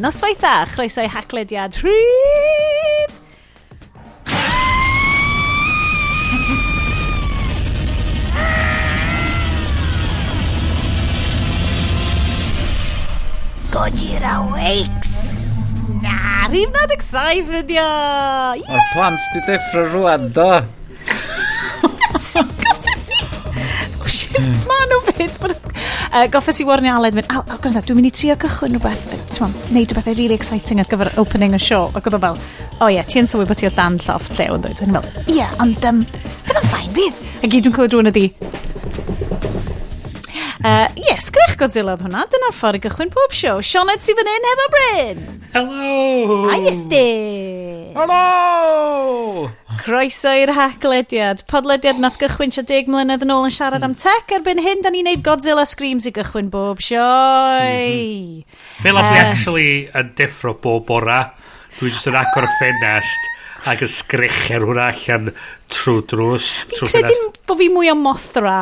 noswaith dda, chroeso i haclediad rhyf! Gojira Wakes! Na, rhif 97 ydi o! Mae'r plant di deffro rwan, do! Ma nhw fyd. Uh, Goffes i warnio Aled, mynd, al, al, gwrna, dwi'n mynd i trio cychwyn rhywbeth ti'n neud rhywbeth really exciting ar gyfer opening y show. Ac oedd o fel, o oh, ie, yeah, ti'n sylwi bod ti o dan lloft lle yn dweud. Fel, ie, yeah, ond um, bydd o'n ffain bydd. A gyd dwi'n clywed rhywun ydi, Uh, yes, grech Godzilla oedd hwnna. Dyna'r ffordd i gychwyn pob show. Sionet sy'n fan hyn hefo Bryn. Hello. Hi, Estyn. Helo! Croeso i'r haclediad. Podlediad nath gychwyn sia deg mlynedd yn ôl yn siarad am tech. Erbyn hyn, da ni'n neud Godzilla Screams i gychwyn bob sioi. Fel a dwi actually yn deffro bob bora. Dwi jyst yn agor y oh. ffenest ac yn sgrecher hwnna allan trwy drws. Fi'n credu bod fi mwy o mothra.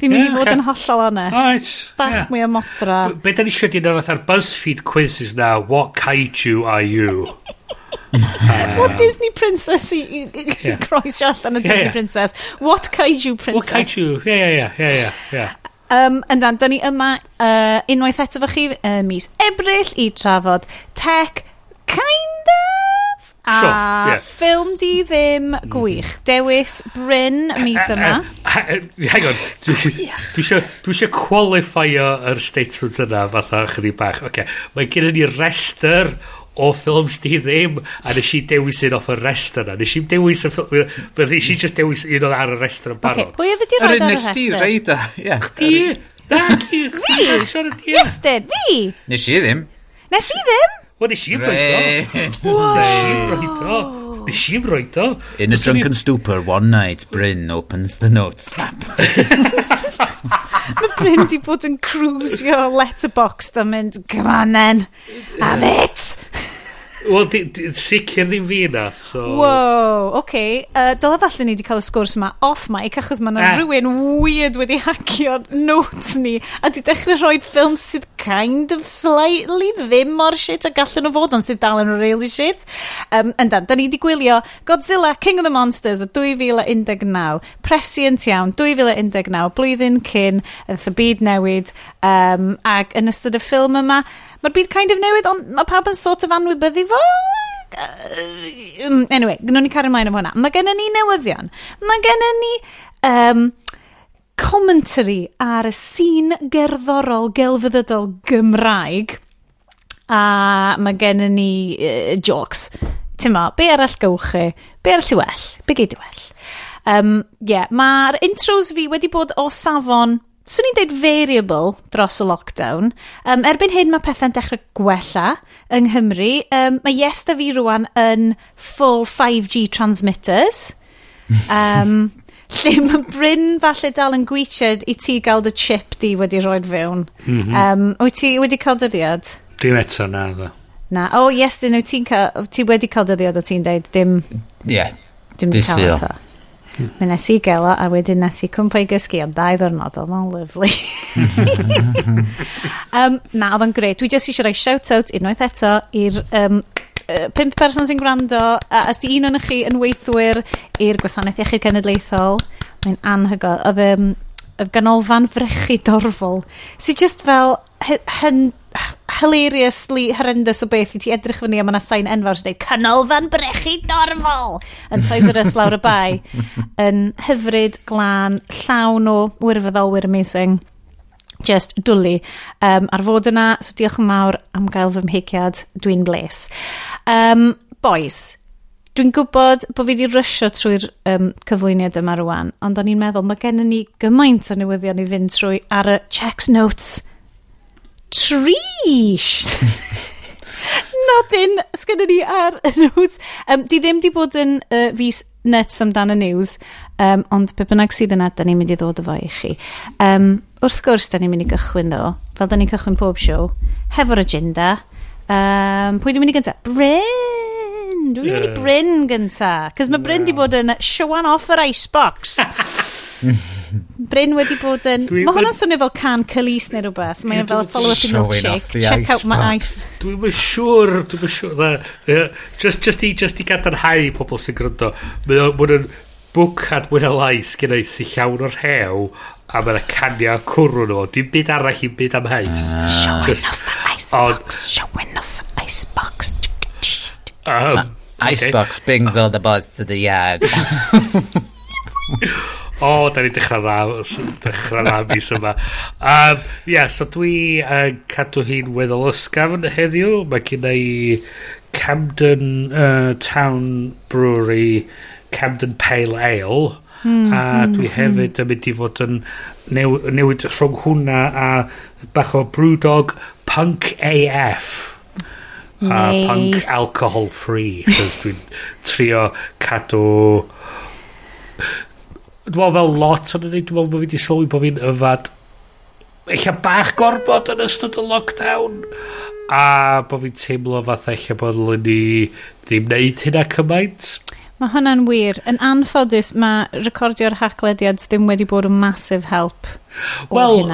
Fi'n mynd yeah, i fod yn hollol honest. Right, Bach yeah. mwy o mothra. Be da ni eisiau dyn nhw fatha'r BuzzFeed quizzes na, what kaiju are you? What Disney princess i, i, i yeah. croesio allan y Disney yeah, yeah. princess? What kaiju princess? What kaiju? Ie, ie, ie, ie, ie. Um, yndan, da ni yma uh, unwaith eto fo chi uh, mis Ebrill i trafod tech kind of a sure, yeah. ffilm di ddim gwych. Mhm. Dewis Bryn mis yma. Hang on, dwi eisiau qualifio yr statement yna fatha chydig bach. Okay. Mae gen i ni rester o ffilms di ddim, a nes i dewis un off y rest yna. Nes i dewis y ffilm, nes i just dewis un oedd ar y rest yna'n barod. Okay, pwy oedd wedi roed ar y rest? Yr un reid o, ie. Chdi, na, chdi, chdi, Iestyn, fi! Nes i ddim. Nes i ddim? Wel, nes i roed o. Nes i roed o. Nes i'n roed o. In a drunken stupor, one night, Bryn opens the notes. Mae Bryn di bod yn cruisio letterbox da mynd, come on then, have it! Wel, sicr ddim fi na. So... Wow, oce. Okay. Uh, Dyla falle ni wedi cael y sgwrs yma off mic achos mae yna eh. rhywun weird wedi hacio notes ni a di dechrau rhoi ffilm sydd kind of slightly ddim mor shit a gallen nhw fod ond sydd dal yn really shit. Um, yndan, da ni wedi gwylio Godzilla King of the Monsters o 2019, prescient iawn 2019, blwyddyn cyn, y byd newid um, ac yn ystod y ffilm yma Mae'r byd kind of newid, ond mae pawb yn sort of anwybyddu fo. Mm, anyway, gynnu ni cario ymlaen am hwnna. Mae gennym ni newyddion. Mae gennym ni... Um, commentary ar y sîn gerddorol gelfyddydol Gymraeg a mae gen ni uh, jokes. Ti'n ma, be arall gywch chi? Be arall i well? Be geid i well? Um, yeah, mae'r intros fi wedi bod o safon swn i'n deud variable dros y lockdown. Um, erbyn hyn mae pethau'n dechrau gwella yng Nghymru. Um, mae yes da fi rwan yn full 5G transmitters. Um, lle mae Bryn falle dal yn gweithio i ti gael dy chip di wedi rhoi fewn. Mm -hmm. um, wyt ti wedi cael dyddiad? Dim eto na ddo. Na, o oh, yes, dyn nhw ti'n ti wedi cael dyddiad o ti'n deud, dim... Ie, yeah. dim cael eto. Mm. Mi nes i gelo a wedyn nes i cwmpa i gysgu am dau ddwrnod. Oedd o'n lyflu. um, na, oedd o'n greu. Dwi jyst eisiau rhoi shout-out unwaith eto i'r um, uh, pimp person sy'n gwrando. A os di un o'n chi yn weithwyr i'r Gwasanaeth Iechyd Cenedlaethol, mae'n anhygoel. Oedd um, y ganolfan frechu dorfol. Si just fel, hyn hilariously horrendous o beth i ti edrych fyny a mae yna sain enfawr sy'n dweud canolfan brechu dorfol! yn Toys R Us lawr y bai yn hyfryd glan llawn o wirfoddolwyr amazing. Just dwlu um, ar fod yna so diolch yn mawr am gael fy mhigiad dwi'n bles. Um, boys dwi'n gwybod bod fi wedi rysio trwy'r um, cyflwyniad yma rwan, ond o'n i'n meddwl mae gennym ni gymaint o newyddion i fynd trwy ar y checks notes. Trish! Nodyn, sgynny ni ar y news. Um, di ddim di bod yn uh, fus nuts amdano news, um, ond pe bynnag sydd yna, da ni'n mynd i ddod o fo i chi. Um, wrth gwrs, da ni'n mynd i gychwyn ddo, fel da ni'n cychwyn pob siow, hefo'r agenda. Um, pwy dwi'n mynd i gyntaf? Bryn! Dwi'n yeah. mynd i Bryn gyntaf, Cys mae Bryn no. di bod yn showan off yr icebox. Bryn wedi bod yn... Dwi mae hwnna'n swnio fel can cylis neu rhywbeth. Mae'n fel follow up in milkshake. Check out my ice. Dwi'n mynd siŵr, dwi'n mynd siŵr. Uh, just, just, i, just i gadarnhau pobl sy'n gryndo. Mae'n yn bwcad mwy na lais gen i sy'n llawn o'r hew a mae'n canio cwrw nhw. Dwi'n byd arall i'n byd am hais. Uh, ah. Showing off the icebox. Showing off the icebox. Um, Icebox okay. brings all the boys to the yard. o, da ni'n dechrau dda, dechrau dda mis yma. Um, yeah, so dwi yn cadw hi'n weddol ysgafn heddiw. Mae gen i Camden uh, Town Brewery Camden Pale Ale. Mm, a hmm, dwi mm, hefyd yn mynd i fod yn new, newid rhwng hwnna a bach o brewdog punk AF. Nice. A punk alcohol free. Cos dwi'n trio cadw Dwi'n meddwl fel lot o'n ei dwi'n meddwl bod fi wedi sylwi bod fi'n yfad eich bach gorbod yn ystod y lockdown a bod fi'n teimlo fatha eich bod ni ddim wneud hynna cymaint. Mae hwnna'n wir. Yn anffodus, mae recordio'r hacklediad ddim wedi bod yn massive help o Wel,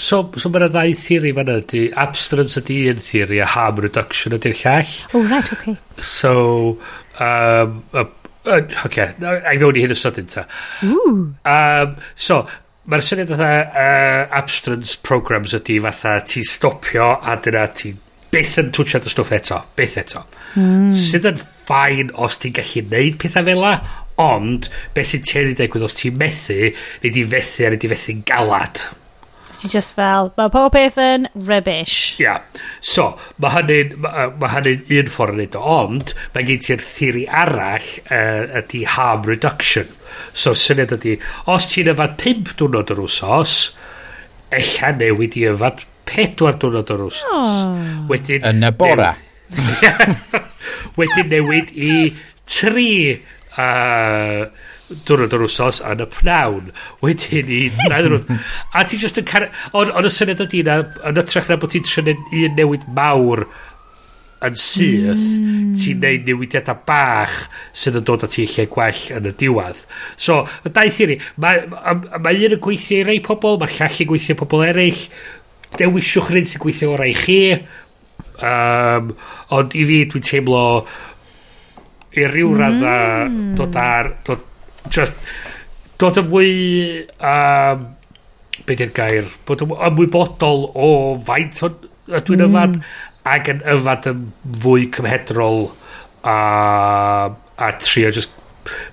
so, so mae'n ddau theori fan ydy, abstinence ydy un theori a harm reduction ydy'r llall. Oh, right, okay. So, um, Uh, Oce, okay, i fewn i hyn y sydyn ta. Um, so, mae'r syniad fatha uh, abstinence programs ydy fatha ti stopio a dyna ti beth yn twtiad y stwff eto, beth eto. Mm. Sydd yn ffain os ti'n gallu neud pethau fel la, ond beth sy'n teri degwydd os ti'n methu, neu di fethu a neu di fethu'n galad. Ti just fel, mae pob peth yn rubbish. Ia. Yeah. So, mae hynny'n ma, ma hynny un ffordd yn neud o, ond mae gen ti'r theori arall uh, ydy harm reduction. So, syniad ydy, os ti'n yfad 5 diwrnod yr wsos, eich newid i yfad 4 diwrnod yr wsos. Oh. Wedyn, yn y bora. Wedyn newid i 3 uh, diwrnod o'r wsos yn y pnawn. Wedyn i... a ti just yn car... Ond y syniad ydy na, yn ytrach na bod ti'n trynu un newid mawr yn syth, mm. ti'n neud newidiadau bach sydd yn dod at ti lle gwell yn y diwedd So, y daith i ni, mae ma, ma un yn gweithio i rei pobl, mae'r llall yn gweithio i pobl eraill, dewisiwch rhywun sy'n gweithio orau i chi, um, ond i fi dwi'n teimlo i ryw mm. radda hmm. dod ar, dod, just dod yn fwy um, be di'r gair bod yn ymwybodol o faint o dwi'n mm. yfad ac yn yfad yn fwy cymhedrol a, a trio just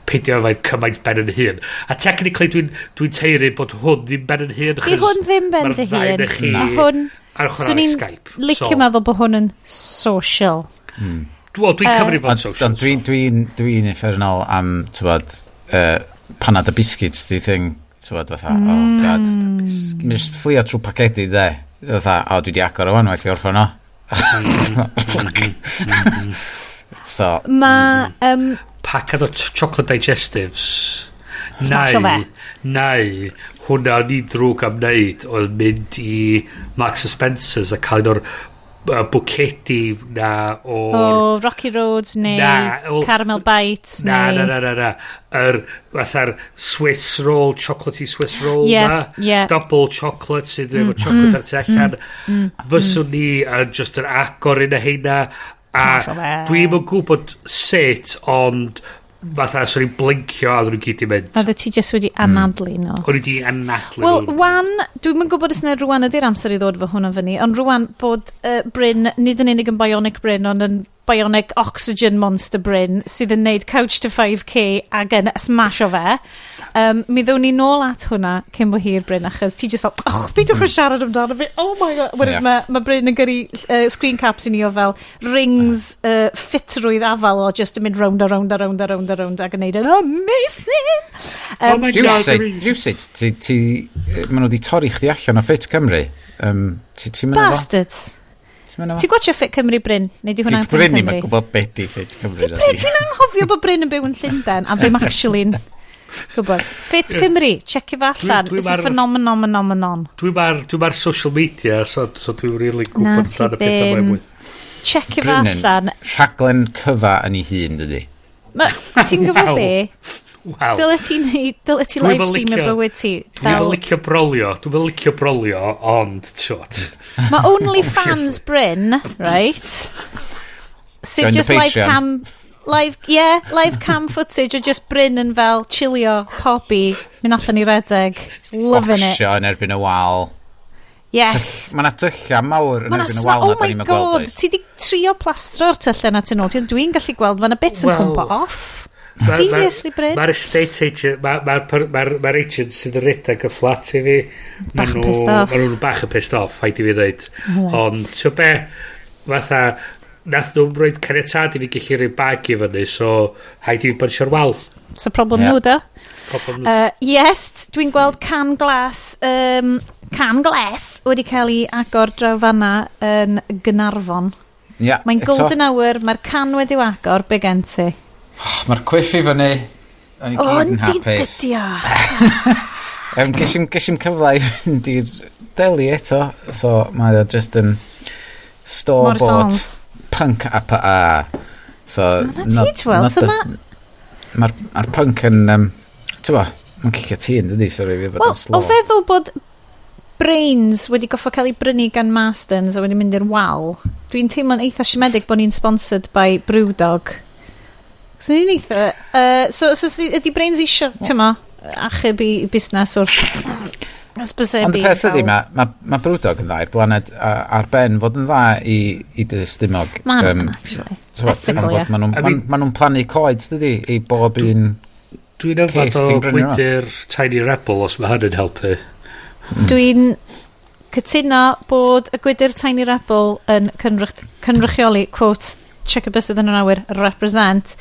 peidio efo'n cymaint ben yn hun. A technically dwi'n dwi teiri bod hwn ddim ben yn hun. Di hwn ddim ben dy hun. Mae hwn... Ar chwarae so Skype. Licio so. meddwl bod hwn yn social. Mm. Wel, dwi'n uh, cymryd fod social. Dwi'n dwi, dwi, dwi, dwi effernol am, tywod, uh, panad y biscuits di thing, tywed, fatha, oh, mm. mm. oh god. Mi'n just fflio trwy pacedi dde, fatha, o dwi di agor o wan, waith i orffan o. so, Mae... Um, Pacad o chocolate digestives. Neu, neu, hwnna ni drwg am wneud oedd mynd i Max Spencer's a cael un o'r bwcedi na o... O, Rocky Road neu na, o, Caramel Bites na, neu... Na, na, na, na. Yr, fatha'r Swiss roll, chocolatey Swiss roll yeah, na. Yeah. Double chocolate sydd mm, efo chocolate mm, ar tu allan. Mm, mm, mm. Fyswn mm. ni yn just yn agor un o heina. A dwi'n yn gwybod sut, ond fatha, swn i'n blincio a ddyn nhw gyd i mynd. A Oedde ti jyst wedi hmm. anadlu mm. no. O'n i wedi anadlu. Wel, wan, dwi'n mynd gwybod os neu rwan ydy'r amser i ddod fy hwnna fyny, ond rwan bod uh, Bryn, nid yn unig yn bionic Bryn, ond yn bionic oxygen monster Bryn sydd yn neud couch to 5k ac yn smasho fe. Um, mi ddewn ni nôl at hwnna cyn bo hir Bryn achos ti just fel, och, beidiwch mm. yn siarad amdano fi, oh my god. Whereas yeah. mae ma Bryn yn gyrru uh, screen caps i ni o fel rings uh, ffitrwydd afal o just yn mynd round a round a round a round a round ac yn neud yn amazing. Um, oh my god. Rhywsyd, ti, ti, maen nhw wedi torri chdi allan o Fit Cymru. Um, ti, ti Bastards. Efo? Ti'n gwachio Fit Cymru Bryn? Neu di hwnna'n Fit Cymru? Bryn ni'n gwybod beth di Fit Cymru. Di Bryn, ti'n anghofio bod Bryn yn byw yn Llundain a ddim actually'n gwybod. Fit Cymru, check i fa allan. It's a phenomenon, phenomenon. Dwi'n ma'r dwi mar social media, so, so dwi'n really gwybod tan y pethau mae'n mwy. Check i fa allan. rhaglen cyfa yn ei hun, dydy. Ti'n gwybod be? Wow. Dyle ti neud, dyle ti live stream y bywyd ti. Dwi'n fel... licio brolio, dwi'n licio brolio, ond tiwod. Mae OnlyFans Bryn, right? Sydd so just live cam... Live, yeah, live cam footage o just Bryn yn fel chilio, pobi, mynd allan i redeg. Loving Boxio it. Bocsio yn erbyn y wal. Yes. Mae yna tyllia mawr yn erbyn y wal na, oh da ni'n gweld. Oh my god, ti di trio plastro'r tyllia na tyn nhw. Dwi'n gallu gweld, mae yna bits yn well, cwmpa off. Seriously, Bryn? Mae'r estate agent, mae'r ma, ma, ma, ma agent sydd yn redag y fflat i fi. Bach yn pissed off. Mae nhw'n bach yn pissed off, haid i fi ddweud. Oh, Ond, so be, fatha, nath nhw'n rhoi caniatad i fi gallu rhoi bag i fyny, so haid i fi bod eisiau'r wal. So problem yeah. nhw, da? Uh, yes, dwi'n gweld can glas, um, can glas wedi cael ei agor draw fanna yn Gynarfon. Yeah, Mae'n golden hour, mae'r can wedi agor, be gen ti? Oh, mae'r cwiff i fyny. O'n i gyd oh, yn hapus. O, Ewn, gesim, gesim cyfle i fynd i'r deli eto. So, mae o just yn store-bought punk a pa a. So, oh, not, well. so mae'r ma punk yn... Um, Tyfa, mae'n cicio ti yn dydi, sori, fi bod yn slow. O feddwl bod Brains wedi goffa cael ei brynu gan Masterns a wedi mynd i'r wal, dwi'n teimlo'n eitha siomedig bod ni'n sponsored by Brewdog. So ni'n eitha... Uh, so, so, so, ydy Brains isio, ti'n ma, achub i i busnes wrth... Ond y peth ydy, mae ma, ma Brwdog yn dda i'r blaned ar ben fod yn dda i, i dy dystymog. Mae'n um, actually. Ethicol, ie. Maen nhw'n plannu coed, dydy, i bob un Dwi'n yfad o gwydr Tiny Rebel os mae hynny'n helpu. Hmm. Dwi'n cytuno bod y gwydr Tiny Rebel yn cynrychioli, quote, check a bus iddyn nhw'n awyr, represent,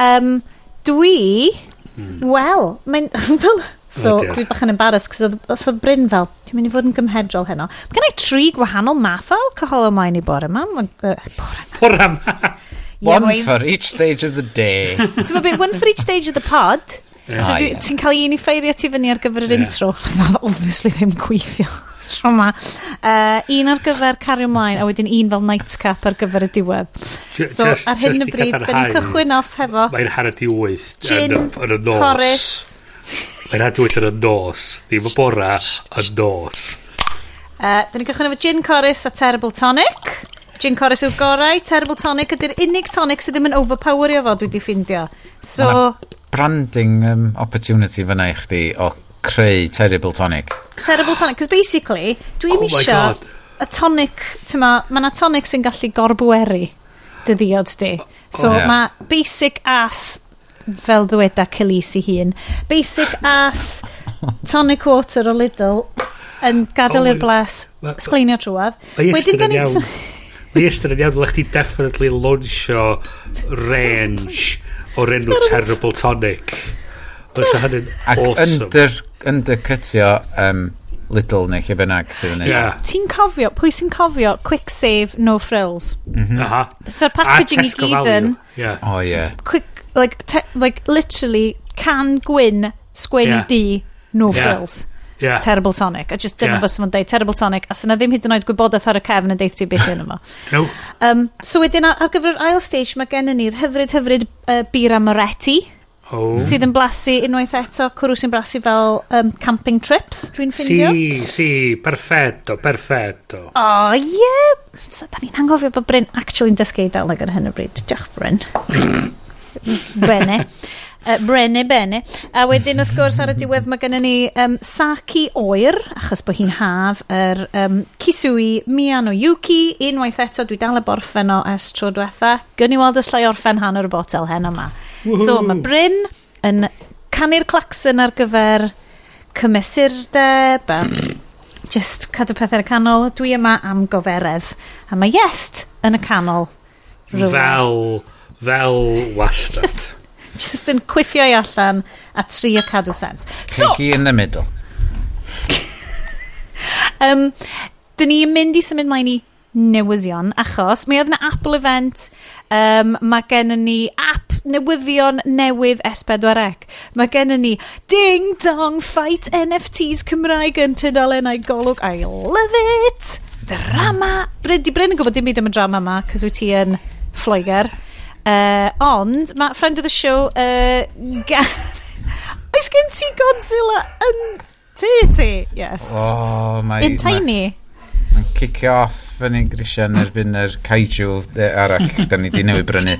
Um, dwi... Mm. Wel, mae'n... Fel... so, oh dwi bach yn embarrassed, cos oedd, oedd Bryn fel, dwi'n mynd i fod yn gymhedrol heno. Mae gen i tri gwahanol math o alcohol ymlaen i bore yma. Bore yma. One for each stage of the day. Ti'n mynd, one for each stage of the pod. Yeah. So, ah, ti'n cael un i ffeirio ti fyny ar gyfer yr yeah. intro. Obviously ddim gweithio tro ma. Uh, un ar gyfer cario ymlaen, a wedyn un fel nightcap ar gyfer y diwedd. J so, just, ar hyn o bryd, da ni'n cychwyn off hefo... Mae'n hanner i wyth. Gin, yn y nos. Corus. Mae'n hanner i wyth yn y nos. Ddim y bora, y nos. Uh, da ni'n cychwyn efo gin, corus a terrible tonic. Gin Corus yw'r gorau, Terrible Tonic ydy'r unig tonic sydd ddim yn overpowerio fo dwi wedi ffindio. So... Branding um, opportunity fyna i chdi o creu terrible tonic. Terrible tonic, cos basically, dwi oh isio y tonic, tyma, mae yna tonic sy'n gallu gorbweru dy ddiod di. So oh, yeah. mae basic ass, fel ddweda Celisi hun, basic ass tonic water o Lidl yn gadael oh, i'r blas, sgleinio trwad. Wedyn da ni'n... Mae Esther yn iawn, dylech ti definitely launchio range o'r enw Terrible Tonic. Fysa hynny'n awesome. Ac under undercutio um, Lidl neu lle bynnag sydd yn yeah. Ti'n cofio, pwy sy'n cofio quick save, no frills? Mm -hmm. Aha. So'r packaging i gyd yn... Yeah. Oh, yeah. Quick, like, te, like, literally, can gwyn, sgwyn yeah. di, no yeah. frills. Yeah. Terrible tonic. A just dyna yeah. fos yma'n deud, terrible tonic. A syna ddim hyd yn oed gwybodaeth ar y cefn yn deith ti beth yna fo. no. Um, so wedyn ar, ar gyfer ail stage mae gennym ni'r hyfryd hyfryd uh, Bira Moretti. Oh. Sydd yn blasu unwaith eto, cwrw sy'n blasu fel um, camping trips, dwi'n ffindio. Si, si, perfetto, perfetto. O, oh, ie. Yeah. So, da ni'n angofio bod Bryn actually'n dysgu Eidaleg ar hyn o bryd. Diolch, Bryn. bene. Uh, brene, bene. A wedyn, wrth gwrs, ar y diwedd mae gennym ni um, saki oer, achos bod hi'n haf, yr um, Kisui Miyano Yuki. Unwaith eto, dwi dal y borffen o es tro diwetha. Gwn i weld y llai orffen hanner y botel hen yma. So mae Bryn yn canu'r claxon ar gyfer cymesurdeb a just cadw pethau yn y canol. Dwi yma am goferedd. A mae Iest yn y canol. Rwy'n. Fel, fel wastad. just, just yn cwiffio i allan a tri a cadw sens. So, Ciggy in the middle. um, dyn ni'n mynd i symud mlaen i newyddion achos mi oedd yna Apple event um, mae gen ni app newyddion newydd S4C mae gen ni Ding Dong Fight NFTs Cymraeg yn tydolennau golwg I love it! Drama! Bryn di Bryn yn gwybod dim byd am y drama yma cos wyt ti yn Lloegr. Uh, ond mae friend of the show uh, oes gen ti Godzilla yn Titi, yes. Oh, mae... In tiny. Mae, Mae'n cicio off fyny grisiau yn erbyn yr kaiju arall da ni di newid brynu.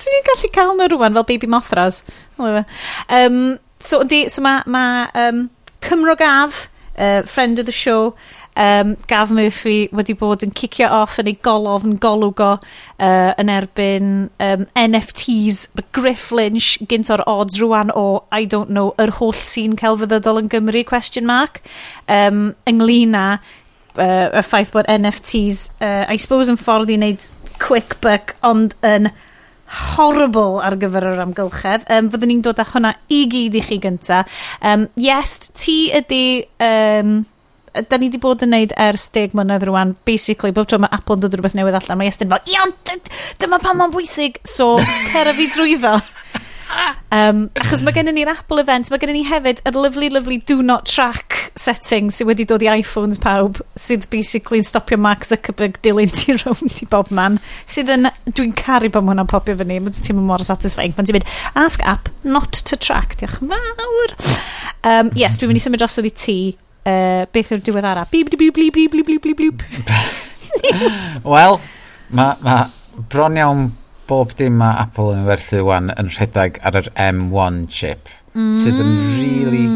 Ti'n ni'n gallu cael nhw rwan fel baby mothras. Um, so, di, so mae ma, um, Cymro Gaf, uh, friend of the show, um, Gav Murphy wedi bod yn cicio off yn ei golofn golwgo uh, yn erbyn um, NFTs, but Griff Lynch gynt o'r odds rwan o, I don't know, yr holl sy'n celfyddydol yn Gymru, question mark, um, ynglyn â uh, y ffaith bod NFTs, uh, I suppose, yn ffordd i wneud quick buck, ond yn horrible ar gyfer yr amgylchedd. Um, fyddwn ni'n dod â hwnna i gyd i chi gynta. Um, yes, ti ydy um, da ni wedi bod yn neud ers deg mlynedd rwan, basically, bob tro mae Apple yn dod rhywbeth newydd allan, mae Estyn fel, iawn, dyma pan mae'n bwysig, so cera fi drwyddo. Um, achos mae gennym ni'r Apple event, mae gennym ni hefyd yr lovely, lovely do not track setting sydd wedi dod i iPhones pawb, sydd basically yn stopio Mark Zuckerberg dilyn ti rownd i bob man, sydd yn, dwi'n caru bod hwnna'n popio fyny, mae'n ti'n mor satisfying, pan ti'n mynd, ask app not to track, diolch yn fawr. Um, yes, dwi'n mynd i symud drosodd i ti uh, beth yw'r diwedd ara? Bip, bip, bip, bip, bip, bip, bip, bib. Wel, mae ma bron iawn bob dim mae Apple yn werthu wan yn rhedeg ar yr M1 chip, mm. sydd yn really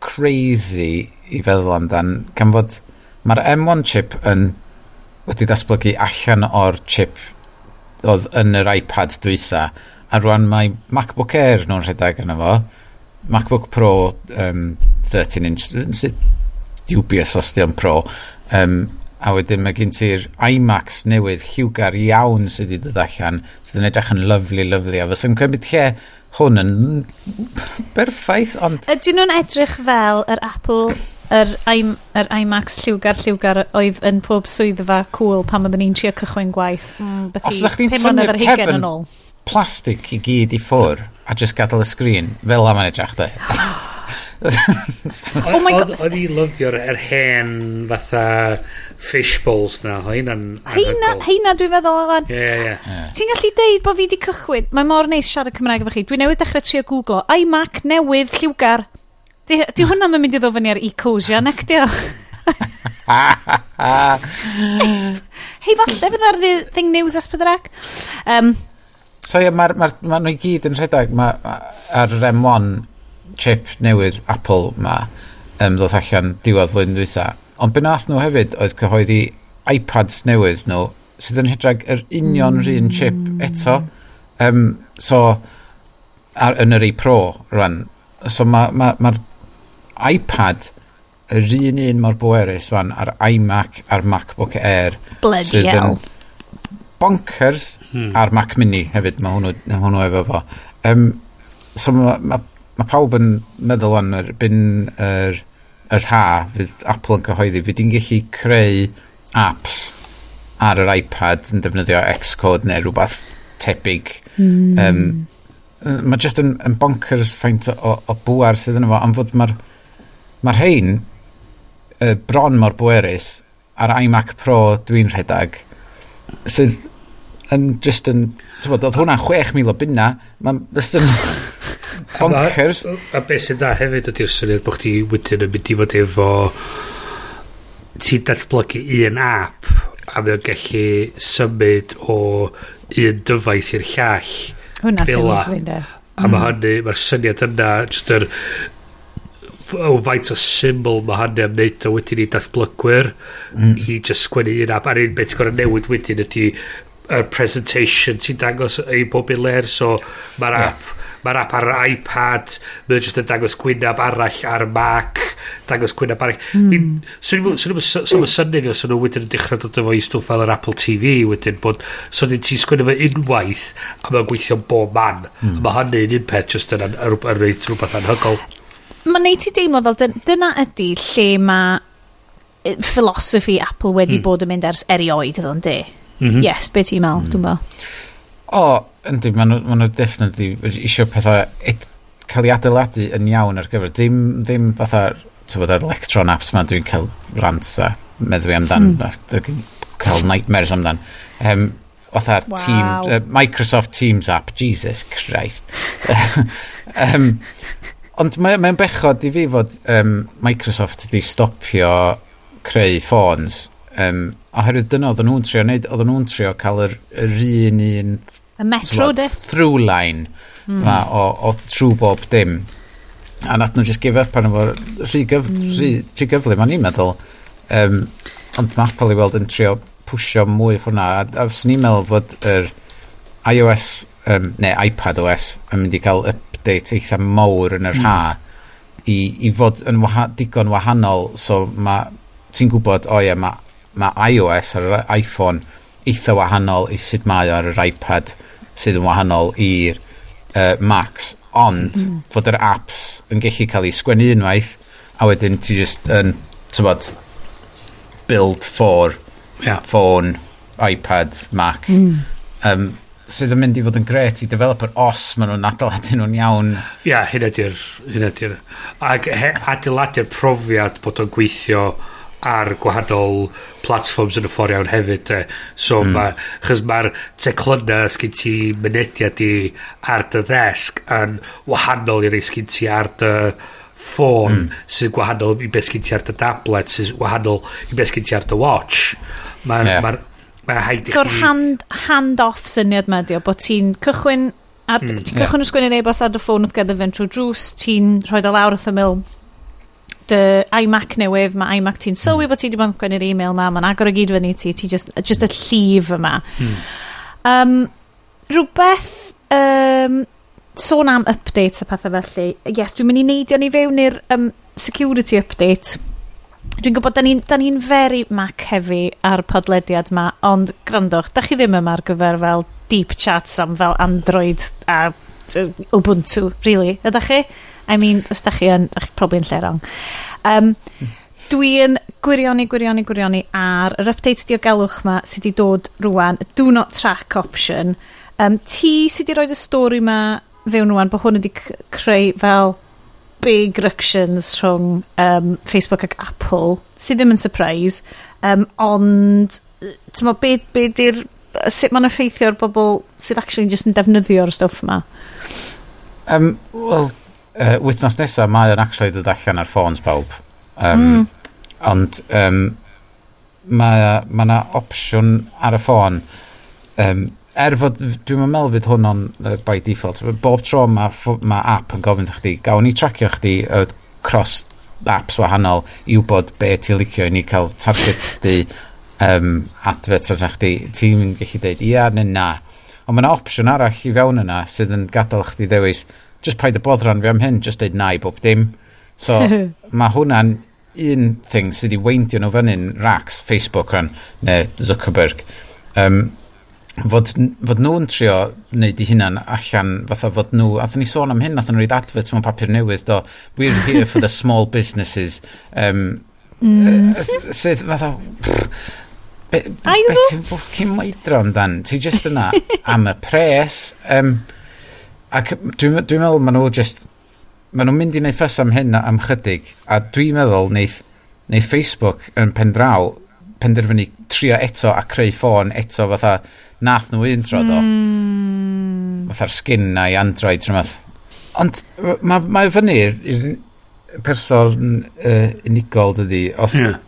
crazy i feddwl amdan. Can fod, mae'r M1 chip yn wedi datblygu allan o'r chip oedd yn yr iPad dwytha, a rwan mae MacBook Air nhw'n rhedeg yna fo, MacBook Pro um, 13 inch, dubious os di o'n Pro, um, a wedyn mae gen ti'r IMAX newydd lliwgar iawn sydd wedi dod allan, sydd yn edrych yn lyflu, lyflu, a fysa'n cymryd lle hwn yn berffaith, ond... Ydyn nhw'n edrych fel yr Apple, yr, IM, yr IMAX lliwgar, lliwgar oedd yn pob swyddfa cool pan oedden ni'n trio cychwyn gwaith? Mm, Os ydych chi'n tynnu'r cefn plastic i gyd i ffwr, mm a just gadael y sgrin, fel am yn edrych, de. oh my god. O'n i lyfio'r er hen fatha fishballs na, Heina, heina dwi'n meddwl o'n. Ie, ie, ie. Ti'n gallu deud bod fi wedi cychwyn? Mae mor neis siarad Cymraeg efo chi. dwi newydd dechrau trio googlo. iMac newydd lliwgar. Di, di hwnna'n mynd i ddod fyny ar Ecosia, nec dio? Hei, falle fydd ar thing news as Um, So ie, yeah, mae'r ma, ma nhw i gyd yn rhedeg ma, ar yr M1 chip newydd Apple ma um, ddod allan diwedd flwyddyn dwytha. Ond be nath nhw hefyd oedd cyhoeddi iPads newydd nhw sydd yn hydrag yr union mm. un chip mm. eto. Um, so, ar, yn yr e-pro rwan. So mae'r ma, ma, ma iPad yr un un mor bwerus fan ar iMac a'r MacBook Air. Bloody hell. Yn, bonkers hmm. a'r Mac Mini hefyd, mae hwnnw, ma hwnnw efo fo. Um, so mae ma, ma pawb yn meddwl o'n erbyn yr, yr ha fydd Apple yn cyhoeddi, fydd i'n gallu creu apps ar yr iPad yn defnyddio Xcode neu rhywbeth tebyg. Mm. Um, mae just yn, yn bonkers ffaint o, o bwar sydd yn efo, am fod mae'r ma rhain uh, bron mor bwerus ar iMac Pro dwi'n rhedeg sydd yn just yn, ti'n bod, oedd hwnna 6,000 o bunna, mae'n just yn bonkers. A, a, a beth sy'n da hefyd ydy'r syniad bod chdi wedyn yn mynd i fod efo ti'n datblygu un app a mae o'n gallu symud o un dyfais i'r llall. Hwna sy'n lyfli, de. A mae mm. hynny, mae'r syniad yna, just yr o faint o symbol mae hynny am wneud o wedyn i datblygwyr mm. i just sgwennu un app a'r un beth gorau newid wedyn ydy y presentation ti'n dangos i bob un ler so mae'r yeah. app mae'r app ar iPad mae'n just yn dangos gwynaf arall ar Mac dangos gwynaf arall mm. swn i'n syni fi os nhw wedyn yn dechrau dod efo i stwff fel yr Apple TV wedyn bod so ni'n ti'n sgwynaf fo unwaith a mae'n gweithio bob man mm. mae hynny'n un peth just yn rhaid rhywbeth anhygol Mae'n neud ti deimlo fel dyna ydy lle mae philosophy Apple wedi mm. bod yn mynd ers erioed ddod yn de? mm -hmm. yes, be ti'n meddwl, mm. dwi'n meddwl. O, yndi, maen nhw, ma definitely eisiau pethau ed, cael ei adeiladu yn iawn ar gyfer. Ddim, ddim fatha, ti'n bod, yr electron apps ma dwi'n cael rants a meddwi amdan, mm. cael nightmares amdan. Um, fatha'r wow. team, uh, Microsoft Teams app, Jesus Christ. um, ond mae'n mae bechod i fi fod um, Microsoft wedi stopio creu ffôns Um, oherwydd dyna oedden nhw'n trio wneud, oedden nhw'n trio cael yr, yr un un... Y metro, de? Through line mm. ma, o, o trwy bob dim. A nath nhw just give up arno fo rhy, gyf, mm. rhy, rhy gyflym, o'n i'n meddwl. Um, ond mae Apple i weld yn trio pwysio mwy ffwrna. A, a fyswn i'n meddwl fod yr iOS, um, neu iPad OS, yn mynd i cael update eitha mawr yn yr mm. ha i, i fod yn waha, digon wahanol. So mae ti'n gwybod, o oh, ie, yeah, mae mae iOS ar yr iPhone eitha wahanol i sut mae o ar yr iPad sydd yn wahanol i'r uh, Macs ond mm. fod yr apps yn gallu cael ei sgwennu unwaith a wedyn ti just yn tybod build for yeah. phone iPad, Mac mm. um, sydd yn mynd i fod yn gret i developer os maen nhw'n adeiladu nhw'n iawn. Ia, yeah, hyn ydy'r... Hyn ydy'r... Ac adeiladu'r profiad bod o'n gweithio ar gwahanol platforms yn y ffordd iawn hefyd de. so mm. ma chys mae'r teclynna sgyn ti mynediad i ar dy ddesg yn wahanol i'r sgyn ti ar dy ffôn mm. sy'n gwahanol i beth sgyn ti ar dy tablet sy'n wahanol i beth sgyn ti ar dy watch mae'n yeah. ma, ma haid i so, chi hand, hand off syniad ma dio bod ti'n cychwyn ar, mm. ti'n cychwyn yeah. ysgwyn i'n e-bost ar dy ffôn wrth gyda fy'n trwy drws ti'n rhoi dy lawr wrth y mil dy iMac newydd, mae iMac ti'n sylwi hmm. bod ti wedi bod yn gwennu'r e-mail ma, mae'n agor o gyd fyny ti, ti just, just y llif yma. Hmm. Um, rhywbeth um, sôn am updates a pethau felly. Yes, dwi'n mynd i neidio ni fewn i'r um, security update. Dwi'n gwybod, da ni'n ni, ni very Mac heavy ar podlediad ma, ond grandwch, da chi ddim yma ar gyfer fel deep chats am fel Android a Ubuntu, really, ydych chi? I mean, os da chi yn, da chi probably yn lle rong. Um, dwi'n gwirioni, gwirioni, gwirioni ar yr update diogelwch ma sydd wedi dod rwan, y do not track option. Um, ti sydd wedi rhoi y stori ma fewn rwan, bod hwn wedi creu fel big ructions rhwng um, Facebook ac Apple, sydd ddim yn surprise, um, ond, ti'n mo, beth be di'r, sut mae'n effeithio ar bobl sydd actually just yn defnyddio'r stwff yma? Um, Wel, uh, wythnos nesaf mae o'n actually dod allan ar ffôns pawb. Um, mm. Ond um, mae ma yna opsiwn ar y ffôn. Um, er fod, dwi'n meddwl fydd hwn on uh, by default, bob tro mae ma app yn gofyn chdi, gawn ni tracio chdi uh, cross apps wahanol i wybod be ti'n licio i ni cael target di um, advert ar chdi, ti'n gallu dweud ia neu na. Ond mae yna opsiwn arall i fewn yna sydd yn gadael chdi ddewis, just paid y boddran fi am hyn, just deud na i bob dim. So, mae hwnna'n un thing sydd wedi weindio nhw fan hyn, Rax, Facebook ran, neu Zuckerberg. Um, fod, fod nhw'n trio wneud i hynna'n allan fatha fod nhw, athyn ni sôn am hyn, athyn nhw reid advert mewn papur newydd, do, we're here for the small businesses. Um, mm. sydd fatha, pff, be, be ti'n bwcyn moedro amdan? Ti just yna am y pres, um, Ac dwi'n dwi meddwl maen nhw just... Maen nhw'n mynd i wneud ffas am hyn am chydig. A dwi'n meddwl wneith, wneith Facebook yn pen draw penderfynu trio eto a creu ffôn eto fatha nath nhw un tro do. Mm. Fatha'r skin na i Android rhywbeth. Ond mae ma fyny i'r person uh, unigol dydy. Os, yeah.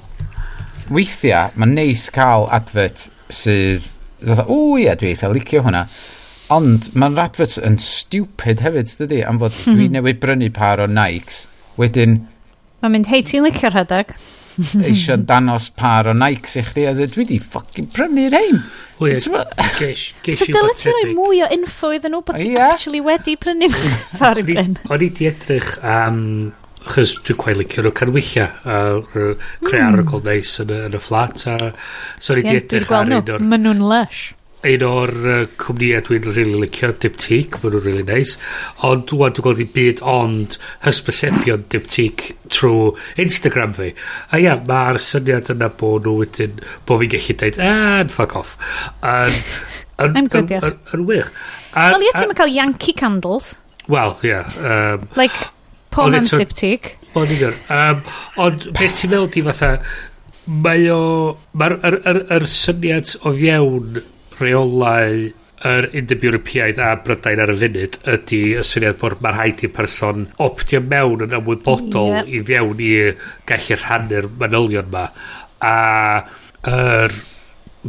Weithiau, mae'n neis cael advert sydd... Fatha, o ie, dwi eitha licio hwnna. Ond mae'n radfod yn stupid hefyd, dydy, am fod hmm. dwi newid brynu par o Nikes. Wedyn... Mae'n mynd, hei, ti'n licio'r rhedeg? eisiau danos par o Nikes i chdi, a dwi wedi ffocin prynu'r ein. So dylai ti roi mwy o info iddyn nhw bod ti actually wedi prynu. Sorry, Bryn. O'n i di edrych am... Chos dwi'n gwael licio nhw canwylla a creu mm. arogl neis yn, y fflat a so i di edrych ar un o'r... Maen nhw'n lush un o'r uh, cwmnïau dwi'n rili really licio, Diptyque, maen nhw'n really nice. Ond dwi'n dwi gweld i byd ond hysbysebion Diptyque trwy Instagram fi. A ia, mae'r syniad yna bod nhw wedyn, bod fi'n gallu dweud, and eh, fuck off. Yn, yn, yn, yn wych. Wel, ia, ti'n cael Yankee Candles. Wel, ie. Yeah, um, like, Paul Man's Diptyque. Wel, ni'n um, Ond beth ti'n meddwl di fatha, mae o... Mae'r er, er, er syniad o fiewn rheolau yr undeb Ewropeaidd a Brydain ar y funud ydy y syniad bod mae'r rhaid i'r person optio mewn yn ymwybodol yep. i fewn i gallu rhannu'r manylion yma a yr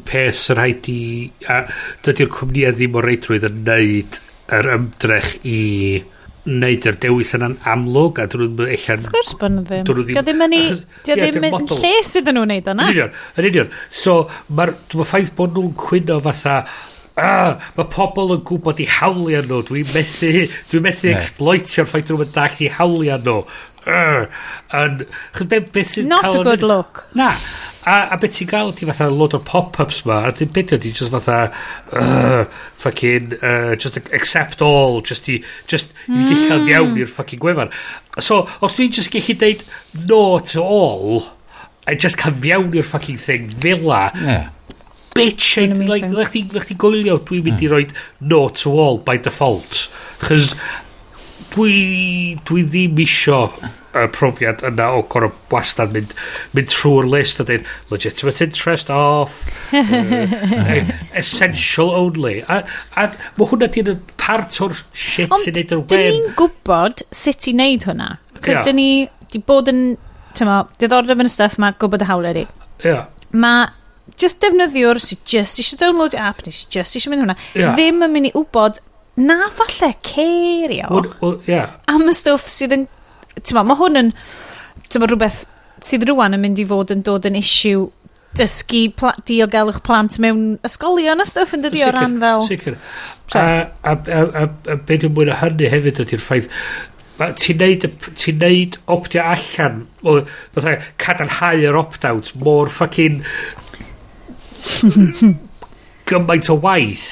peth sy'n rhaid i a dydy'r cwmnïau ddim o reidrwydd yn neud yr ymdrech i wneud yr dewis yna'n amlwg a dyn nhw'n eich... Wrth gwrs bod nhw ddim. Dio ddim yn ei... Dio ddim yn lle sydd yn nhw'n neud yna. Yn union, yn union. So, mae'r ma ffaith bod nhw'n cwyno fatha... Ah, mae pobl yn gwybod i hawliau nhw. Dwi'n methu, dwi methu exploitio'r ffaith nhw'n dach i hawliau nhw yn... Be, be sy'n Not a good look. Na. A, a beth ti'n gael, ti fatha load o pop-ups ma, a ti'n beth ydi, just fatha, uh, fucking, uh, just accept all, just i, just i mm. gallu cael iawn i'r fucking gwefan. So, os dwi'n just gallu deud no to all, a just cael iawn i'r fucking thing fila, yeah bitch like, like, like, like, goelio dwi'n mynd i mm. roi no to all by default chys dwi, dwi ddim isio y profiad yna o gorau wastad mynd, mynd trwy'r list a dweud legitimate interest off uh, essential only a, a mae hwnna di'n part o'r shit sy'n neud yr wen dyn ni'n gwybod sut i wneud hwnna cos yeah. dyn ni di bod yn tyma, diddordeb yn y stuff mae gwybod y hawler i yeah. mae just defnyddiwr sy'n just eisiau download app neu sy'n just eisiau mynd hwnna yeah. ddim yn mynd i wybod na falle cerio well, well, yeah. am y stwff sydd yn ti'n ma, mae hwn yn ti'n ma, rhywbeth sydd rwan yn mynd i fod yn dod yn issue dysgu pla diogelwch plant mewn ysgolion a stwff yn dydi o ran fel... Sicr. A, a, a, a, a beth yn mwyn o hynny hefyd ydy'r ffaith ti'n neud, ti neud optio allan o, fatha, cadarnhau yr opt-out mor ffucking gymaint o waith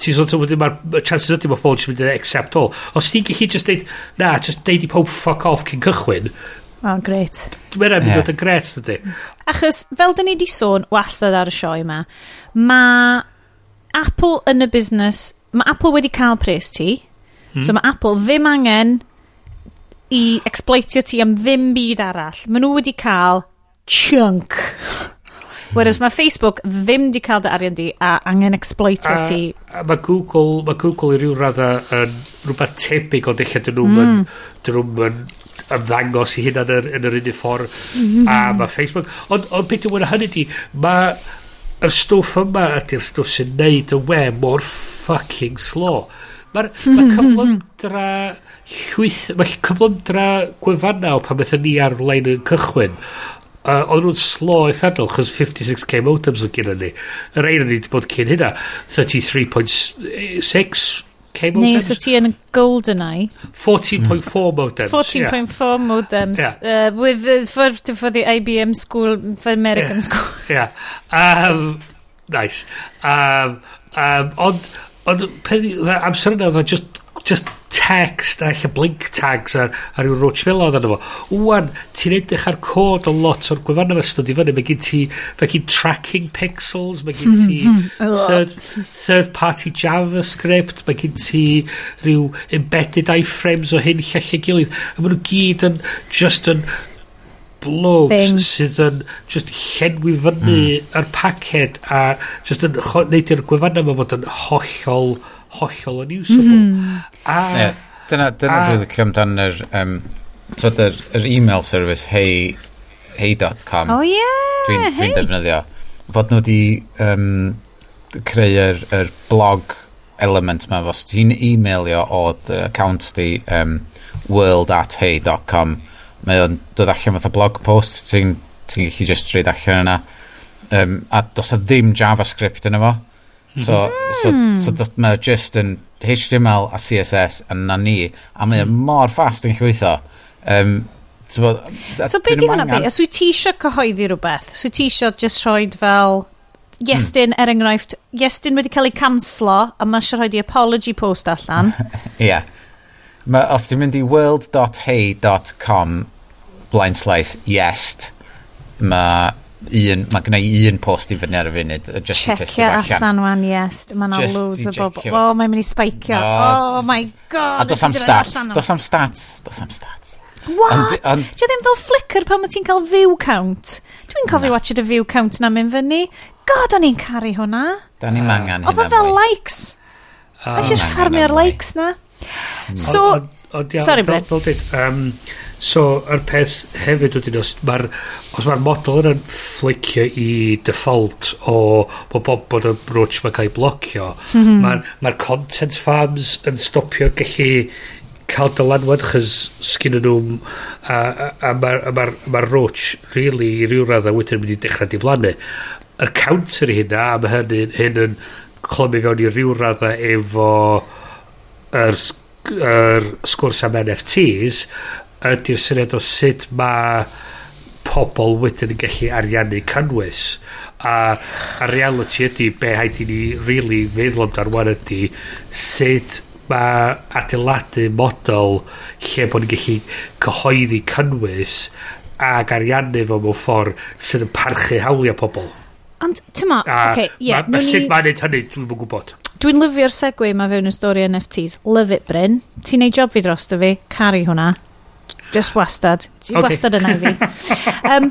ti'n sort of wedyn mae'r chances ydy mae pobl jyst mynd i accept all os ti'n gallu just deud na just deud i pob fuck off cyn cychwyn Mae'n oh, gret. dwi'n mynd yeah. yn gret, dydy. Achos, fel dyn ni di sôn wastad ar y sioe yma, mae Apple yn y busnes, mae Apple wedi cael pres ti, hmm. so mae Apple ddim angen i exploitio ti am ddim byd arall. Maen nhw wedi cael chunk Whereas mae Facebook ddim di cael dy arian di a angen exploitio a, ti. A mae Google, mae Google i ryw radda yn rhywbeth tebyg o ddechrau dyn nhw'n mm. dyn nhw'n ymddangos i hynna yn yr, yn yr unig ffordd mm. a mae Facebook ond on, beth yw'n hynny di mae yr stwff yma ydy'r stwff sy'n neud y we mor fucking slow mae'r ma cyflymdra llwyth mae cyflymdra gwefanna o pan bethau ni ar-lein yn cychwyn uh, oedd nhw'n slo effernol chos 56k modems o'n gyda ni yr ein o'n i wedi bod cyn hynna 33.6k modems neu so ti yn GoldenEye 14.4 mm. modems 14.4 yeah. modems yeah. Uh, with the, for, for the IBM school for American yeah. school yeah um, nice um, um, ond ond amser yna oedd just just text a eich blink tags a, a rhyw roach fel oedd arno fo. Wwan, ti'n edrych ar cod o lot o'r gwefanna fe stod i fyny. Mae gen ti, mae gen tracking pixels, mae gen ti third, third party JavaScript, mae gen ti rhyw embedded iframes o hyn llall ei gilydd. A maen nhw gyd yn just yn blobs sydd yn just llenwi fyny mm. yr paced a just yn neud i'r gwefanna yma fod yn hollol hollol unusable. Mm. A... Yeah, dyna, dyna a... dwi'n licio amdan yr, um, so yr, yr e-mail service hey, hey.com. Oh yeah, Dwi'n dwi hey. defnyddio. Fod nhw wedi um, creu yr, yr blog element ma. Os ti'n e-mailio o dy account di um, world at hey.com, mae o'n dod allan fath o blog post, ti'n ti gallu just reid allan yna. Um, a dos a ddim JavaScript yna fo. So, mm. so, so hmm. mae just yn HTML a CSS yn na ni, a mae hmm. mor fast yn gweithio. Um, so, so beth di hwnna be? Os wyt ti eisiau cyhoeddi rhywbeth, os wyt ti eisiau just rhoi fel Iestyn, hmm. er enghraifft, Iestyn wedi cael ei canslo a mae eisiau rhoi di apology post allan. Ie. yeah. Ma, os ti'n mynd i world.hey.com blind slice yest, mae un, mae gen i un post i fyny ar y funud, just Check i testio allan. Checio allan wan, yes. Mae yna loads o bobl. O, oh, mae'n mynd i spaicio. No. Oh my god. A dos am stats. Dos am stats. Dos am stats. What? Ond, Dwi ddim fel Flickr pan mae ti'n cael view count. Dwi'n cofio no. watched y view count na mynd fyny. God, o'n i'n caru hwnna. Da ni'n uh, angen hynna. Oedd fel likes. Uh, I just farmio'r likes na. So, sorry, Bryn. Fel dweud, So, yr peth hefyd wedyn, os mae'r os ma model yna'n flicio i default o bod bod, bod y brwch mae'n cael ei blocio, mm -hmm. mae'r ma content farms yn stopio gallu cael dylanwad chys sgyn nhw a, a, a mae'r ma, ma roach really i ryw radd a wedyn mynd i dechrau diflannu. Yr counter i hynna, a mae hyn, hyn yn clymu fewn i ryw radd efo yr, yr sgwrs am NFTs, ydy'r syniad o sut mae pobl wedyn yn gallu ariannu cynnwys a, a reality ydy be haid i ni really feddwl amdan wan ydy sut mae adeiladu model lle bod ni'n gallu cyhoeddi cynnwys ac ariannu fo mewn ffordd sydd yn parchu hawliau pobl. Ond, ti'n tyma, oce, okay, ie. Yeah, ma, ma sut mae'n neud hynny, dwi'n mwyn gwybod. Dwi'n lyfio'r segwe yma fewn y stori NFTs. Love it, Bryn. Ti'n neud job fi dros dy fi. caru hwnna. Just wastad. Ti'n okay. wastad yna i fi. um,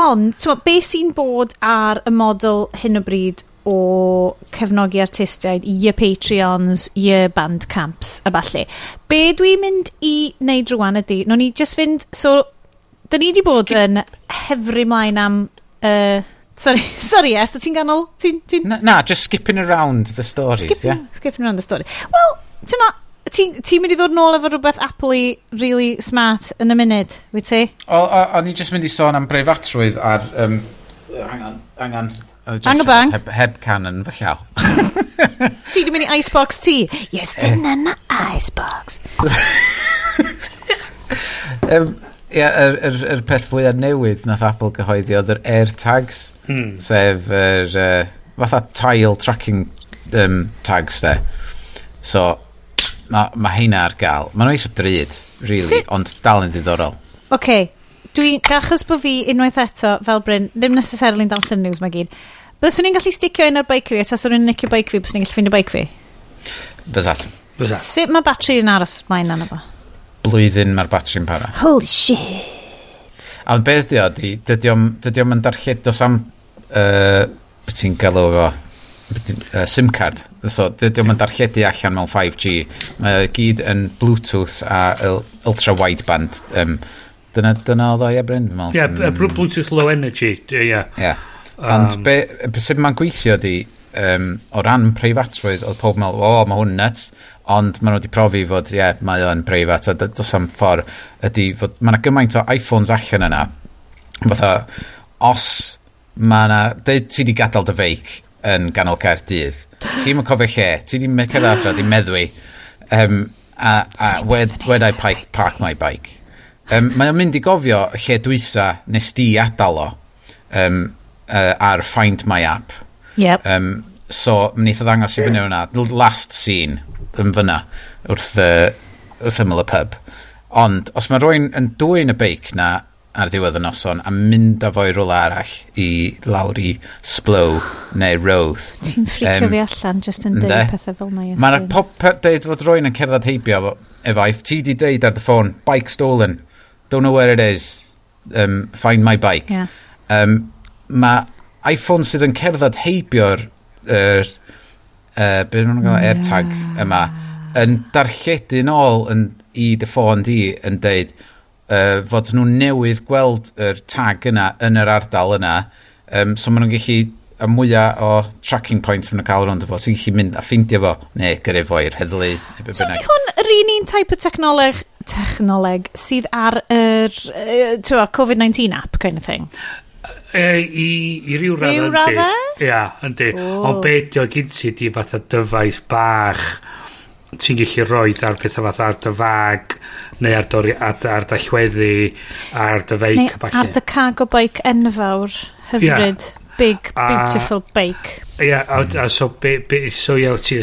ond, so, be sy'n bod ar y model hyn o bryd o cefnogi artistiaid i Patreons, i Bandcamps a falle. Be dwi'n mynd i wneud rwan ydy, no ni just fynd, so, da ni di bod yn hefru mlaen am... Uh, sorry, sorry Est, ti'n ganol? Ti, ti... Na, na, just skipping around the stories, skipping, yeah? Skipping around the story. Wel, ti'n ma, ti'n ti mynd i ddod nôl efo rhywbeth Apple i really smart yn y munud, wyt ti? O, o, O'n i jyst mynd i sôn am breifatrwydd ar... Um, angan, angan. a bang. Heb, heb canon fy llaw. ti di mynd i Icebox ti? Yes, dyna na Icebox. um, Ia, yr, yr, yr, peth fwyaf newydd nath Apple gyhoeddi oedd yr AirTags, hmm. sef yr uh, fatha tile tracking um, tags de. So, mae ma heina ar gael. Mae'n oes o dryd, really, si ond dal yn ddiddorol. Oce, okay. dwi'n gachos bod fi unwaith eto fel Bryn, ddim necessarily'n darllen news mae gyd. Byswn ni'n gallu sticio un ar bike fi, eto swn ni'n nicio bike fi, byswn ni'n gallu ffeindio y bike fi? Bysall. Bysall. Sut mae batri yn aros mlaen anna fo? Blwyddyn mae'r batri'n para. Holy shit. A beth ydi o, dydy o'm yn dos am, Uh, beth ti'n galw fo? uh, SIM card. So, dydy'n mynd darlledu allan mewn 5G. Mae uh, gyd yn Bluetooth a ultra wideband. Um, dyna, dyna oedd o, e ie Bryn? Ie, yeah, Bluetooth low energy, ie. Yeah. Yeah. Ond um, be, be, sef mae'n gweithio di, um, o ran preifatrwydd, oedd pob meddwl, o, oh, mae hwn nuts, ond maen nhw wedi profi fod, ie, yeah, mae o'n preifat, a dos am ffordd ydy fod, mae yna gymaint o iPhones allan yna, fatha, os mae yna, dweud ti wedi gadael dy feic, yn ganol Caerdydd. Ti'n mynd cofio lle, ti di mecer adra, di meddwi. Um, a, a wed, I park, park my bike. Um, mae o'n mynd i gofio lle dwytha nes di adal o um, uh, ar Find My App. Yep. Um, so, wnaeth o ddangos i fyny hwnna. Last scene yn fyna wrth, uh, wrth ymyl y pub. Ond, os mae rhywun yn dwy'n y beic na ar ddiwedd y noson a mynd â fo i rwla arall i lawr i Splow neu Roth. Ti'n ffricio um, fi allan jyst yn dweud pethau fel na. Mae'n pop deud fod rwy'n yn cerdded heibio efo if ti di deud ar the ffôn, bike stolen, don't know where it is, um, find my bike. Yeah. Um, mae iPhone sydd yn cerdded heibio'r er, er, er, yeah. AirTag yma yn darlledu nôl yn, i dy ffôn di yn deud, uh, fod nhw newydd gweld yr tag yna yn yr ardal yna. Um, so maen nhw'n gallu y mwyaf o tracking points maen nhw'n cael rownd o fo, sy'n gallu mynd a ffeindio fo, neu gyrru fo i'r heddlu. Neu So di hwn yr un un type o technoleg, technoleg sydd ar yr uh, COVID-19 app kind of thing? E, I, i ryw raddau. Ryw raddau? Ia, yndi. Ond be beth o gynti di fatha dyfais bach ti'n gallu rhoi ar pethau fath ar dy fag neu ar, dori, ar, ar dy llweddi ar dy feic neu bach ar dy cargo bike enfawr hyfryd yeah. big beautiful a, bike ia yeah, a, a so be, be, so iaw ti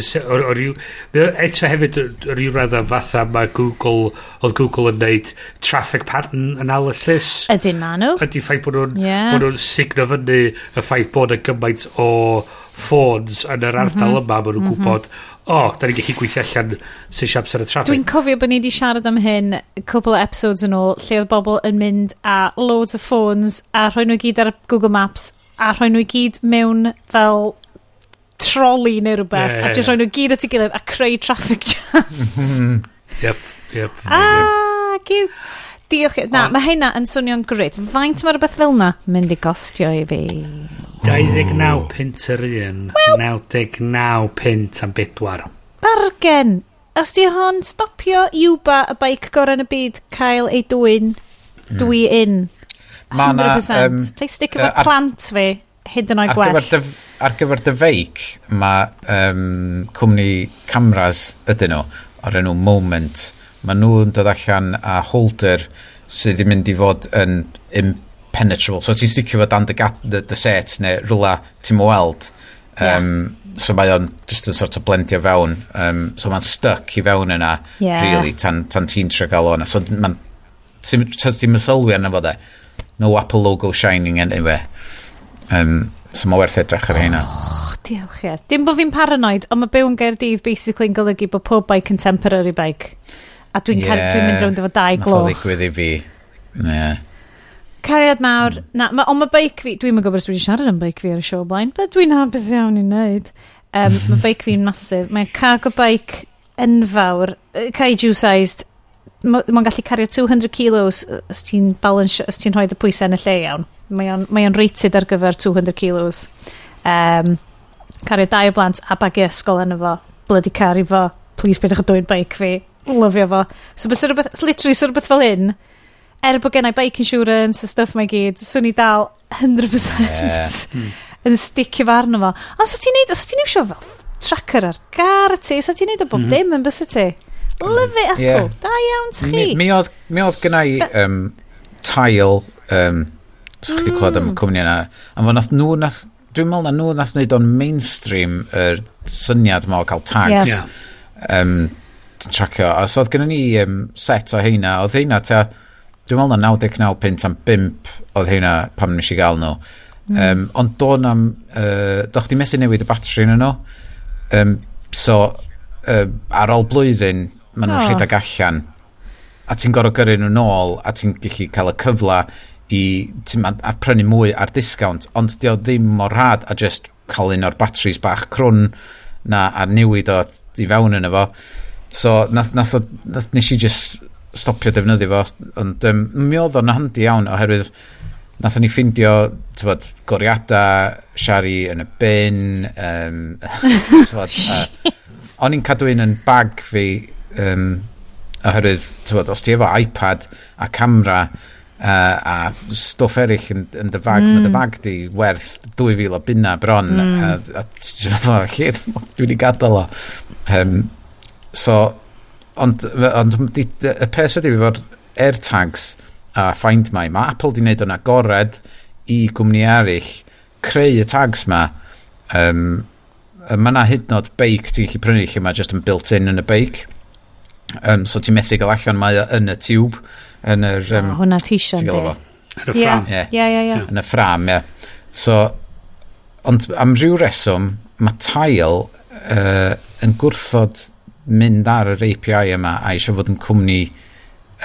eto hefyd rhyw radda fatha mae Google oedd Google yn neud traffic pattern analysis ydyn ma nhw ydy ffaith bod nhw'n yeah. bod nhw'n signo fyny y ffaith bod y gymaint o ffôns yn yr ardal mm -hmm. yma maen nhw'n mm -hmm. gwybod o, da ni'n gallu gweithio allan sy'n siap ar y traffic. Dwi'n cofio bod ni wedi siarad am hyn cwbl o episodes yn ôl, lle oedd bobl yn mynd a loads o ffôns a rhoi nhw gyd ar Google Maps a rhoi nhw gyd mewn fel troli neu rhywbeth yeah, a jyst rhoi nhw gyd at ei gilydd a creu traffic jams. yep, yep. Ah, yep. cute. Diolch. Na, mae hynna yn swnio'n grit. Faint mae rhywbeth fel na mynd i gostio i fi? 29 pint yr un, 99 pint am bedwar. Bargen! Os di hon stopio Iwba y baic gorau yn y byd cael ei dwy'n hmm. dwi in. Mae na... Um, Lle stick efo uh, plant fi hyd yn oed gwell. Gyfer ar gyfer dy feic, mae um, cwmni cameras ydyn nhw o'r enw Moment Mae nhw'n dod allan a holder sydd ddim mynd i fod yn impenetrable. So ti'n sticio fod dan dy, dy, dy set neu rhywle ti'n weld. Um, yeah. So mae o'n just yn sort of blendio fewn. Um, so mae'n stuck i fewn yna, yeah. really, tan, tan ti'n trio gael o'na. So mae'n... Ti'n mysylwi arno fo de. No Apple logo shining anyway. Um, so mae werth edrych ar hynna. Oh, diolch ie. Dim bod fi'n paranoid, ond mae byw yn Gaerdydd basically yn golygu bod pob bike yn temporary bike. A dwi'n yeah. dwi mynd rownd efo dau gloch. Nath o ddigwydd i fi. Yeah. Cariad mawr. Mm. Na, ma, ond mae beic fi, dwi'n mynd gwybod os dwi'n siarad am beic fi ar y siow blaen, but dwi'n hapus iawn i wneud. Um, mae beic fi'n masif. Mae'n cargo bike enfawr, kaiju sized. Mae'n ma gallu cario 200 kilos os ti'n balance, os ti'n rhoi y pwysau yn y lle iawn. Mae o'n, mae on rated ar gyfer 200 kilos. Um, cario dau o blant a bagu ysgol yn efo. Bloody caru fo. Please bydwch o dwy'n bike fi lyfio fo. So bys rhywbeth, literally, so rhywbeth fel hyn, er bod gennau bike insurance a stuff mae gyd, swn i dal 100% yeah. mm. yn sticio fo arno fo. Ond sa ti'n neud, sa ti'n iwsio fel tracker ar gar y ti, sa ti'n neud o bob mm -hmm. dim yn bys y ti? Mm. Lyfu Apple, yeah. da iawn ti Mi, Mi, oedd, mi oedd gynnau um, tail, um, sa'ch mm. clywed am y cwmni yna, a fo nath nhw, nath, dwi'n meddwl na nhw nath wneud o'n mainstream yr er syniad o cael tags. Yes. Yeah. Um, tracio. a so oedd gynnu ni um, set o heina, oedd heina ta, dwi'n meddwl na 99 pint am 5 oedd heina pam nes i gael nhw. Mm. Um, ond do'n am, uh, doch di methu newid y batri yn nhw. Um, so, um, ar ôl blwyddyn, maen nhw'n oh. rhedeg allan. A ti'n gorau gyrru nhw nôl, a ti'n gallu cael y cyfle i ma, a prynu mwy ar discount. Ond di o ddim mor rhad a just cael un o'r batris bach crwn na a newid o i fewn yn efo. So, nath, nath, nath nes i just stopio defnyddio fo, ond um, mi oedd o'n handi iawn oherwydd nath ni ffindio tywod, goriadau, siari yn y bin, um, tywod, uh, o'n i'n cadw un yn bag fi, um, oherwydd, tywod, os ti efo iPad a camera, uh, a stwff eraill yn, yn dy fag, mm. mae dy fag di werth 2000 o bunna bron, mm. a, a ti'n meddwl, lle, dwi wedi gadael o. Um, So, ond, ond di, y peth ydy fod AirTags a Find My, mae Apple di wneud yn agored i gwmni eraill creu y tags ma. Um, mae yna hyd nod beic ti'n gallu prynu lle mae just yn built-in yn y beic. Um, so ti'n methu gael allan mae yn y tube yn yr... Um, oh, hwnna ti sian, Yn y ffram. Ie, ie, ie. Yn y ffram, ie. Yeah. So, ond am ryw reswm, mae tail uh, yn gwrthod mynd ar yr API yma a eisiau fod yn cwmni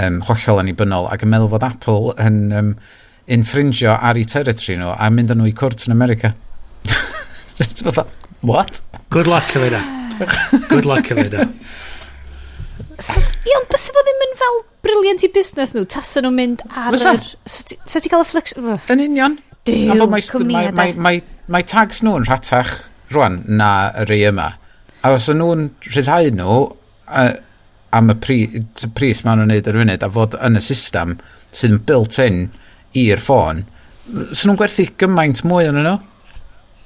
um, hollol annibynnol ac yn meddwl fod Apple yn um, infringio ar ei territory nhw a mynd â nhw i cwrt yn America. what? Good luck efo hynna. Good luck efo hynna. So, ie, ond bys fo ddim yn fel briliant i busnes nhw, tas nhw'n mynd ar yr... Sa ti cael y flex... Yn union. Dyw, cwmnïad. Mae tags nhw'n rhatach rwan na y rei yma. A os o'n nhw'n rhyddhau nhw a, am y pri, pris maen nhw'n neud ar funud a fod yn y system sydd yn built-in i'r ffôn, sy'n nhw'n gwerthu gymaint mwy yn nhw?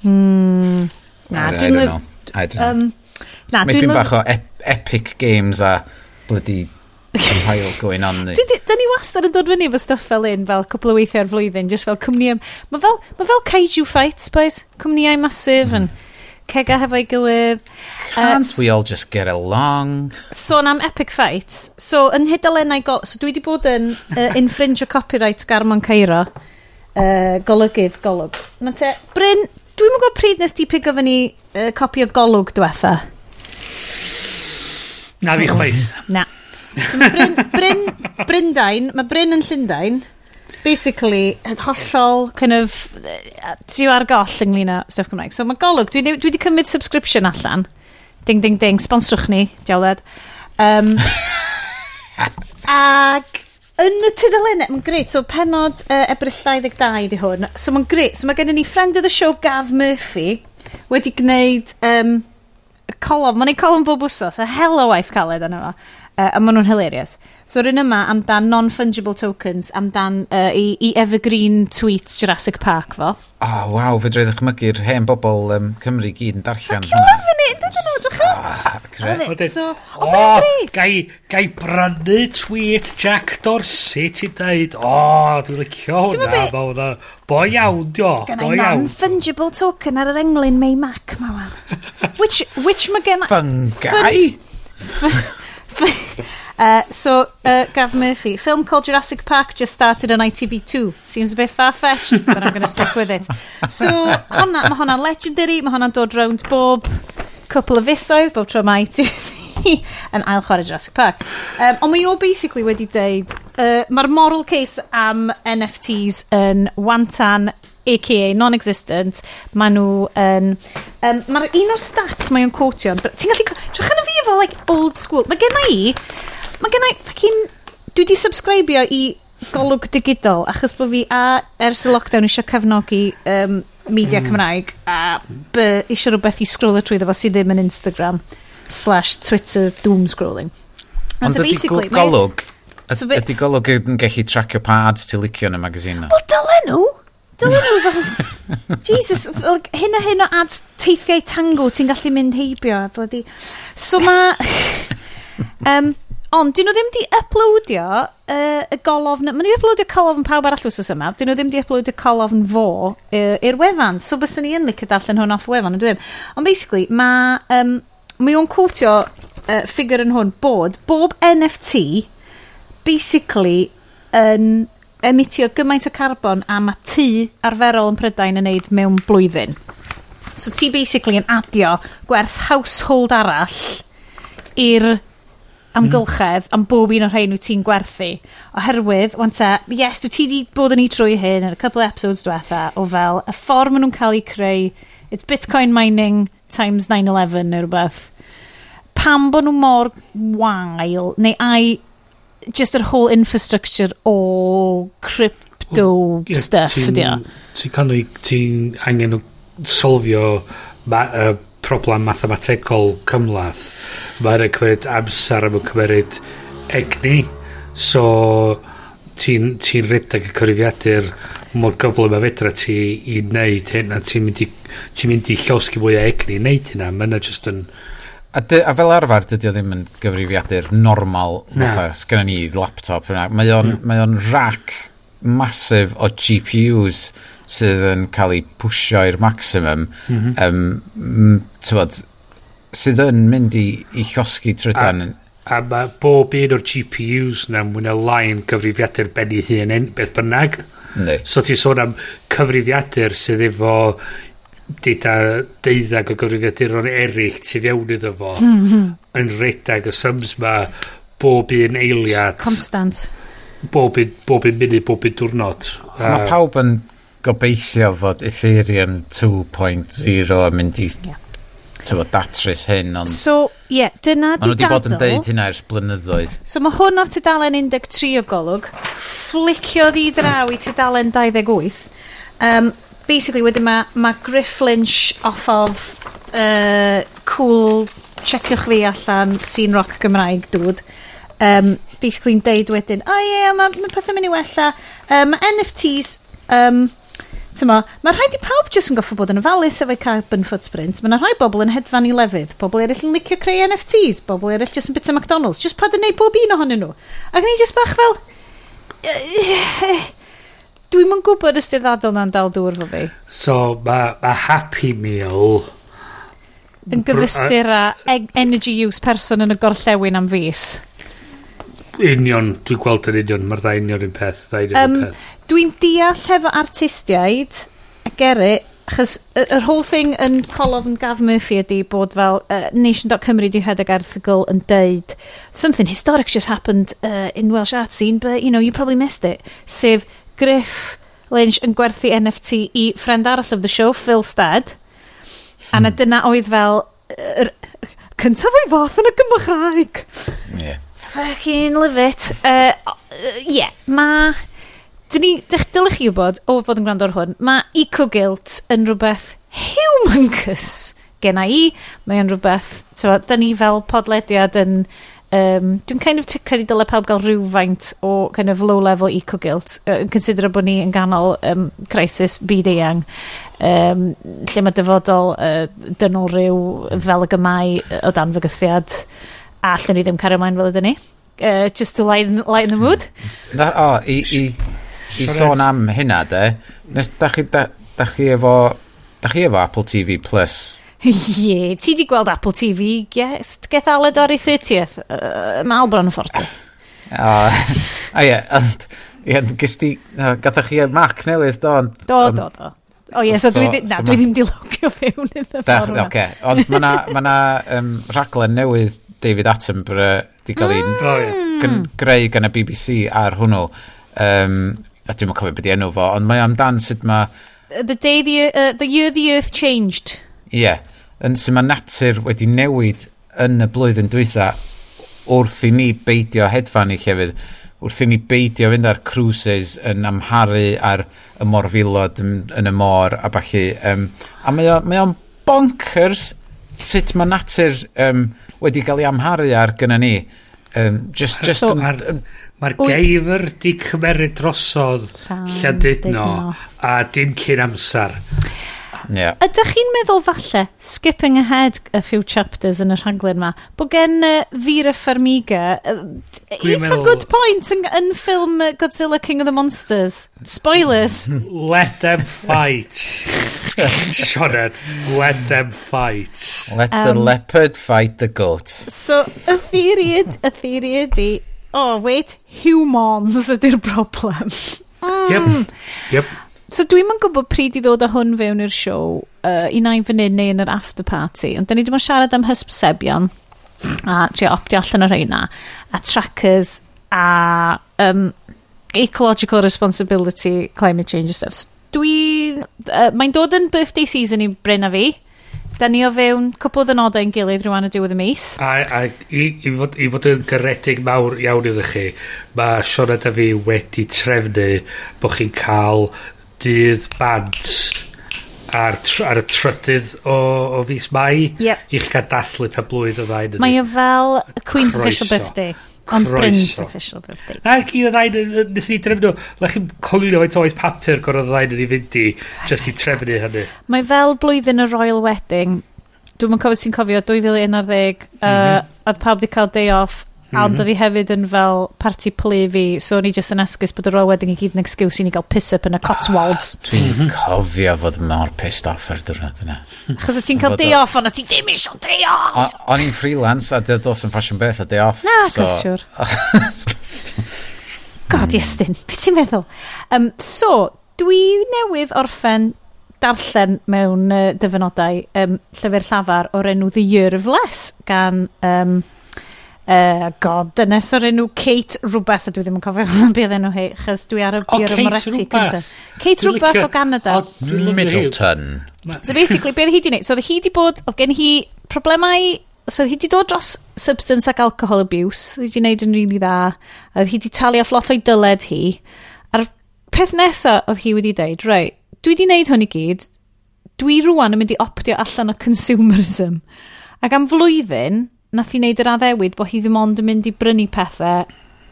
Mm, na, dwi'n... I, I, I don't know. Um, na, Mae dwi'n bach o ep epic games a bloody compile going on ni. Dyn ni wastad yn dod fyny efo stuff fel un, fel cwpl o weithiau ar flwyddyn, just fel cwmnïau... Mae fel, ma fel kaiju fights, boys. Cwmnïau masif yn... Mm cega hefo'i gilydd. Can't uh, we all just get along? Sôn so, am epic fights. So, yn hydalennau... So, dwi wedi bod yn uh, infringe o copyright Garmon Cairo. Uh, golygydd golwg. Mae te, Bryn, dwi'n mwyn gwybod pryd nes di pigo fyny uh, copi o golwg diwetha? Na fi chwaith. Na. So mae Bryn, Bryn, Bryndain, mae Bryn yn Llundain basically, yn hollol, kind of, ti ar goll ynglyn â stuff Cymraeg. So mae golwg, dwi wedi cymryd subscription allan. Ding, ding, ding, sponsrwch ni, diawled. Um, ag yn y tudalennau, mae'n greit, so penod uh, ebryll 22 di hwn. So mae'n greit, so mae gen i ni friend of the show Gav Murphy wedi gwneud um, colom, mae'n ei colom bob wsos, a helo waith caled yna fo. Uh, a maen nhw'n hilarious. So ryn yma amdan non-fungible tokens, amdan uh, i, i evergreen tweets Jurassic Park fo. Ah, oh, waw, fe drwy ddechmygu'r hen bobl um, Cymru gyd yn darllen hwnna. Fucking love it, dydyn nhw, drwych ah, so, O, oh, gai, gai brynu tweet Jack Dorsey ti'n dweud, o, oh, dwi'n licio hwnna, mae hwnna, bo iawn, dio, go iawn. non-fungible token ar yr englyn May Mac, ma wan. Which, which mae gen... Fungi? Uh, so, uh, Gav Murphy, film called Jurassic Park just started on ITV2. Seems a bit far-fetched, but I'm going to stick with it. So, honna, mae hwnna'n legendary, mae hwnna'n dod round bob couple of fisoedd, bob tro mae ITV yn ail chwarae Jurassic Park. Um, ond mae o basically wedi deud, uh, mae'r moral case am NFTs yn wantan aka non-existent, maen nhw yn... Um, Mae'r un o'r stats mae o'n quotio, ti'n gallu... Trach yn y fi efo, like, old school. Mae gen i Mae gen i fucking... Dwi di subscribio i golwg digidol achos bod fi a ers y lockdown eisiau cefnogi um, media. Mm. Cymraeg a by, eisiau rhywbeth i scrollio trwy ddefo sydd ddim yn Instagram slash Twitter doom scrolling. Ond so ydy golwg, so ydy golwg yn gallu tracio pa ads ti licio yn y magazine? Wel, dylen nhw! Dylen nhw fel... Jesus, like, hyn a hyn o ads teithiau tango ti'n gallu mynd heibio. Bloody. So mae... um, Ond, dyn nhw ddim di uploadio uh, y golofn... Mae nhw'n uploadio colofn pawb arall wrth yma. Dyn nhw ddim di uploadio colofn fo uh, i'r wefan. So, bys ni yn licio darllen hwn off wefan, dwi'n Ond, basically, mae... Um, mae o'n cwtio uh, ffigur yn hwn bod bob NFT basically yn emitio gymaint o carbon a mae tŷ arferol yn Prydain yn neud mewn blwyddyn. So ti basically yn adio gwerth household arall i'r amgylchedd mm. am bob un o'r rhain wyt ti'n gwerthu. Oherwydd, wan te, yes, dwi ti di bod yn ei trwy hyn yn y couple episodes diwetha o fel y ffordd maen nhw'n cael eu creu, it's bitcoin mining times 9-11 neu rhywbeth. Pam bod nhw mor wael, neu ai just yr whole infrastructure o crypto well, yeah, stuff ydi o? Ti'n canwy, ti'n angen o solfio ma, uh, problem mathemategol cymlaeth mae'n cymeryd amser a mae'n cymeryd egni so ti'n ti redag y cyrifiadur mor gyflym a fedra ti i wneud hyn a ti'n mynd, i, ti mynd i llosgi mwy o egni i wneud hynna mae'n just yn A, dy, a fel arfer, dydy o ddim yn gyfrifiadur normal, fatha, sgynna ni laptop. Mae o'n mm. rack masif o GPUs sydd yn cael ei pwysio i'r maximum. Mm -hmm. um, tywod, sydd yn mynd i, i llosgi trydan. A, a mae bob un o'r GPUs na mwy na lain cyfrifiadur benni hun yn beth bynnag. Nei. So ti sôn am cyfrifiadur sydd efo data deuddag o gyfrifiaduron eraill tu fewn iddo fo hmm. yn redag y sums ma bob un eiliad. Constant. Bob un, bob un munud, bob un diwrnod. Mae pawb yn gobeithio fod Ethereum 2.0 yn mynd i yeah tyfo, datrys hyn, ond... So, ie, yeah, dyna di. Maen nhw wedi bod yn deud hynna ers blynyddoedd. So, mae hwn o'r tydalen 13 o golwg, flicio di draw i tydalen 28. Um, basically, wedyn mae ma Griff Lynch off of uh, cool checiwch fi allan scene rock Gymraeg dŵd um, basically, yn deud wedyn o oh, ie yeah, mae ma pethau mynd i wella um, NFTs um, Tyma, mae rhaid i pawb jyst yn goffo bod yn ofalus efo'i carbon footprint. Mae yna rhai bobl yn hedfan i lefydd, bobl eraill yn licio creu NFTs, bobl eraill jyst yn bita McDonald's, jyst pad yn neud pob un ohonyn nhw. Ac ni jyst bach fel... Dwi'n yn gwybod ystyr ddadl na'n dal dŵr fo fi. So, mae ma Happy Meal... Yn gyfystyr a e-, energy use person yn y gorllewin am fus. Union, dwi'n gweld yn union, mae'r ddau union yn peth. Um, dwi'n deall efo artistiaid, a geri, achos yr whole thing yn colofn Gav Murphy ydy bod fel uh, Nation.Cymru di rhedeg erthigol yn deud something historic just happened uh, in Welsh art scene but you know you probably missed it sef Griff Lynch yn gwerthu NFT i ffrind arall of the show Phil Stead hmm. a na hmm. dyna oedd fel er, cyntaf o'i fath yn y Gymraeg yeah. Fucking love it. Uh, yeah, ma... Dyn ni, dych dylech chi wybod, o fod yn gwrando ar hwn, mae eco-guilt yn rhywbeth humongous genna i. Mae'n rhywbeth, tywa, dyn ni fel podlediad yn... Um, dwi'n kind of credu dyle pawb gael rhywfaint o kind of low-level eco-guilt yn uh, considero bod ni yn ganol um, crisis byd eang um, lle mae dyfodol uh, dynol rhyw fel y gymau o dan fygythiad a allan ni ddim cario mlaen fel ydyn ni. Uh, just to lighten, lighten the mood. Da, o, i, i, i sôn am hynna, de, nes da chi, da, da chi efo, da chi efo Apple TV Plus? Ie, yeah, ti di gweld Apple TV gest gethaled ar ei 30th, uh, mal bron 40. O, a ie, ond, ie, gys ti, gathach chi e Mac newydd, do, ond... Do, do, do. O oh, ie, yeah, so, so dwi, di, na, so dwi ddim di logio fewn iddo ffordd. Oce, okay. ond mae na, ma na um, rhaglen newydd David Attenborough di cael ei mm. Ah. oh, yeah. Hmm. greu gan y BBC ar hwnnw. Um, a dwi'n cofio beth i enw fo, ond mae amdan sut mae... The, day the, uh, the year the earth changed. Ie. Yeah, yn sy'n mae natur wedi newid yn y blwyddyn dwytha wrth i ni beidio hedfan i llefydd wrth i ni beidio fynd ar cruises yn amharu ar y morfilod yn, yn y môr a falle. Um, a mae o'n bonkers sut mae natur um, wedi cael ei amharu ar gyda ni. Um, just, just so, um, Mae'r geifr di cymeryd drosodd Llandudno a dim cyn amser. Yeah. Ydych chi'n meddwl falle, skipping ahead a few chapters yn y rhaglen yma, bod gen uh, Vera Farmiga, uh, if meddwl... a good point yn, yn ffilm Godzilla King of the Monsters. Spoilers. Let them fight. Sioned, let them fight. Let um, the leopard fight the goat. So, y theori, y theori ydi, oh wait, humans ydy'r problem. Mm. Yep, yep. So dwi'm yn gwybod pryd i ddod â hwn fewn i'r siow, uh, i nain fan hyn neu yn yr after party, ond da ni ddim yn siarad am hysbysebion a trio optio allan o'r reina, a trackers, a um, ecological responsibility, climate change and stuff. So dwi... Uh, Mae'n dod yn birthday season i Bryn a fi. Da ni o fewn cwpl o ddynodau yn gilydd rhywun y diwedd y mis. A, a i, i, fod, i fod yn garedig mawr iawn iddo chi, mae Siona a fi wedi trefnu bod chi'n cael dydd bant ar, ar y trydydd o, o fus mai. Yep. i chi cael dathlu pe blwydd o ddain mae o e fel Queen's Croeso. Official Birthday. Ond Bryn's Official Birthday. Ac i o ddain nes i drefnu Lech chi'n coelio faint oed papur gorau o ddain yn ei fynd i just i trefnu hynny. Mae fel blwyddyn y Royal Wedding. Dwi'n yn cofio sy'n cofio 2011 mm -hmm. uh, oedd pawb wedi cael day off a. Ond mhm. oedd hi hefyd yn fel party play fi, so o'n i just yn esgus bod y yr wedding i gyd yn excuse i ni gael piss-up yn y Cotswolds. Ah, Dwi'n mhm. cofio fod mor pissed off ar diwrnod yna. Chos o ti'n cael day off, ond o ti ddim eisiau day off! O'n i'n freelance a dyd os yn fashion beth a day off. Na, so... siwr. God, Iestyn, beth ti'n meddwl? Um, so, dwi newydd orffen darllen mewn uh, dyfynodau um, llyfr llafar o'r enw The Year of Less gan um, uh, god, nes o'r enw Kate rhywbeth, a dwi ddim yn cofio beth enw hi, chys dwi ar y bir o Moretti cynta. Kate rhywbeth o Canada. Mm, Middleton. So basically, beth hi di wneud? So oedd hi di bod, oedd gen hi problemau so oedd hi di dod dros substance ac alcohol abuse, oedd hi di wneud yn rili really dda, a hi di talu off lot o'i dyled hi. A'r peth nesaf oedd hi wedi dweud, rei, dwi di wneud hwn i gyd, dwi rwan yn mynd i optio allan o consumerism. Ac am flwyddyn, nath hi wneud yr addewid bod hi ddim ond yn mynd i brynu pethau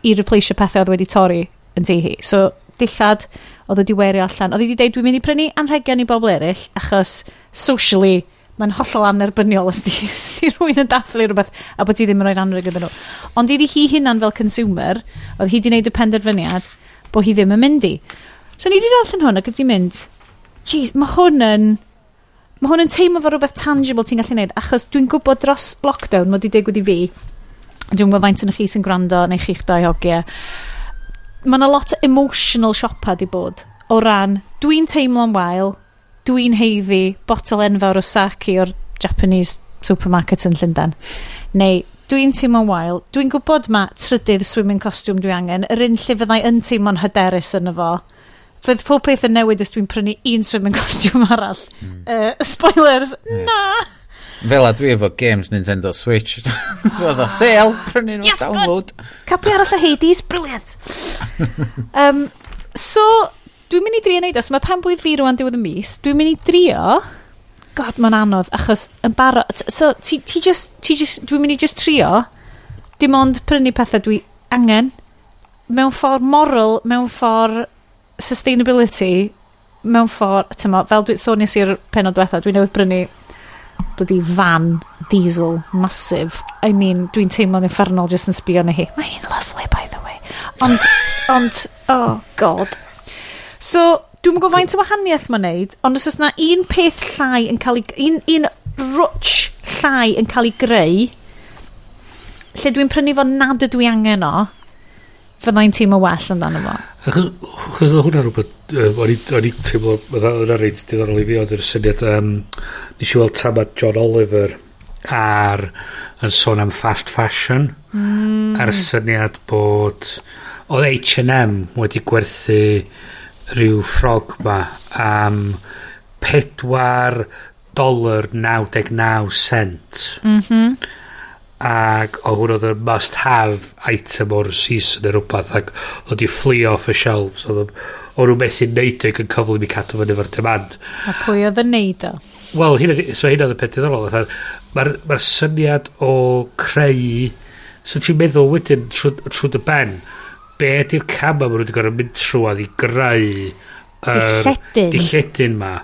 i replace pethau oedd wedi torri yn tu hi. So, dillad oedd wedi werio allan. Oedd wedi dweud, dwi'n mynd i brynu anrhegion i bobl eraill, achos socially, mae'n hollol anerbyniol os di, os di rhywun yn dathlu rhywbeth a bod ti ddim yn rhoi'r anrheg iddyn nhw. Ond iddi hi hunan fel consumer, oedd hi wedi gwneud y penderfyniad bod hi ddim yn mynd i. So ni wedi darllen hwn ac wedi mynd, jeez, mae hwn yn Mae hwn yn teimlo fo rhywbeth tangible ti'n gallu gwneud, achos dwi'n gwybod dros lockdown, mae wedi digwydd i fi, dwi'n gwybod faint yn chi sy'n gwrando neu chi'ch dau hogiau, mae yna lot o emotional siopa di bod. O ran dwi'n teimlo'n wael, dwi'n heiddi botol enfawr o sake o'r Japanese supermarket yn Llundain. Neu dwi'n teimlo'n wael, dwi'n gwybod mae trydydd swimming costume dwi angen, yr un lle fyddai yn teimlo'n hyderus yn y fo, fydd pob peth yn newid os dwi'n prynu un swimming costume arall. Mm. Uh, spoilers, yeah. na! Fel a dwi efo games Nintendo Switch. Roedd o sale, prynu nhw yes, download. Capu arall o Hades, briliant! um, so, dwi'n mynd i drio neud os mae pan bwydd fi rwan diwedd y mis, dwi'n mynd i drio... God, mae'n anodd, achos yn barod... So, ti, ti just... Ti just dwi'n mynd i just trio dim ond prynu pethau dwi angen mewn ffordd moral, mewn ffordd sustainability mewn ffordd, tyma, fel dwi, sôn nes i'r penod diwethaf, dwi'n newydd brynu dod i fan diesel masif. I mean, dwi'n teimlo'n infernol just yn sbio na hi. Mae hi'n lovely, by the way. Ond, ond, oh god. So, dwi'n gwybod faint o wahaniaeth mae'n neud, ond os oes na un peth llai yn cael ei... un, un rwtch llai yn cael ei greu, lle dwi'n prynu fo nad ydw i angen o, fyddai'n teimlo well amdano fo. Achos, achos oedd hwnna rhywbeth, uh, o'n i teimlo, oedd hwnna reit diddorol i fi, oedd yr syniad, um, nes i weld tamad John Oliver ar, yn sôn am fast fashion, mm. a'r syniad bod, oedd H&M wedi gwerthu rhyw ffrog ma am 4 dolar 99 cent. Mhm. Mm ac o hwn oedd y must have item o'r season neu rhywbeth ac oedd i fflio off y shelves oedd o'n nhw methu neud ac yn cyflym i cadw fyny efo'r demand. A pwy oedd yn neud o? wel hynna so hynna oedd y peth diddorol mae'r ma syniad o creu so ti'n meddwl wedyn trwy dy ben be ydy'r cama maen nhw wedi gorfod mynd trwy i greu er, dilledyn dilledyn ma?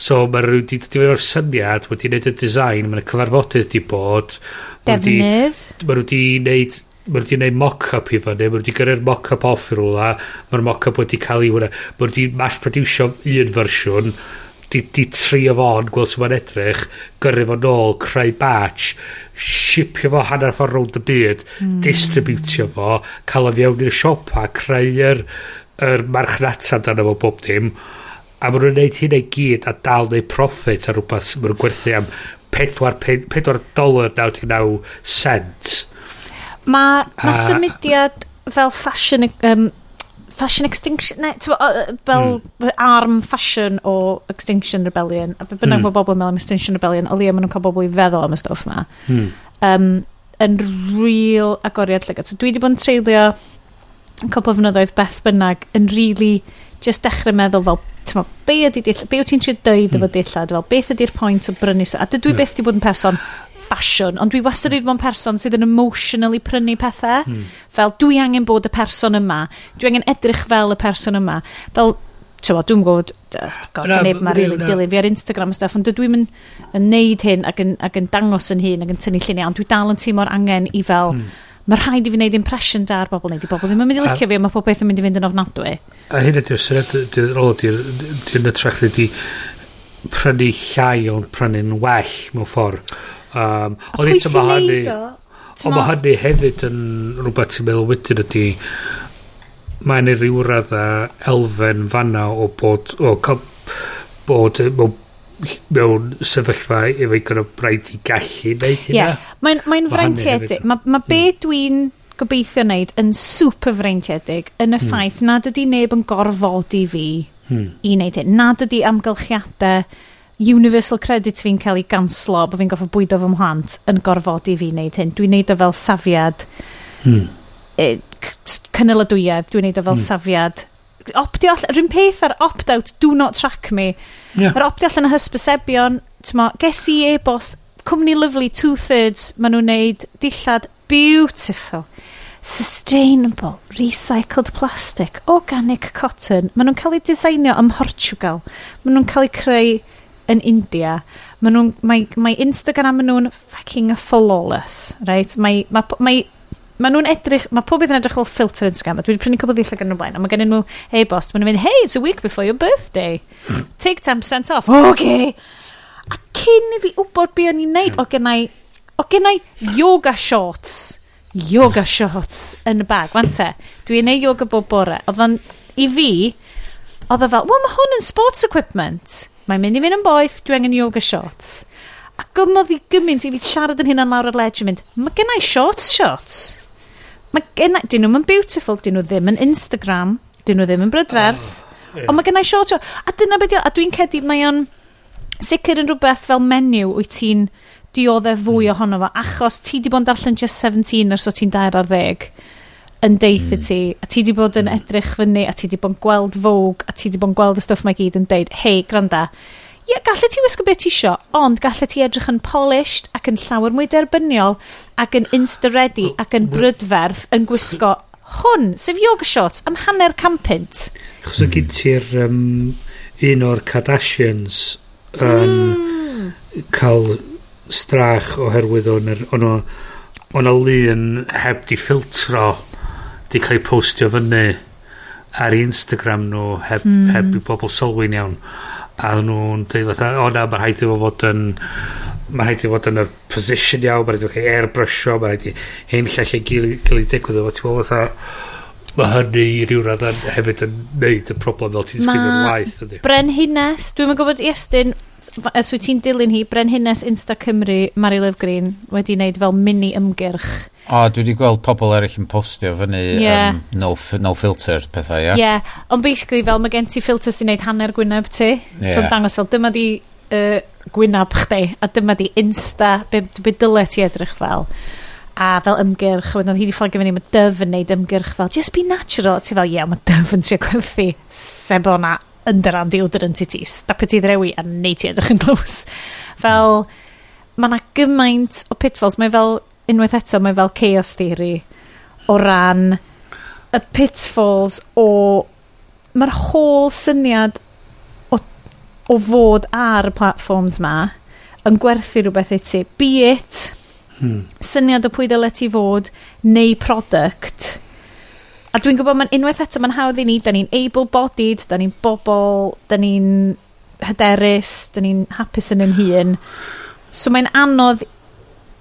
So mae rhywun wedi dod o'r syniad, wedi wneud y design, mae'n cyfarfodydd wedi bod. Defnydd. Mae rhywun wedi wneud Mae wedi gwneud mock-up i fyny, mae wedi gyrru'r mock-up off i rhywle mae'r mock-up wedi cael ei hwnna mae wedi mass-producio un fersiwn di, di trio fo on, gweld sy'n ma'n edrych, gyrru fo nôl, creu batch, shipio fo hanner ffordd rownd y byd, mm. distributio fo, cael o fiewn i'r siopa, creu'r er marchnata dan efo bob dim, a maen nhw'n neud hynna i gyd a dal neu profit a rhywbeth maen nhw'n gwerthu am 4 dolar 99 cent Mae ma symudiad fel fashion um, fashion extinction ne, tywa, uh, fel mm. arm fashion o Extinction Rebellion a bynnag mm. bobl yn meddwl am Extinction Rebellion o leia maen nhw'n cael bobl i feddwl am y stwff ma mm. um, yn real agoriad llygad so dwi wedi bod yn treulio yn cwpl o fynyddoedd beth bynnag yn really just dechrau meddwl fel Tyma, be ydy dill, be wyt ti'n siarad dweud efo dillad fel beth ydy'r pwynt o brynu a dydw i byth wedi bod yn person fashion, ond dwi wastad wedi bod yn person sydd yn emotionally prynu pethau fel dwi angen bod y person yma dwi angen edrych fel y person yma. Fel tyma, dwi'n gwybod, gos yn neb mae rili dilyn fi ar Instagram a stuff, ond dydw i'n yn, neud hyn ac yn, ac yn dangos yn hun ac yn tynnu lluniau, ond dwi dal yn teimlo'r angen i fel, mm mae rhaid i fi wneud impression da ar bobl neu di bobl ddim yn mynd i licio fi a mae popeth yn mynd i fynd yn ofnadwy. A hyn ydy'r syniad dwi'n ôl dwi'n ytrach ydy prynu llai o'n prynu'n well mewn ffordd. Um, a pwy sy'n neud o? Ond mae hynny hefyd yn rhywbeth ti'n meddwl wedyn ydy mae'n ei rhyw radda elfen fanna o bod o, bod mewn mewn sefyllfa efo i o braid i gallu neud hynna. Yeah. Mae'n mae freintiedig. Mae ma be hmm. dwi'n gobeithio wneud yn super freintiedig yn y hmm. ffaith nad ydy neb yn gorfodi fi hmm. i wneud hyn. Nad ydy amgylchiadau universal credit fi'n cael ei ganslo bod fi'n goffo bwydo fy mhlant yn gorfodi fi wneud hyn. Dwi'n neud o fel safiad hmm. E, cynyladwyedd, dwi'n neud o fel hmm. safiad optio allan, rhywun peth ar opt-out, do not track me. Yeah. Ar optio allan y hysbysebion, tyma, ges i e-bost, cwmni lyflu, two-thirds, maen nhw'n neud dillad beautiful. Sustainable, recycled plastic, organic cotton. Maen nhw'n cael eu designio ym Mhortugal. Maen nhw'n cael eu creu yn India. Maen nhw'n, mae, mae Instagram nhw'n fucking flawless, right? Mae, mae, mae maen nhw'n edrych, mae pob beth yn edrych fel filter Instagram, a dwi wedi prynu cwbl ddillag yn y blaen, a mae gen nhw e-bost, maen nhw'n mynd, hey, it's a week before your birthday, hmm. take 10% off, hmm. okay. A cyn i fi wybod be o'n i'n neud, hmm. o gennau, o gennau yoga shorts, yoga shorts yn y bag, fan te, dwi'n neud yoga bob bore, oedd o'n, i fi, oedd o fel, wel mae hwn yn sports equipment, mae'n mynd i fynd yn boeth, dwi angen yoga shorts. A gymodd i gymaint i fi siarad yn hynna lawr y ledge yn mynd, mae gennau shorts shorts mae gen i, dyn nhw'n beautiful, dyn nhw ddim yn Instagram, dyn nhw ddim yn brydferth, oh, ond mae gen i short shot. A dyna beth a dwi'n cedi mae o'n sicr yn rhywbeth fel menu wyt ti'n dioddau fwy mm. ohono fo, achos ti di bod yn darllen just 17 ers o ti'n dair ar ddeg yn deitha hmm. ti, a ti di bod yn hmm. edrych fyny, a ti di bod yn gweld Vogue, a ti di bod yn gweld y stwff mae gyd yn deud, hei, granda, ie, yeah, gallet ti wisgo beth ti isio, ond gallet ti edrych yn polished ac yn llawer mwy derbyniol ac yn insta-ready ac yn brydferth yn gwisgo hwn, sef yoga shorts, am hanner campynt. Chos o gyd ti'r um, un o'r Kardashians yn mm. cael strach oherwydd o'n o'n o'n lun heb di ffiltro di cael ei postio fyny ar Instagram nhw heb, mm. heb i bobl sylwi'n iawn a nhw'n dweud fatha, o na, mae'n rhaid i fo fod yn mae'n rhaid i fod yn y position iawn, mae'n rhaid i fod yn airbrushio mae'n rhaid i hyn llall yn gilydd digwydd efo, ti'n meddwl fatha, mae hynny i ryw radd hefyd yn neud y problem fel ti'n sgrifio'r waith. Mae Brenhines, dwi'n gwybod Iestyn, Os wyt ti'n dilyn hi, Brenhines Insta Cymru, Marilyf Green, wedi wneud fel mini ymgyrch. O, dwi wedi gweld pobl eraill yn postio fyny yeah. um, no, no filter pethau, ia? Yeah? Ie, yeah. ond basically fel mae gen ti filter sy'n neud hanner gwyneb ti. Yeah. So dangos fel, dyma di uh, gwyneb chdi, a dyma di Insta, be, be dyle ti edrych fel a fel ymgyrch, wedyn hi wedi fflagio fyny, mae dyf yn neud ymgyrch fel, just be natural, ti fel, ie, yeah, mae dyf yn trio gwerthu sebona underarm deodorant i ti, stapio ti ddrewi a neud ti edrych yn glws. Fel, mae yna gymaint o pitfalls, mae fel, unwaith eto, mae fel chaos theory o ran y pitfalls o, mae'r holl syniad o, o fod ar y platforms ma yn gwerthu rhywbeth i ti, be it, hmm. syniad o pwy ddyle ti fod, neu product, A dwi'n gwybod mae'n unwaith eto mae'n hawdd i ni, da ni'n able-bodied, da ni'n bobl, da ni'n hyderus, da ni'n hapus yn ein hun. So mae'n anodd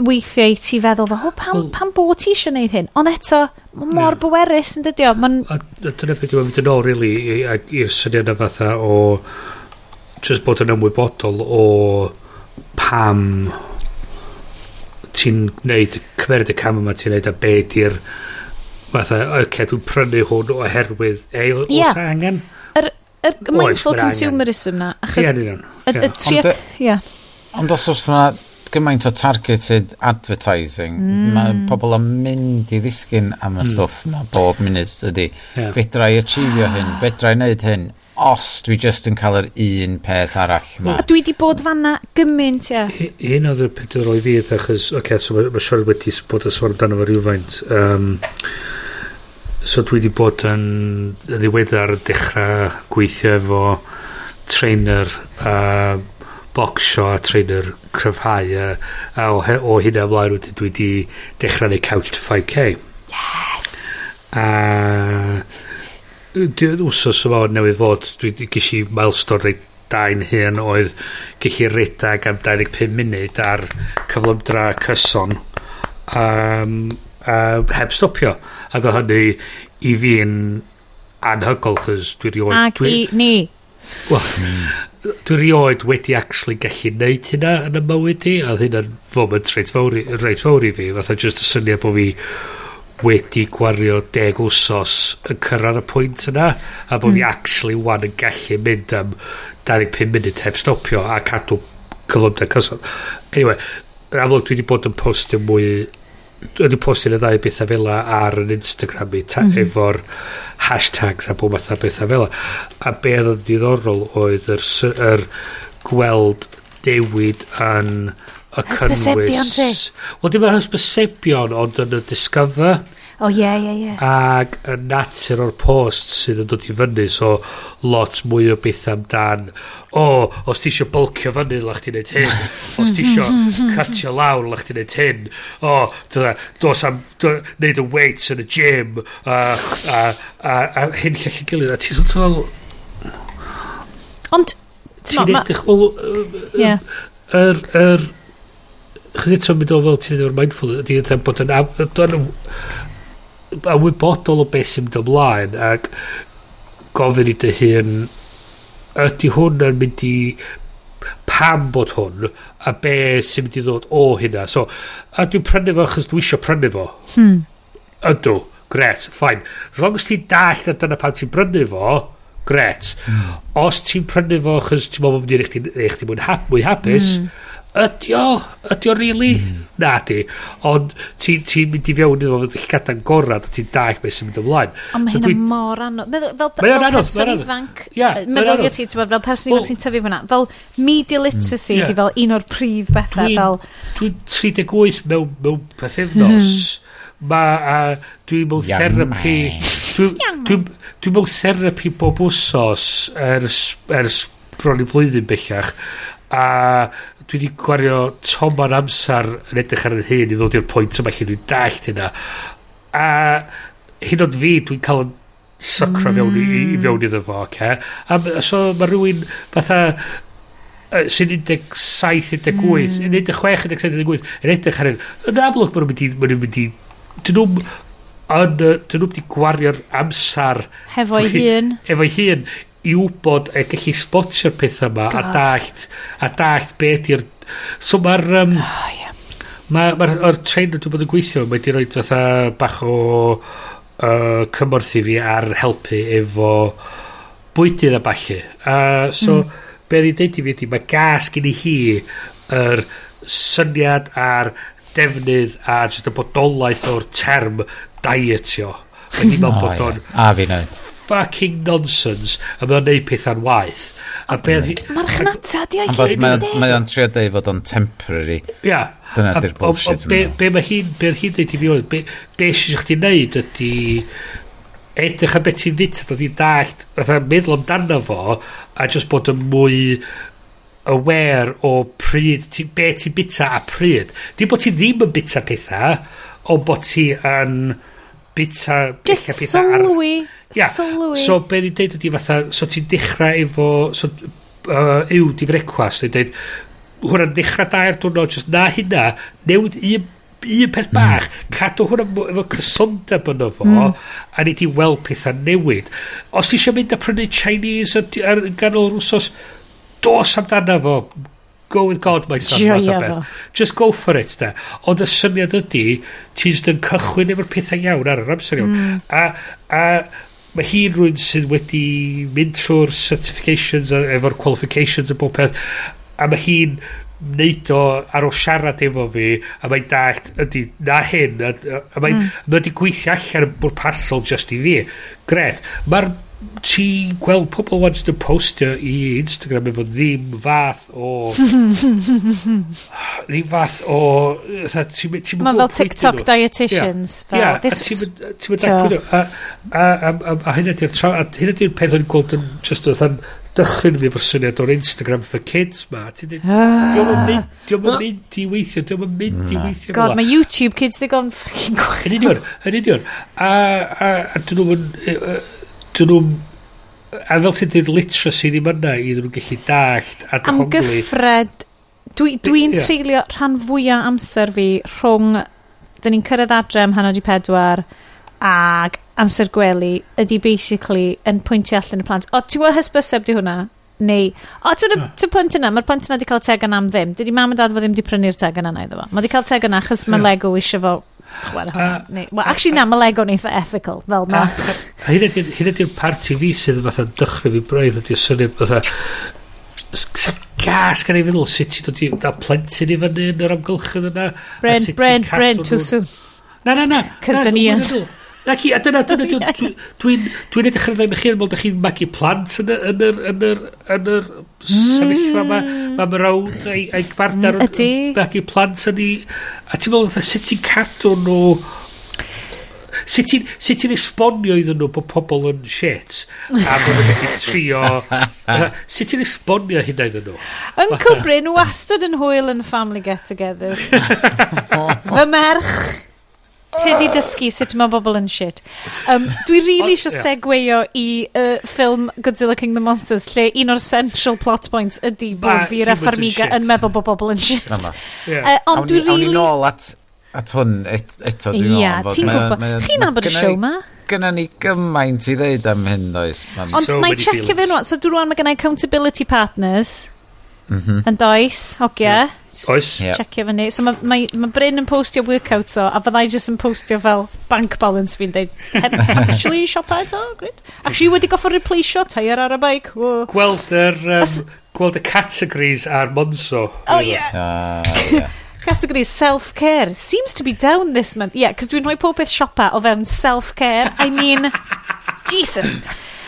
weithiau i ti feddwl fo, oh, pam, well, pam bod ti eisiau gwneud hyn? Ond eto, mae mor yeah. bwerus yn dydio. Man... A, a dyna beth dwi'n mynd yn ôl, really, i'r syniad yna fatha o just bod yn ymwybodol o pam ti'n gwneud cymeryd y cam yma ti'n gwneud a be di'r fatha, oce, dwi'n prynu hwn oherwydd, ei, oes yeah. angen? Yr, yr mindful oes, consumerism na. Achos, Ie, yn union. Ie. Ond os oes yna gymaint o targeted advertising, mm. mae pobl yn mynd i ddisgyn am y mm. stwff yma bob munud ydy. Yeah. Fedra i achievio ah. hyn, fedra i wneud hyn, os dwi just yn cael yr un peth arall yma. Dwi di bod fanna gymaint, ie. Un oedd y peth oedd roi fi, achos, oce, okay, so mae ma siarad wedi bod y sôn amdano fo rhywfaint. Um, so dwi wedi bod yn, yn ddiweddar dechrau gweithio efo trainer a bocsio a trainer cryfhau a, a o, o hynna ymlaen wedi dwi wedi dechrau neu couch to 5k yes! A wsos yma newydd fod dwi wedi gysi milestone reit dain hyn oedd gallu redag am 25 munud ar cyflymdra cyson um, uh, heb stopio ac o hynny i fi'n anhygol chys dwi rioed ac dwi, i ni well, mm. dwi rioed wedi actually gallu neud hynna yn y mywyd i a hynna'n foment reit fawr, reit fawr i fi fatha just y syniad bod fi wedi gwario deg wsos yn cyrraedd y pwynt yna a bod mm. fi hmm. actually wan yn gallu mynd am 25 munud heb stopio a cadw cyflymdau cyswm. Anyway, yn amlwg dwi wedi bod yn postio mwy yn y postio'r ddau bethau fel ar yn Instagram i ta, mm -hmm. efo'r hashtags a bob math o bethau fel a be oedd yn diddorol oedd yr, yr gweld newid yn y cynnwys Hysbysebion ti? Wel dim yn hysbysebion ond yn y discover O oh, ie, yeah, ie, yeah, ie. Yeah. Ac y natur o'r post sydd yn dod i fyny, so lot mwy o beth amdan, o, oh, os ti eisiau bulcio fyny, lach ti'n neud hyn. os ti eisiau cutio lawr, lach ti'n neud hyn. O, oh, dyna, dos am, do, neud y weights yn y gym, a, a, a, a hyn llall i gilydd, a ti'n sort fel... Ond, ti'n edrych wel... Ie. Yr, yr, Chos eto mynd o fel ti'n edrych o'r mindful, ydy eithaf bod yn a wybodol o beth sy'n mynd ymlaen ac gofyn i dy hun ydy hwn yn mynd i pam bod hwn a be sy'n mynd i ddod o hynna so a dwi'n prynu fo achos dwi eisiau prynu fo hmm. ydw gret fine as long as ti'n dall na dyna pam ti'n prynu fo gret os ti'n prynu fo achos ti'n meddwl bod mynd i eich ti'n mwyn hap, mwy hapus mm ydy o? ydy o, really? Mm. Na di. Ond ti'n ti mynd i fewn iddo fod eich gada'n gorad a ti'n dach beth sy'n mynd ymlaen. Ond mae so hynna mor anodd. Fel, fel, fel person ifanc, yeah, meddwl i ti, fel person ifanc sy'n tyfu fyna, fel media literacy mm. yeah. di fel un o'r prif bethau. Dwi'n fel... dwi 38 mewn, mewn pethefnos. Hmm. Mae a dwi'n mewn therapi dwi mewn therapi bob wsos ers, ers bron i flwyddyn bellach a dwi wedi gwario toma'n amser yn edrych ar y hyn i ddod i'r pwynt yma lle dwi'n dallt hynna. A hyn ond fi dwi'n cael yn sycro fewn i, i hmm. fewn iddo fo okay? a, a so mae rhywun fatha sy'n 17, 18 mm. 16, 17, 18 yn edrych ar hyn. Yn amlwg maen nhw'n mynd i dyn nhw'n yn, dyn nhw wedi gwario'r amser hefo'i hun. efo'i hun i wybod a gallu spotio'r pethau yma God. a dallt a dallt be ydy'r so mae'r um, oh, yeah. mae'r ma, ma tren dwi'n bod yn gweithio mae di rhoi fatha bach o uh, cymorth i fi ar helpu efo bwydydd a balli uh, so mm. be ni'n deud i fi ydy mae gas gen i hi yr syniad a'r defnydd a jyst y bodolaeth o'r term dietio. Mae ni'n meddwl bod o'n... A fi wneud fucking nonsense a mae'n neud pethau'n waith a beth mae'r chnata di o'i gyd mae o'n trio dweud fod o'n temporary. Ia. Dyna di'r bullshit be, be mae hi'n be mae hi'n dweud i fi oedd be, be sy'n chdi neud ydy edrych am beth ti'n fyta dod i dallt fatha meddwl amdano fo a just bod yn mwy aware o pryd ti, be ti'n bita a pryd. Di bod ti ddim yn bita pethau o bod ti yn bita just sylwi ar... Yeah. Sylwi. So, be ni'n deud ydy fatha, so ti'n dechrau efo, so, uh, yw, di frecwas, ti'n deud, hwnna'n dechrau dair diwrnod, just na hynna, newid un un peth mm. bach, mm. cadw hwnna efo cysondeb yno fo, mm. a ni di weld pethau newid. Os ti eisiau mynd a prynu Chinese ar ar ganol rwsos, dos amdano fo, go with God, my son, Joio fath o beth. Just go for it, da. Ond y syniad ydy, ti'n yn cychwyn efo'r pethau iawn ar yr amser iawn. Mm. A, a mae hi'n rwy'n sydd wedi mynd trwy'r certifications efo'r qualifications a bob peth a mae hi'n neud o ar ôl siarad efo fi a mae'n dallt ydy na hyn a, a mae'n mm. mae wedi gweithio allan bwrpasol just i fi gret mae'r ti gweld pobl wan yn postio i Instagram efo ddim fath o ddim fath o Mae fel TikTok dietitians fel ti'n mynd dacwyd a hynna di'r peth o'n gweld yn just oedd yn dychryn fi efo'r syniad o'r Instagram for kids ma. Ti'n dweud diolch yn mynd i weithio diolch yn mynd i weithio god mae YouTube kids they gone fucking gwych yn union yn union. A dyn nhw'n dyn nhw'n a fel ti'n dweud literacy ddim yna i ddyn nhw'n gallu dallt a dyhongli. Gyffred, dwi'n dwi, dwi yeah. treulio rhan fwyaf amser fi rhwng, dyn ni'n cyrraedd adre am hanod i pedwar, ag amser gwely ydy basically yn pwyntio allan y plant. O, ti'n gwybod hysbyseb di hwnna? Neu, o, ti'n gweld y plant yna, mae'r plant yna wedi cael teg yna am ddim. Dydy mam a dad fo ddim wedi prynu'r teg yna na iddo fo. Mae wedi cael teg yna achos yeah. mae Lego eisiau fo Wel, well, actually na, mae Lego neitha e ethical, fel ma. A Hyn ydy'r parti fi sydd fatha dychryn fi braidd ydy'r syniad fatha gas gan ei feddwl sut ti'n dod i da plentyn i fyny yn yr amgylchyn yna Bryn, Bryn, Bryn, too soon. Na na na. Cos dyn ni yn Na ci, a dyna, dyna, dwi'n dwi, dwi, dwi edrych ar ddau chi yn mwyn chi'n magu plant yn yr, yn yr, yn yr, yn yr sefyllfa yma. Mm. Mae mrawd a'i, ai gbarnar yn magu plant yn i, a ti'n meddwl, sut ti'n cadw nhw, sut ti'n sut ti'n esbonio iddyn nhw bod pobl yn shit? A bod nhw'n gallu trio sut ti'n esbonio hynna iddyn nhw Uncle Bryn wastad yn hwyl yn family get-togethers. Fy merch te di ddysgu sut mae bobl yn shit. Um, dwi really eisiau segweio i uh, ffilm Godzilla King the Monsters, lle un o'r central plot points ydy bod fi a Farmiga yn meddwl bod bobl yn shit. Yeah. Uh, ond dwi really... Awn ni nôl at, at hwn et, eto, dwi'n meddwl. Ia, ti'n gwybod. Chi'n abod y show ma? gynna ni gymaint i ddeud am hyn, does? Ond so na i checio fe nhw. So dwi'n rwan mae gennau accountability partners -hmm. Yn does, hogia. Yeah. Oes. Yep. Checio fyny. So mae ma, ma Bryn yn postio workout o, a fyddai jyst yn postio fel bank balance fi'n deud. Actually, siopa eto? Great. Actually, wedi goffo replaceio tair ar y bike. Whoa. Gweld yr... Um, Gweld y categories ar Monso. Oh, yeah. Uh, yeah. Category self-care seems to be down this month. Yeah, cos dwi'n rhoi pob beth siopa o fewn self-care. I mean, Jesus.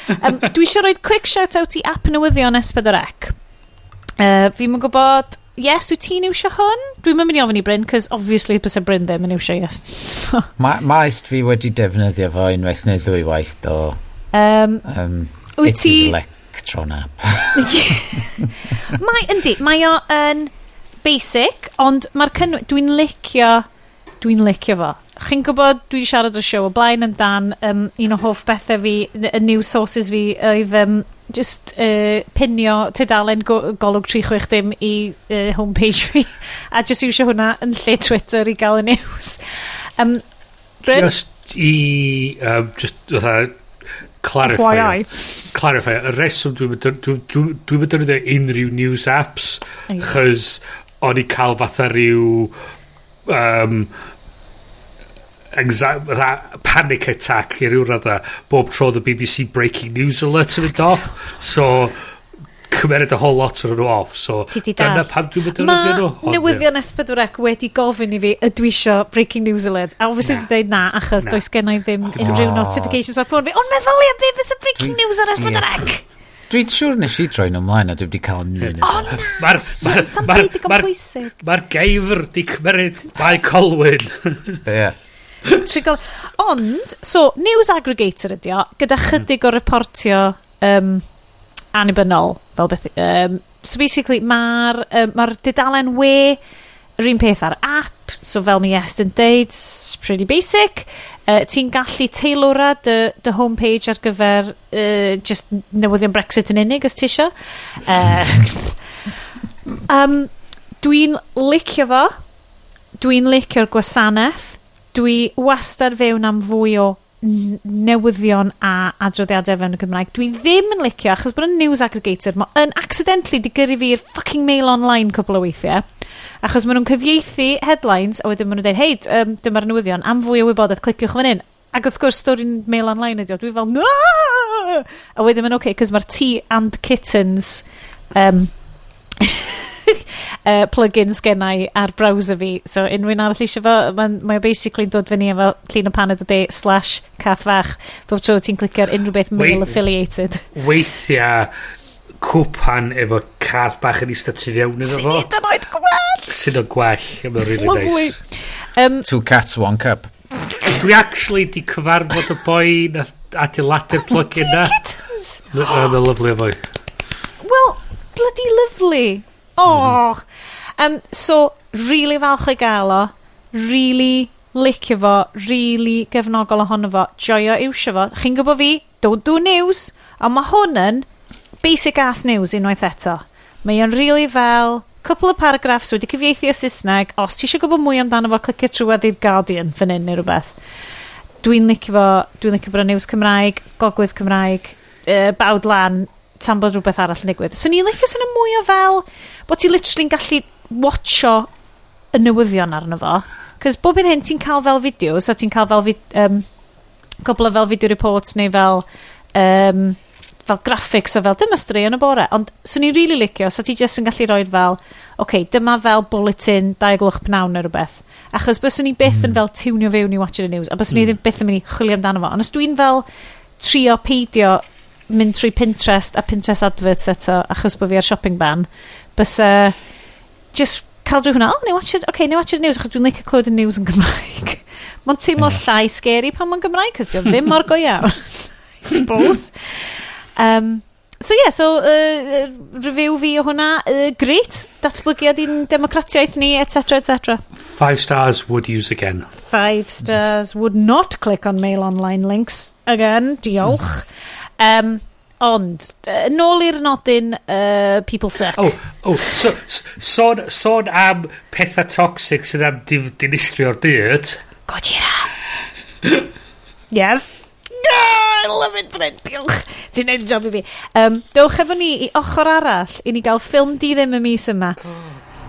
Um, dwi eisiau rhoi quick shout-out i app newyddion S4C Uh, fi'n mynd gwybod, yes, wyt ti'n iwsio hwn? Dwi'n mynd i ofyn i Bryn, cos obviously bys y Bryn ddim yn iwsio yes. Ma, maes fi wedi defnyddio fo unwaith neu ddwy waith do. Um, um, wyt ti... is electron app. mae, yndi, mae o yn basic, ond mae'r cynnwys, dwi'n licio, dwi'n licio fo chi'n gwybod, dwi wedi siarad o'r siow o blaen yn dan um, un o hoff bethau fi, y new sources fi, oedd um, just uh, pinio tudalen go golwg 360 i uh, homepage fi, a just iwsio hwnna yn lle Twitter i gael y news. Um, Bryn? Just i, um, just, uh, clarify. FYI. Clarify, y reswm dwi'n mynd dwi defnyddio unrhyw news apps, chys o'n i cael fatha rhyw um, panic attack i ryw radda bob tro the BBC breaking news alert yn mynd off. So cymered y whole lot o'n nhw off. So dyna pam dwi'n mynd yn nhw. Mae newyddion S4C wedi gofyn i fi ydw isio breaking news alert? A obviously dwi'n dweud na achos does gen i ddim unrhyw notifications ar ffôn fi. Ond meddwl i am beth fysa breaking news ar S4C Dwi'n siŵr nes i droi nhw ymlaen a dwi wedi cael un. O na! Mae'r ma, ma, ma, ma, ma, ma, ma, ma, ma, ma, ma, ma, Trigol. Ond, so, news aggregator ydi o, gyda hmm. chydig o reportio um, anibynnol, fel beth... Um, so basically, mae'r um, ma dudalen we yr un peth ar app, so fel mi est yn deud, pretty basic. Uh, ti'n gallu teilwra dy, dy homepage ar gyfer uh, just newyddion Brexit yn unig os ti isio. Uh, um, dwi'n licio fo, dwi'n licio'r gwasanaeth, dwi wastad fewn am fwy o newyddion a adroddiadau fewn y Gymraeg. Dwi ddim yn licio, achos bod yn news aggregator, mae yn accidentally di gyrru fi'r fucking mail online cwbl o weithiau. Achos maen nhw'n cyfieithu headlines, a wedyn maen nhw'n dweud, hei, um, dyma'r newyddion, am fwy o wybodaeth, cliciwch fan hyn. Ac wrth gwrs, stori'n mail online ydi o. Dwi fel, no! A wedyn maen nhw'n, oce, okay, cos mae'r tea and kittens um, uh, plug-in ar browser fi. So unrhyw'n arall eisiau fo, mae'n basically yn dod fyny efo llun o paned o de slash cath fach. Bob tro ti'n clicio ar unrhyw beth mail affiliated. Weithiau cwpan efo cath bach yn eistedd tu fewn iddo fo. Sydd yn oed gwell. Sy'n o gwell. Mae'n really Lovely. nice. Um, Two cats, one cup. Dwi actually di cyfarfod y boi na adeiladu'r plug-in na. Dickens! Mae'n lyflu o boi. Wel, bloody lovely. Oh. Um, so really falch o gael o. Really licio fo. Really gefnogol ohono fo. Joio iwsio fo. Chi'n gwybod fi? Don't do news. Ond mae hwn yn basic ass news unwaith eto. Mae o'n really fel cwpl o paragraphs wedi cyfieithu o Saesneg. Os ti eisiau gwybod mwy amdano fo, clicio trwad i'r Guardian fan hyn neu rhywbeth. Dwi'n licio fo, dwi'n licio bod news Cymraeg, gogwydd Cymraeg, uh, bawd lan, tan bod rhywbeth arall yn digwydd. So ni'n licio sy'n mwy o fel bod ti literally'n gallu watcho y newyddion arno fo. Cos bob un hyn ti'n cael fel fideos, so ti'n cael fel fi, um, cwbl o fel video reports neu fel um, fel graphics o fel dyma stri yn y bore ond swn i'n really licio so ti jyst yn gallu rhoi fel oce, okay, dyma fel bulletin 2 gloch pnawn neu rhywbeth achos byswn i byth mm. yn fel tiwnio fewn i watching the news a byswn mm. i ddim byth yn mynd i chwilio amdano fo ond os dwi'n fel trio peidio mynd trwy Pinterest a Pinterest adverts eto achos bod fi ar shopping ban bysa just cael drwy hwnna o oh, neu watch it okay, neu watch it news achos dwi'n licio clywed y news yn Gymraeg mae'n teimlo yeah. llai scary pan mae'n Gymraeg cos dwi'n ddim mor go iawn I suppose um, so yeah, so uh, review fi o hwnna, uh, great, datblygiad i'n democratiaeth ni, etc, etc. Five stars would use again. Five stars would not click on mail online links again, diolch. Um, ond, yn ôl i'r nodyn uh, People Suck. Oh, oh, so, sôn, sôn am pethau toxic sydd am dinistrio'r byd. Gojira. yes. Yeah, I love it, Bryn. Diolch. Ti'n neud job i fi. Um, dewch efo ni i ochr arall i ni gael ffilm di ddim y mis yma. Oh.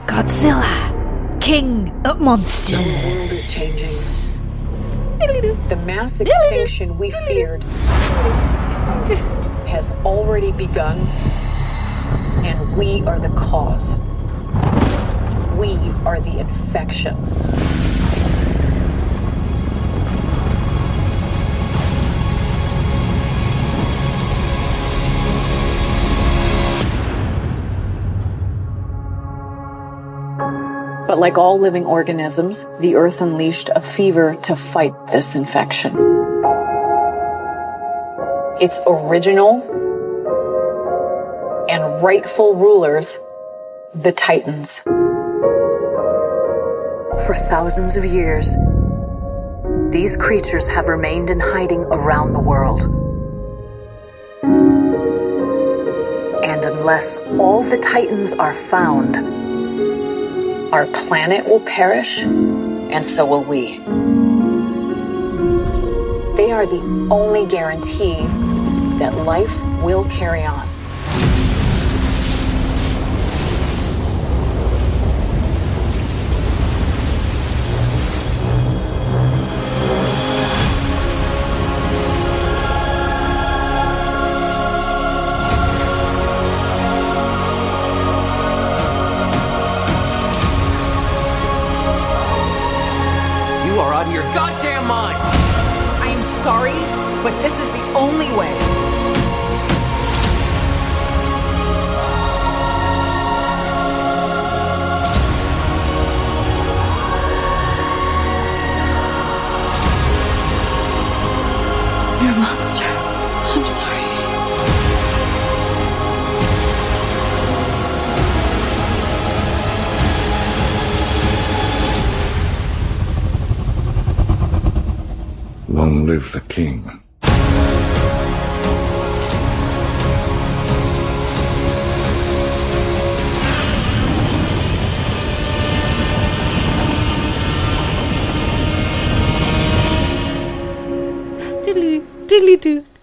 Godzilla, King of Monsters. The world is changing. The mass extinction we feared has already begun, and we are the cause. We are the infection. But like all living organisms, the earth unleashed a fever to fight this infection. Its original and rightful rulers, the Titans. For thousands of years, these creatures have remained in hiding around the world. And unless all the Titans are found, our planet will perish, and so will we. They are the only guarantee that life will carry on. But this is the only way. You're a monster. I'm sorry. Long live the king.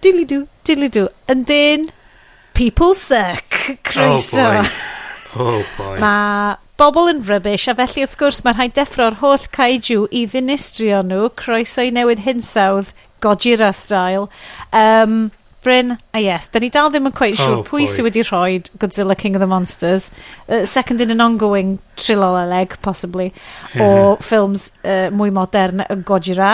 dilly do, dilly do. And then, people suck. Croeso. Oh boy. Oh boy. Mae bobl yn rybys a felly wrth gwrs mae rhaid deffro'r holl kaiju i ddinistrio nhw croeso i newid hinsawdd Gojira style um, Bryn, a yes, da ni dal ddim yn quite oh, sure pwy sydd wedi rhoi Godzilla King of the Monsters, uh, second in an ongoing triloleg, possibly, yeah. o ffilms uh, mwy modern y Gojira.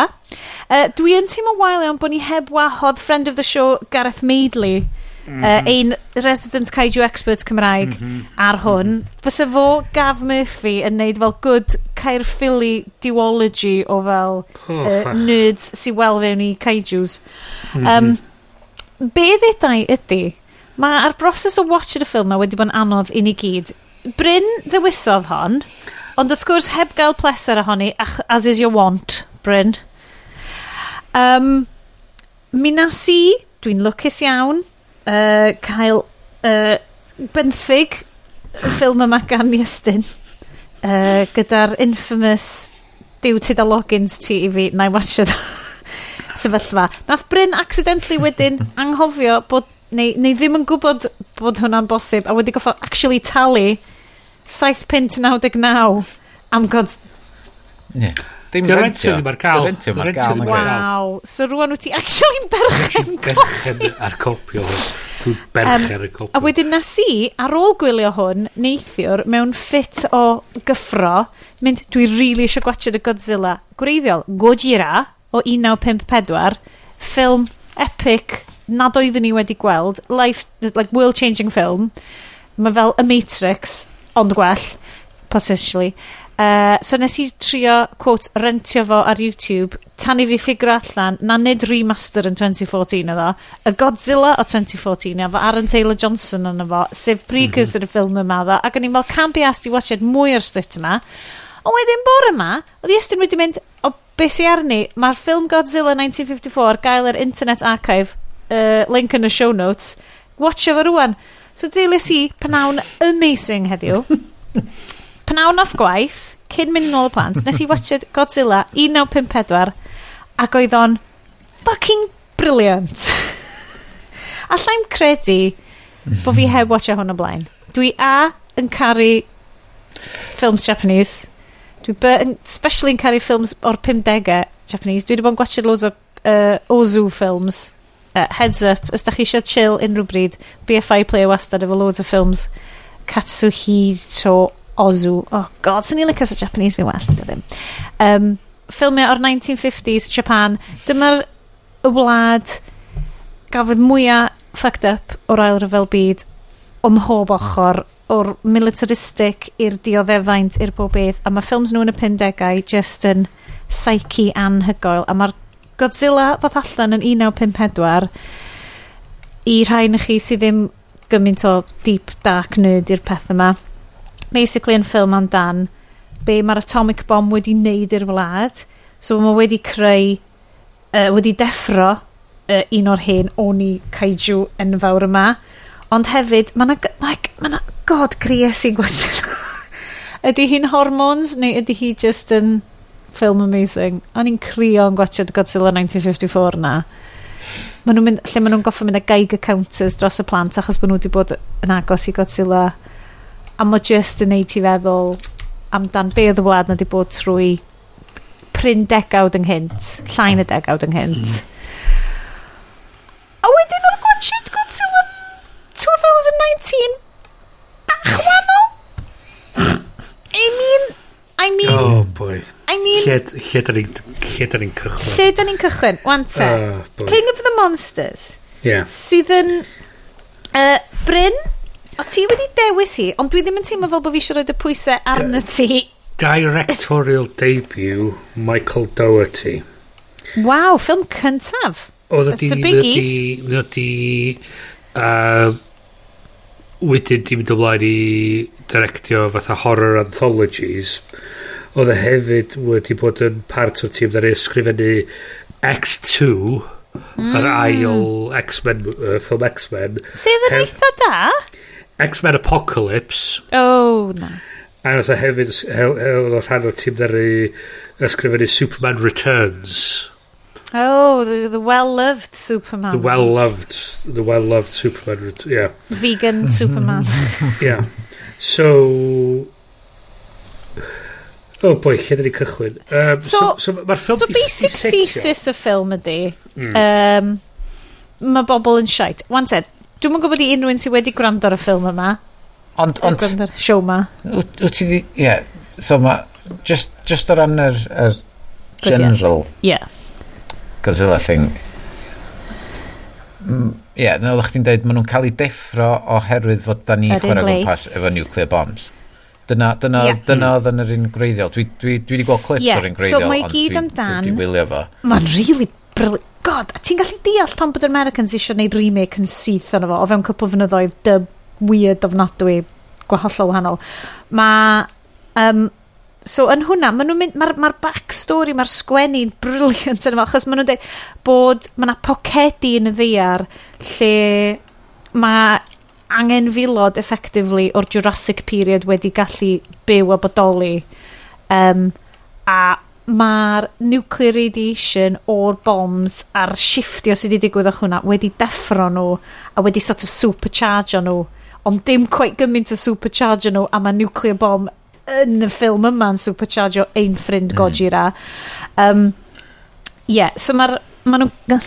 Uh, dwi yn teimlo wael iawn bod ni heb wahodd friend of the show Gareth Maidley, mm -hmm. uh, ein resident kaiju expert Cymraeg mm -hmm. ar hwn. Fysa fo Gav Murphy yn neud fel good Caerphilly duology o fel oh, uh, nerds sy'n wel fewn i kaijus. Um, mm -hmm be ddedau ydy, mae'r broses o watching y ffilm ma wedi bod yn anodd i ni gyd. Bryn ddewisodd hon, ond wrth gwrs heb gael pleser ohoni, as is your want, Bryn. Um, mi nas i, dwi'n lwcus iawn, uh, cael uh, benthyg y ffilm yma gan Iestyn, uh, gyda'r infamous diw ti da logins ti i fi na i watcha sefyllfa. Nath Bryn accidentally wedyn anghofio bod, neu, neu ddim yn gwybod bod hwnna'n bosib, a wedi goffo actually talu 7.99 am god... Yeah. Dim rentio. Ddim ar cael. Dim rentio ar cael. Waw. So rwan wyt ti actually berchen Berchen ar copio hwn. Dwi'n berchen ar y copio. A wedyn nes i, ar ôl gwylio hwn, neithiwr, mewn ffit o gyffro, mynd, dwi rili really eisiau gwachod y Godzilla. Gwreiddiol, Gojira o 1954, ffilm epic nad oeddwn ni wedi gweld, life, like world-changing film. Mae fel y Matrix, ond gwell, potentially. Uh, so nes i trio, quote, rentio fo ar YouTube, tan i fi ffigur allan, na nid remaster yn 2014 ydo, y Godzilla o 2014 efo Aaron Taylor Johnson mhm. yn efo, sef precursor mm -hmm. y ffilm yma ddo, ac o'n i'n fel, can be asked i watch mwy o'r strit yma. Ond wedyn bore yma, oedd i estyn wedi mynd, o be sy arni, mae'r ffilm Godzilla 1954 gael yr Internet Archive, uh, link yn y show notes, watch fo rwan. So dwelis i pnawn amazing heddiw. pnawn off gwaith, cyn mynd nôl y plant, nes i watched Godzilla 1954 ac oedd o'n fucking brilliant. Alla'i'n credu bod fi heb watcha e hwn o blaen. Dwi a yn caru ffilms Japanese. Dwi yn, especially yn caru ffilms o'r 50au Japanese. Dwi wedi bod yn gwachio loads o uh, Ozu films. Uh, heads up, os da chi eisiau chill unrhyw bryd, BFI player wastad efo loads o ffilms Katsuhito Ozu. Oh god, sy'n ni'n lycas o Japanese fi'n well, ddim. Um, ffilmiau o'r 1950s Japan. Dyma'r y wlad gafodd mwyaf fucked up o'r ail ryfel byd o mhob ochr o'r militaristic i'r dioddefaint i'r bob beth a mae ffilms nhw yn y 50au just yn psyche anhygoel a mae'r Godzilla ddoth allan yn 1954 i rhai na chi sydd ddim gymaint o deep dark nerd i'r peth yma. Basically yn ffilm amdan be mae'r atomic bomb wedi wneud i'r wlad. So mae wedi creu uh, wedi deffro uh, un o'r hen oni kaiju enfawr yma. Ond hefyd, mae yna... Mae, mae yna... God, gries i'n gwachio. ydy hi'n hormones neu ydy hi just yn ffilm amazing? O'n i'n crio yn gwachio Godzilla 1954 na. Ma nhw'n mynd, lle maen nhw'n goffa mynd â gaig y counters dros y plant achos bod nhw wedi bod yn agos i Godzilla. A mae just yn neud ti feddwl amdan be oedd y wlad na wedi bod trwy pryn degawd ynghynt, llain y degawd ynghynt. Mm. A wedyn oedd gwachod Godzilla 2019, bach wahanol. I mean, I mean... Oh boy. I mean... Lle da ni'n cychwyn? Lle da ni'n cychwyn? Wan te. Uh, King of the Monsters. Yeah. Sydd yn... Uh, Bryn, o ti wedi dewis hi, ond dwi ddim yn teimlo fel bod fi eisiau rhoi y pwysau arna ti. Directorial debut, Michael Doherty. Waw, ffilm cyntaf. Oedd ydi... That's a biggie. Oedd ydi... Uh, wedyn ti'n mynd ymlaen i directio fatha horror anthologies. Oedd e hefyd wedi bod yn part o'r tîm ddari ysgrifennu X2 mm. yr ail X-Men uh, ffilm X-Men. Sydd yn eitha da? X-Men Apocalypse. Oh na. A oedd e hefyd oedd rhan o'r tîm ddari ysgrifennu Superman Returns. Oh, the, the well-loved Superman. The well-loved, the well-loved Superman, yeah. Vegan Superman. yeah. So... Oh boy, lle dyn ni cychwyn? Um, so, so, so mae'r ffilm So basic thesis y ffilm ydy, mm. um, mae bobl yn siait. Wan te, dwi'n mwyn gwybod i unrhyw'n sydd wedi gwrando ar y ffilm yma. Ond, ond... Gwrando ar y show yma. Wyt ti di... Ie, yeah. so mae... Just, just o ran yr... yr er, Gensel. Ie. Yeah Godzilla thing. Mm. Ie, yeah, nid oeddech chi'n dweud, maen nhw'n cael ei deffro oherwydd fod da ni chwarae gwmpas efo nuclear bombs. Dyna, dyna, yeah. dyna oedd yn yr un greiddiol. Dwi dwi, dwi, wedi gweld clips yeah. o'r un greiddiol, so ond gyd amdan, dwi wedi wylio fo. Mae'n really brilliant. God, a ti'n gallu deall pan bod yr Americans eisiau gwneud remake yn syth o'n fo, o fewn cwpl fynyddoedd dy weird ofnadwy gwahollol wahanol. Mae um, so yn hwnna, maen nhw'n mynd, mae'r ma backstory, mae'r sgwennu'n briliant yn yma, achos maen nhw'n dweud bod mae yna pocedi yn y ddiar lle mae angen filod effectively o'r Jurassic period wedi gallu byw a bodoli. Um, a mae'r nuclear radiation o'r bombs a'r shiftio sydd wedi digwydd o'ch hwnna wedi deffro nhw a wedi sort of supercharge nhw ond dim quite gymaint o supercharge nhw a mae nuclear bomb yn y ffilm yma'n o ein ffrind mm. Gojira. Um, yeah, so mae'r... Ma nhw...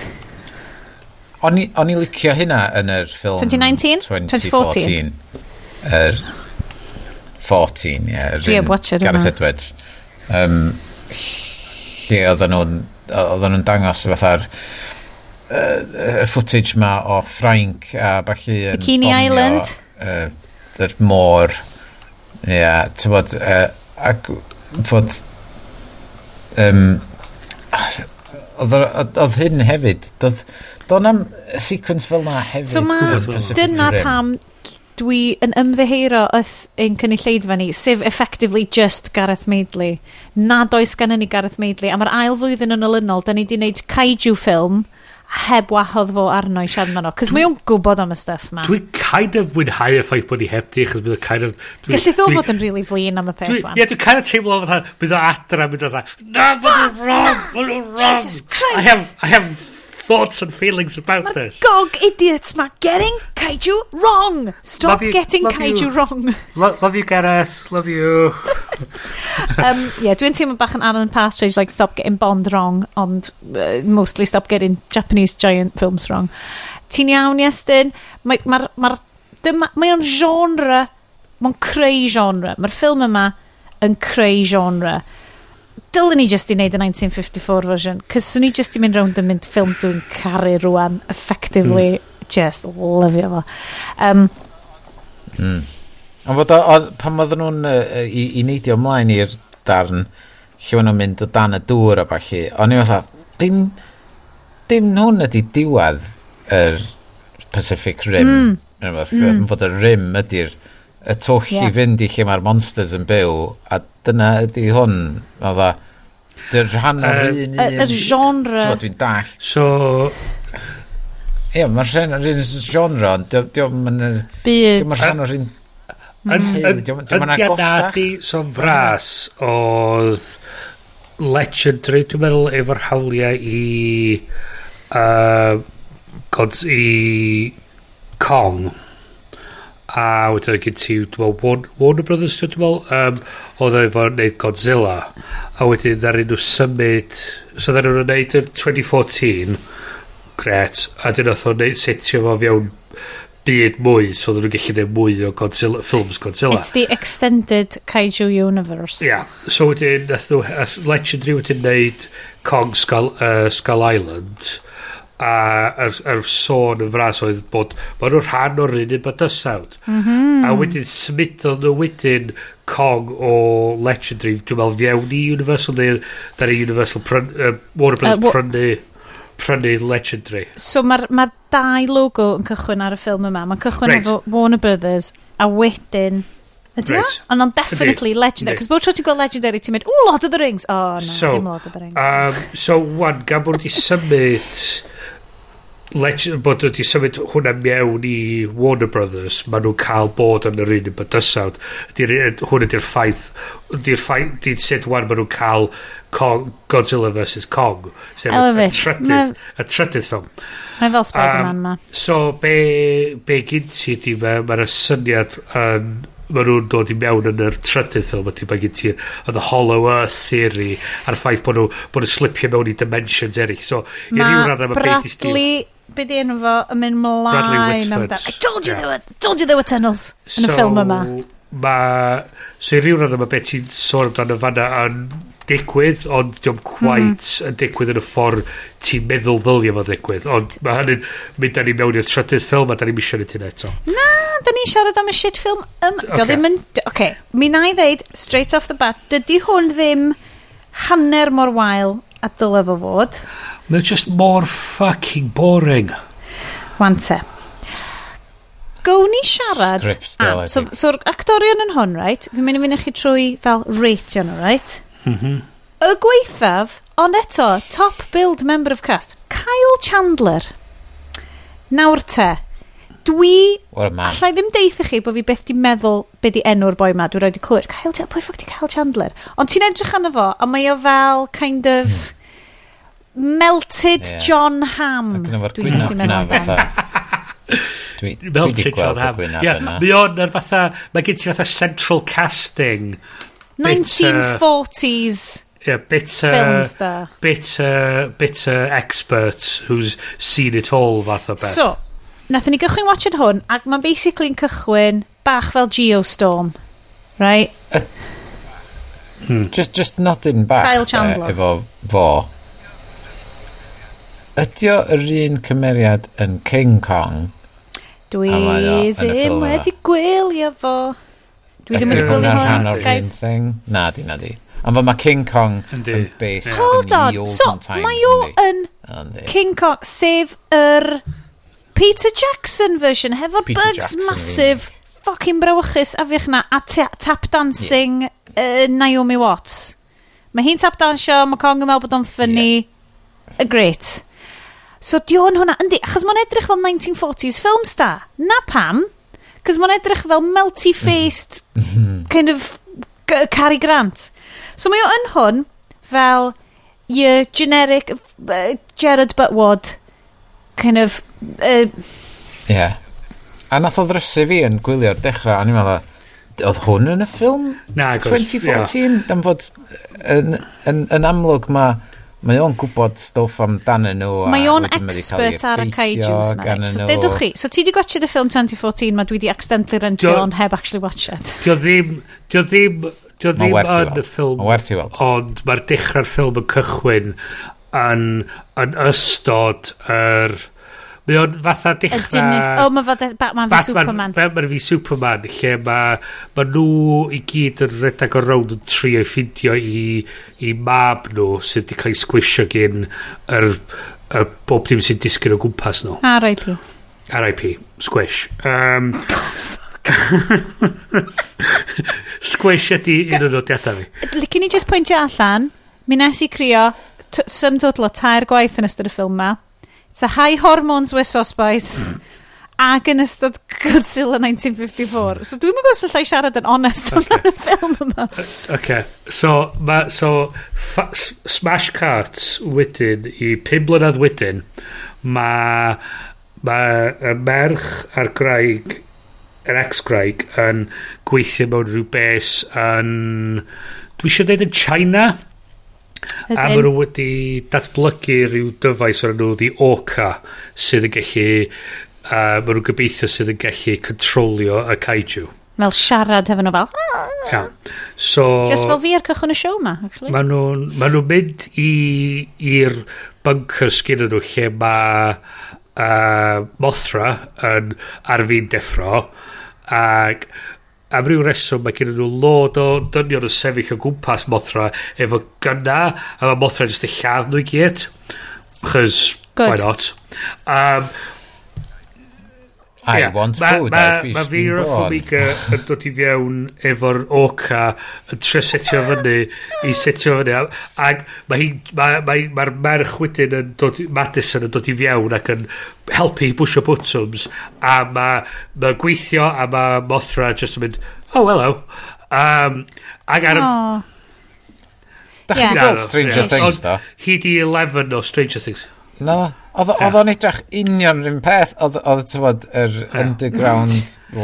O'n i, on i licio hynna yn yr ffilm... 2019? 2014. Yr... Er, 14, ie. Yeah, Dwi am watch hynna. Gareth Edwards. Um, lle oedden nhw'n oedden nhw'n dangos fatha'r uh, footage ma o Frank a falle Bikini Island yr uh, er môr Ie, yeah, ti'n bod, uh, e, ac fod, um, oedd hyn hefyd, doedd, do'n am sequence fel na hefyd. So ma, dyna pam dwi yn ymddeheiro yth ein cynulleidfa ni, sef effectively just Gareth Maidley. Nad oes gan ni Gareth Maidley, a mae'r ail flwyddyn yn olynol, da ni wedi gwneud kaiju ffilm, heb wahodd fo arno i siarad amdano. Cys mae o'n gwybod am y stuff ma. Dwi'n kind of mwynhau y ffaith bod ni heb di, achos bydd kind of... Dwi, Gallu ddo fod yn really flin am y peth fan. Ie, dwi'n kind of teimlo fatha, bydd o adra, bydd o dda, na, bydd o'n wrong, bydd o'n wrong. Jesus Christ! I have, I have thoughts and feelings about Mae'r this. gog idiots ma getting kaiju wrong. Stop Love you- getting love kaiju you. wrong. Lo- love you, Gareth. Love you. um, yeah, dwi'n teimlo bach yn Alan Partridge, like stop getting Bond wrong, ond uh, mostly stop getting Japanese giant films wrong. Ti'n iawn, Iestyn? Mae'r... Ma, ma, ma, mae o'n genre... Mae'n creu genre. Mae'r ffilm yma yn creu genre dylen ni just i wneud y 1954 version, cys swn i just i mynd rownd yn mynd ffilm dwi'n caru rwan, effectively, mm. just lyfio fo. Um, mm. Ond fod, o, o pan oedden nhw'n uh, i, i neidio ymlaen i'r darn, lle o'n nhw'n mynd o dan y dŵr a falle, o'n i'n fatha, dim, dim nhw'n ydi diwedd yr Pacific Rim. Mm. Yn mm. fod y rim ydy'r y twll yeah. i fynd i lle mae'r monsters yn byw a dyna ydy hwn. O. Dda dy'r rhan o'r uh, un y yr genre so dwi'n dall so ie yeah, mae'r rhan o'r un genre ond diolch yn byd. diolch rhan o'r un yn dianadi so fras oedd legendary dwi'n meddwl efo'r hawliau i uh, gods i Kong a wedyn gen ti Warner Brothers dwi'n meddwl um, oedd efo wneud Godzilla. A wedyn ddari nhw symud so ddari nhw'n wneud yn 2014 gret. A dyn nhw'n wneud setio fo fewn byd mwy so ddyn nhw'n gallu gwneud mwy o Godzilla, films Godzilla. It's the extended kaiju universe. Yeah. so wedyn nath nhw Legendary wedyn neud Kong Skull, uh, Skull Island a yr, yr sôn yn fras oedd bod maen nhw'n rhan o'r un un bydysawd mm -hmm. a wedyn smudodd nhw wedyn Kong o Legendary dwi'n meddwl fiewn i Universal neu da ni Universal pryn, uh, Warner Brothers uh, prynu prynu Legendary so mae'r ma dau logo yn cychwyn ar y ffilm yma mae'n cychwyn right. efo Warner Brothers a wedyn Ydy o? Ond o'n definitely Ydy. legendary. Cos bod tro ti'n gweld legendary, ti'n mynd, ooh, Lord of the Rings. O, oh, no, so, dim Lord of the Rings. Um, so, wan, gan bod wedi symud legend, bod wedi symud hwnna mewn i Warner Brothers, maen nhw'n cael bod yn yr un yn bydysawd. Hwn ydy'r ffaith, ydy'r ffaith, di'n sut wan maen nhw'n cael Kong, Godzilla vs Kong sef y trydydd y trydydd ffilm mae fel Spider-Man um, ma so be, be gynti di ma mae'r syniad yn um, mae nhw'n dod i mewn yn yr trydydd ffilm a ti'n mae gen ti The Hollow Earth Theory a'r ffaith bod nhw'n bod nhw slipio mewn i dimensions eraill so i ryw radda mae Bradley Steve, be di enw fo? Yn mynd mlaen amdana I told you, yeah. there were, told you there were tunnels yn so, y ffilm yma. ma, so i ryw radda mae beth ti'n sôn amdano fanna yn digwydd, ond diolch hmm. quite mm. yn digwydd yn y ffordd ti'n meddwl ddylio fo ddigwydd. Ond mae hynny'n mynd â ni mewn i'r trydydd ffilm a da ni'n misio ni ti'n eto. Na, da ni'n siarad am y shit ffilm. Um, okay. ddim yn... Oce, Okay. Mi na i ddeud, straight off the bat, dydy hwn ddim hanner mor wael a dylai fo fod. Mae'n just more fucking boring. Wante gown ni siarad Script, am... Ah, so, so'r actorion yn hwn, right? Fi'n mynd i fynd i chi trwy fel ratio nhw, right? Mm. Y gweithaf, ond eto, top build member of cast, Kyle Chandler. Nawr te, dwi... Allai ddim deitha chi bod fi beth di meddwl be di enw'r boi ma. dwi'n rhaid i clywed, Kyle Chandler, pwy ffwc di Kyle Chandler? Ond ti'n edrych arno fo, a mae o fel kind of melted yeah. John Ham. Ac yn efo'r gwynaf na fatha. Dwi, dwi wedi gweld y gwynaf yna. Mae o'n fatha, mae gen ti fatha central casting 1940s yeah, bitter, film star. Bitter, bitter expert who's seen it all fath o beth. So, nath ni gychwyn watched hwn, ac mae'n basically'n cychwyn bach fel Geostorm. Right? Uh, hmm. Just, just nodding back Kyle uh, Chandler. Uh, efo fo. Ydy yr un cymeriad yn King Kong? Dwi ddim wedi gwylio fo. Dwi ddim wedi gwylio hwn, o'r un guys. Na, di, na, di. Ond fel mae King Kong Yndi. yn based yeah. Hold on, the so olden times. mae o yn Yndi. King Kong, sef yr Peter Jackson version, hefo Peter bugs Jackson, massive, fucking brawychus afiach na, a ta- tap dancing uh, Naomi Watts. Mae hi'n tap dansio, mae Kong yn meddwl bod o'n ffynnu. Y Great. So di o'n hwnna, yndi, achos mae'n edrych fel 1940s film star. Na pam, Cos mae'n edrych fel melty-faced mhm. mhm. kind of Cary Grant. So mae o yn hwn fel your generic uh, Gerard Butwood kind of... Uh, yeah. A nath o ddrysu fi yn gwylio'r dechrau, a ni'n meddwl, oedd hwn yn y ffilm? Na, 2014, yeah. dan fod yn, yn, yn amlwg mae Mae o'n gwybod stwff amdanyn nhw. Mae o'n expert ar y kaijus. So, dedwch chi, so ti di gwachod y ffilm 2014 ma dwi di accidentally rentio ond heb actually watched. Dio ddim, dio ddim, dio ddim yn y ffilm. Mae werth i weld. Ond mae'r dechrau'r ffilm yn cychwyn yn, yn ystod yr... Er, Mae o'n fatha dechrau... O, oh, mae Batman fi Superman. Batman fi Superman, lle mae ma nhw i gyd yn redag o rownd yn trio i ffindio i, i mab nhw sydd wedi cael ei sgwisio gen yr, yr bob dim sy'n disgyn o gwmpas nhw. R.I.P. R.I.P. Squish. Um, Squish ydi un o'n nodiadau fi. Licen i just pwyntio allan, mi nes i crio sum total o tair gwaith yn ystod y ffilm ma. Tyhau hormones wyso Spice. ac yn ystod Godzilla 1954. So dwi'n meddwl os fallai siarad yn onest okay. amdan y ffilm yma. Okay. So, ma, so Smash Carts wedyn, i 5 blynedd wedyn, mae ma y merch a'r graig, yr ex-graig, yn gweithio mewn rhyw bes yn... Dwi eisiau dweud yn China, As a maen nhw wedi datblygu rhyw dyfais o'r nhw The Orca sydd yn gallu a uh, maen nhw'n gobeithio sydd yn gallu controlio y kaiju. Mel siarad hefo nhw fel. Yeah. So, Just fel fi ar cychwyn y siow ma, actually. Maen nhw'n ma nhw mynd i'r bunker sgyn nhw lle mae uh, Mothra yn arfi'n deffro ac am ryw reswm mae gen nhw lod o dynion yn sefyll o gwmpas Mothra efo gynna a mae Mothra jyst y lladd nhw i gyd chys why not? Um, I yeah. want ma, food. Mae ma, ma fi a Formiga yn dod i fewn efo'r oca yn trio setio fyny i setio fyny. Ac mae'r ma, ma, ma, merch wedyn yn dod, i, Madison yn dod i fewn ac yn helpu i bwysio bwtwms a mae ma gweithio a mae Mothra just yn mynd, oh hello. Um, ac ar... Oh. Da chi wedi gweld Stranger Things, da? Hi di 11 o Stranger Things. Na, oedd o'n edrych union rhywun peth, oedd tywod yr yeah. underground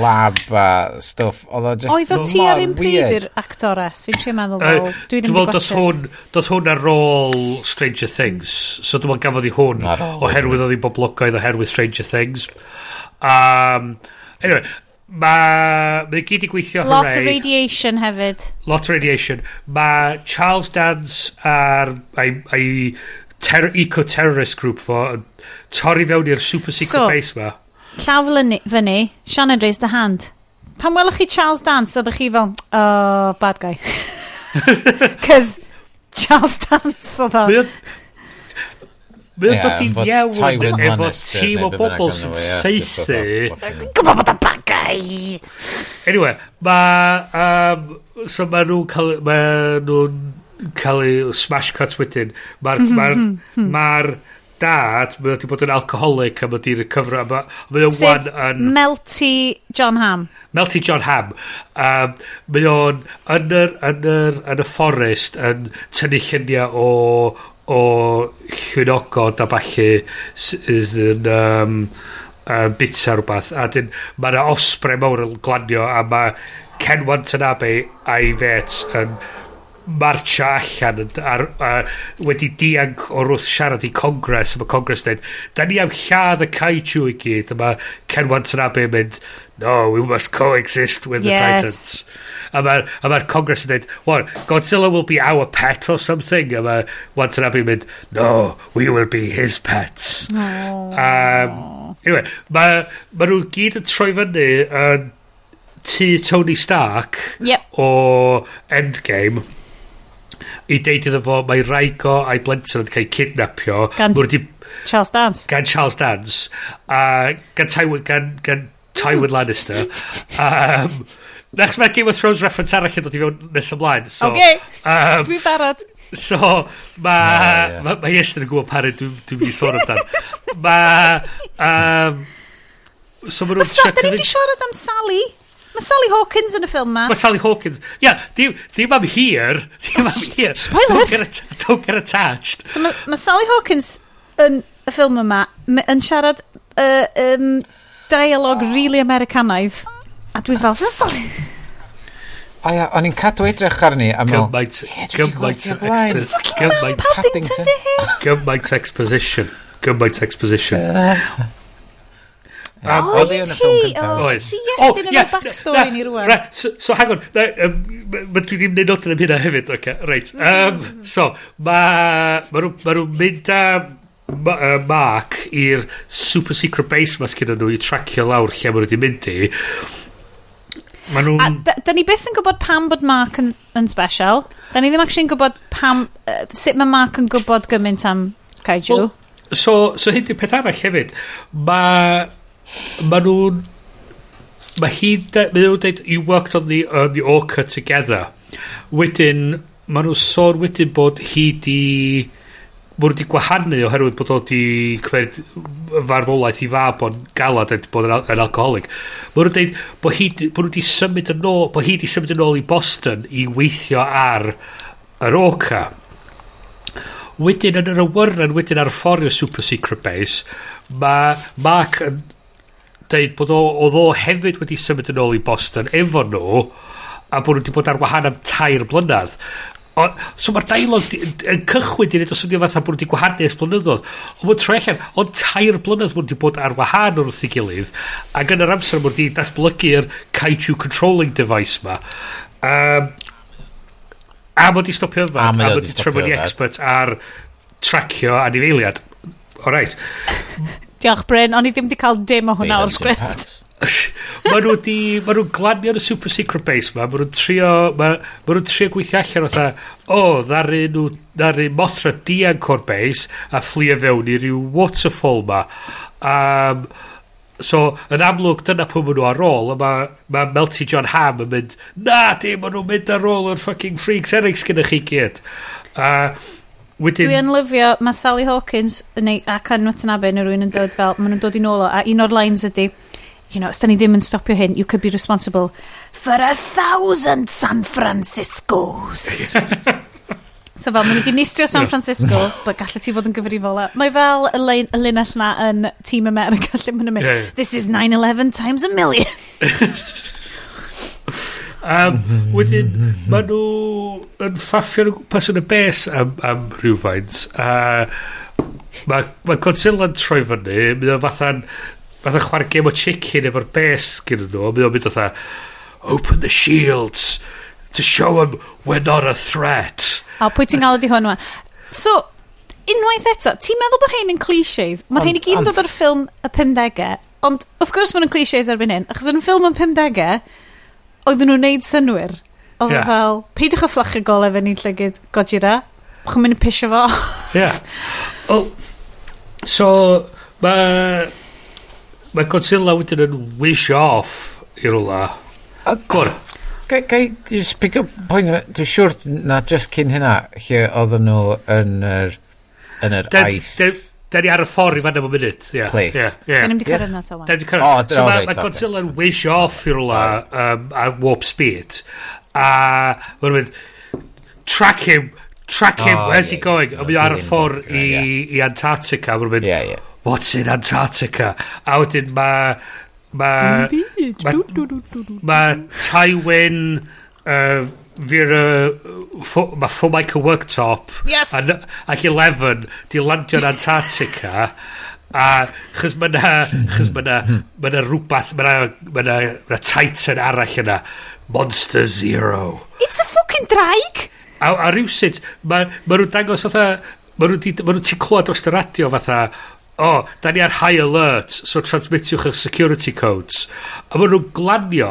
lab a stwff, oedd o just Oedd o ti ar un pryd i'r actores, fi'n siŵr meddwl fel, dwi ddim yn gwybod. Doedd hwn ar ôl Stranger Things, so dwi'n gafodd i hwn, oherwydd oedd hi'n boblogaidd oherwydd Stranger Things. Um, anyway, Mae... ma gyd i gweithio hyrau. Lot o radiation hefyd. Lot of radiation. Mae Charles Dance a'r... a'i ter eco-terrorist group fo yn torri fewn i'r super secret so, base ma. Llaw fyny, Shannon raised the hand. Pan welwch chi Charles Dance, oeddech chi fel, oh, bad guy. Cos Charles Dance oedd o. Mae o'n dod i fiewn efo tîm o bobl sy'n seithi. Gwbod bod o'n bad guy! Anyway, mae... Um, so mae nhw'n cael... Mae nhw'n cael ei smash cut wedyn, mae'r ma mhm, r, ma mhm, mhm. dad, mae wedi bod yn alcoholic a mae wedi'r cyfro, mae ma o'n wan yn... Melty John Ham. Melty John Ham. Um, mae o'n yn yr, yn yr, yn y fforest yn tynnu lluniau o o llwynogod a falle sydd yn um, uh, bita rhywbeth a dyn mae yna osbre mawr yn glanio a mae Ken Watanabe a'i fet yn marcha allan yn, ar, ar, wedi dianc o'r wrth siarad i Congress a mae Congress dweud da ni am lladd y kaiju i gyd. A mae Ken Watanabe yn mynd no we must coexist with yes. the Titans. A mae'r ma, ma Congres yn dweud what Godzilla will be our pet or something. A mae Watanabe yn mynd no we will be his pets. Um, anyway mae ma nhw gyd yn troi fyny yn uh, tu Tony Stark yep. o Endgame i deud iddo fo mae Raigo a'i blentyn yn cael kidnapio gan di, Charles Dance gan Charles Dance a gan Tywin gan, gan Tywin mm. Lannister um, Next mae Game of Thrones reference arall yn dod i fewn nes ymlaen. So, okay. um, dwi'n barod. So, mae ma, ma Iestyn yn gwybod pari dwi'n dwi mynd i sôn amdan. mae... Um, so, mae nhw'n... Da ni wedi siarad am Sally? Mae Sally Hawkins yn y ffilm ma. Mae Sally Hawkins. Ia, yeah, dim, dim am hir. Dim am hir. Spoilers. Don't get, don't get attached. So mae ma Sally Hawkins yn y ffilm yma yn siarad uh, um, dialog really Americanaidd. A dwi fel, Sally... O ia, o'n i'n cadw edrych arni a mewn... Gymaint, gymaint, gymaint, gymaint exposition. Gymaint exposition. Um, oedd hi e yn y ffilm gyntaf. Oedd. Si Iestyn yn y backstory na, ni rwan. So, so hang on, dwi ddim neud nodyn am hynna hefyd. oce, Okay, reit. Um, so, mae ma nhw'n ma mynd a ma, uh, Mark i'r super secret base mas gyda nhw i tracio lawr lle mae nhw wedi mynd i. Ma nhw... A, da, da ni byth yn gwybod pam bod Mark yn, yn special. Da ni ddim actually'n gwybod pam... Uh, sut mae Mark yn gwybod gymaint am Kaiju. Well, so, so hyn di'r peth arall hefyd. Mae ma nhw'n mae hi mae nhw'n dweud you worked on the, on the orca together wedyn mae nhw'n sôn wedyn bod hi di Mae nhw wedi gwahanu oherwydd bod o di cymryd farfolaeth i fab o'n galad a bod yn, yn alcoholig. Mae nhw'n dweud bod hi, bo nhw wedi symud yn ôl, bod hi wedi symud yn ôl i Boston i weithio ar yr orca. Wedyn yn yr awyren, wedyn ar y ffordd o Super Secret Base, mae Mark yn deud bod o, oedd o hefyd wedi symud yn ôl i Boston efo nhw a bod nhw wedi bod ar wahan am tair blynedd. O, so mae'r dialog yn cychwyn di wneud os ydy fatha bod nhw wedi gwahanu ys blynyddoedd. Ond mae'n troi allan ond tair blynedd nhw wedi bod ar wahan wrth ei gilydd ac yn yr amser mwyn wedi datblygu'r kaiju controlling device ma. Um, a mwyn wedi stopio yfad A mwyn wedi trefynu expert ar tracio anifeiliad. Alright. Diolch Bryn, o'n i ddim wedi cael dim o hwnna o'r sgript. ma nhw di, ma nhw'n glanio yn y super secret base ma, ma nhw'n trio, ma, ma nhw'n trio gweithio allan o dda, o, oh, ddaru nhw, ddaru mothra dianc o'r base a fflio fewn i ryw waterfall ma. Um, so, yn amlwg, dyna pwy maen nhw ar ôl, a mae ma Melty John Ham yn mynd, na, di, maen nhw'n mynd ar ôl o'r fucking freaks eraill gyda chi gyd. A, uh, Wedyn... Dwi yn lyfio, mae Sally Hawkins neu, a Ken Watanabe neu rwy'n yn dod fel, maen nhw'n dod i nôl o, a un o'r lines ydy, you know, os da ni ddim yn stopio hyn, you could be responsible for a thousand San Franciscos. so fel, mae'n i gynistrio San Francisco, but gallu ti fod yn gyfrifol. Mae fel y, lein, y linell na yn Team America, lle mae'n mynd, this is 9-11 times a million. Um, wedyn, maen nhw yn ffaffio nhw pas yn y bes am, am rhywfaint. A mae ma Godzilla'n troi fyny, mae o fatha'n fatha chwarae game o chicken efo'r bes gyda nhw, mae o'n mynd fatha, open the shields to show them we're not a threat. A pwy ti'n gael ydi hwn yma? So, unwaith eto, ti'n meddwl bod rhain yn clichés? Mae rhain i gyd yn dod o'r ffilm y 50au, ond wrth gwrs mae'n clichés erbyn hyn, achos yn ffilm yn 50au, oedden nhw'n neud synwyr. Oedd yeah. fel, peidiwch â fflachio golau fe ni'n llygyd, gojira, chw'n mynd i pisio fo. yeah. Oh, so, mae Mae Godzilla wedyn yn wish off i rwla. Gwr. Gai, gai, just pick up point Dwi'n siŵr na just cyn hynna, lle oedden nhw yn yr, yn yr ice. Da ni ar y ffordd i fan am y munud. Yeah, Place. Yeah, yeah. Da ni'n di cyrraedd na ta wan. Da ni'n cyrraedd. Oh, so right, mae ma Godzilla yn okay. wish off i rwla um, a warp speed. A mae'n mynd, track him, track him, oh, where's yeah, he going? A mae ar y ffordd i, i Antarctica. Mae'n mynd, yeah, yeah. what's in Antarctica? A wedyn mae... Mae... Mae Tywyn... Uh, fi'r uh, mae Formica Worktop yes! an, ac Eleven di landio yn Antarctica a chys mae na chys mae na mae na rhywbeth mae na, mae na, mae na Titan arall yna Monster Zero It's a fucking draig a, a rhywsyd mae ma nhw'n dangos fatha mae nhw'n ma nhw ti clywed dros y radio fatha o, oh, da ni ar high alert, so transmitiwch eich security codes. A maen nhw'n glanio,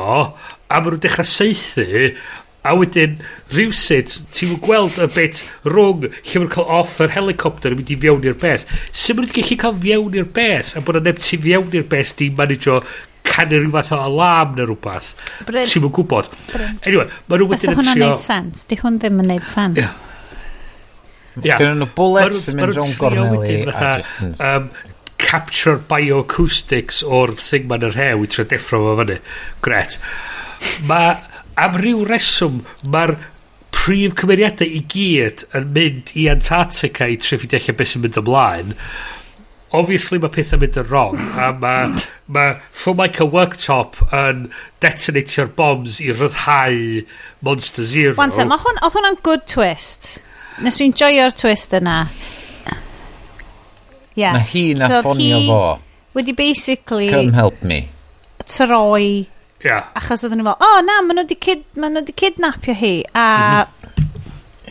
a maen nhw'n dechrau seithi, A wedyn, rhywsyd, ti'n gweld y bit rhwng lle mae'n cael off yr helicopter yn mynd i fiewn i'r bes. Sut mae'n gallu cael fiewn i'r bes? A bod yna neb ti fiewn i'r bes di managio canu rhyw fath o alarm neu rhywbeth. Bryn. Ti'n mwyn gwybod. Bryn. Anyway, mae nhw wedyn yn trio... Os hwnna'n neud sens, di hwn ddim yn neud sens. Yeah. Yeah. Gynnu nhw bullets yn mynd rhwng gorneli a just... Um, capture bioacoustics o'r thing ma'n yr hew i trio deffro fo fyny. Gret. Mae am ryw reswm mae'r prif cymeriadau i gyd yn mynd i Antarctica i trefnu allan beth sy'n mynd ymlaen obviously mae pethau mynd yn wrong a mae ma Formica Worktop yn detonatio'r bombs i ryddhau Monster Zero. Wante, mae hwn, oedd hwnna'n good twist. Nes i'n joio'r twist yna. Yeah. na hi na so ffonio fo. wedi basically come help me. troi Yeah. achos oedden nhw fel, o oh, na, maen nhw wedi kid, ma nhw wedi kidnapio hi. A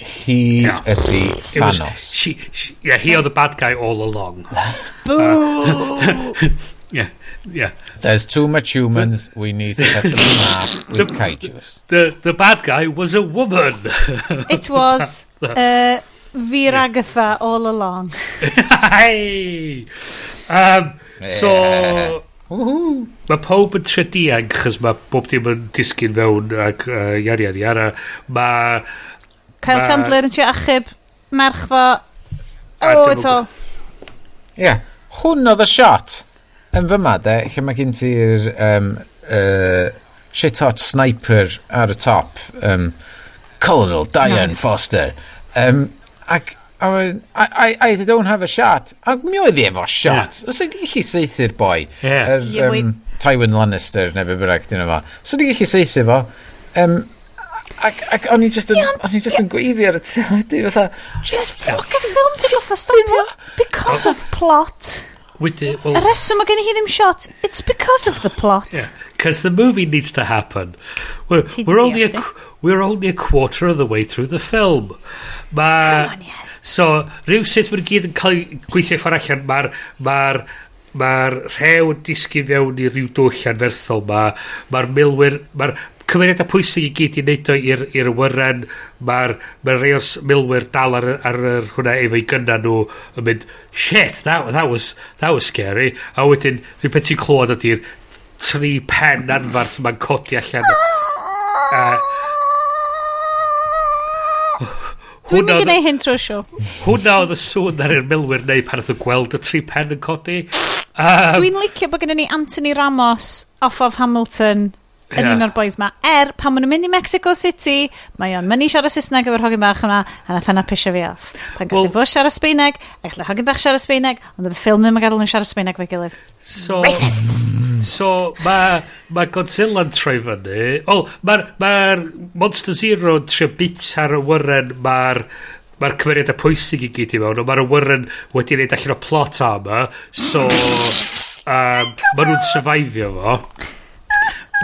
Hi Yeah. ydi It was- Thanos. She, she, yeah, he oedd the bad guy all along. yeah, yeah. There's too much humans. We need to cut them in half with kaijus. The, the bad guy was a woman. it was uh, Vir Agatha all along. hey! Um, so... Mae pawb yn trediang chys mae bob dim yn disgyn fewn ac uh, iari iari ara Mae... Kyle ma, Chandler yn trio achub merch fo. oh, O, eto. Ie. Yeah. Hwn oedd y shot yn fyma de, lle mae gen ti'r um, uh, shit hot sniper ar y top. Um, Colonel Diane nice. Foster. Um, ac A wedyn, I, I, I don't have a shot. A mi oedd i efo shot. Yeah. Os ydy gallu seithi'r boi, yeah. er, yeah, um, Tywin Lannister neu be bynnag dyn efo. Os ydy gallu seithi fo, um, ac, ac o'n i just yn, o'n i just yn gweiddi ar y teledu, fatha... Just look at films yn goffa stopio, because of plot. Wedi, well, y reswm mae gen i hi ddim shot, it's because of the plot. Yeah because the movie needs to happen. We're, we're only a we're only a quarter of the way through the film. Ma, Come on, yes. So, rhyw sut mae'n gyd yn cael ei gweithio ffordd allan, mae'r ma r, ma, rhew yn disgu fewn i rhyw dwll anferthol, ma, mae'r milwyr, mae'r cymeriadau pwysig i gyd i wneud o i'r wyren, mae'r ma rhai os milwyr dal ar, ar, ar hwnna efo'i gynna nhw yn mynd, shit, that, that, was, that was scary. A wedyn, rhywbeth ti'n clywed ydy'r, tri pen anfarth mae'n codi allan. Uh, Dwi'n mynd i gwneud hyn trwy siw. Hwna oedd y sŵn ar i'r milwyr neu pan oedd y gweld y tri pen yn codi. Um, Dwi'n licio bod gennym ni Anthony Ramos off of Hamilton yn yeah. un o'r boys ma. Er, pan maen nhw'n mynd i Mexico City, mae o'n mynd i siarad Saesneg efo'r hogyn bach yna, a nath yna pisio fi off. Pan gallu well, fo siarad Sbeineg, a gallu hogyn bach siarad Sbeineg, ond oedd y ffilm ddim yn gadael nhw'n siarad Sbeineg fe gilydd. So, Racists! Mm, so, mae ma Godzilla'n troi fyny. O, oh, mae'r ma Monster Zero trio bit ar y wyren, mae'r mae'r cymeriadau pwysig i gyd i mewn, ond mae'r awyren wedi wneud allan o plot armor, so um, mae nhw'n survivio fo.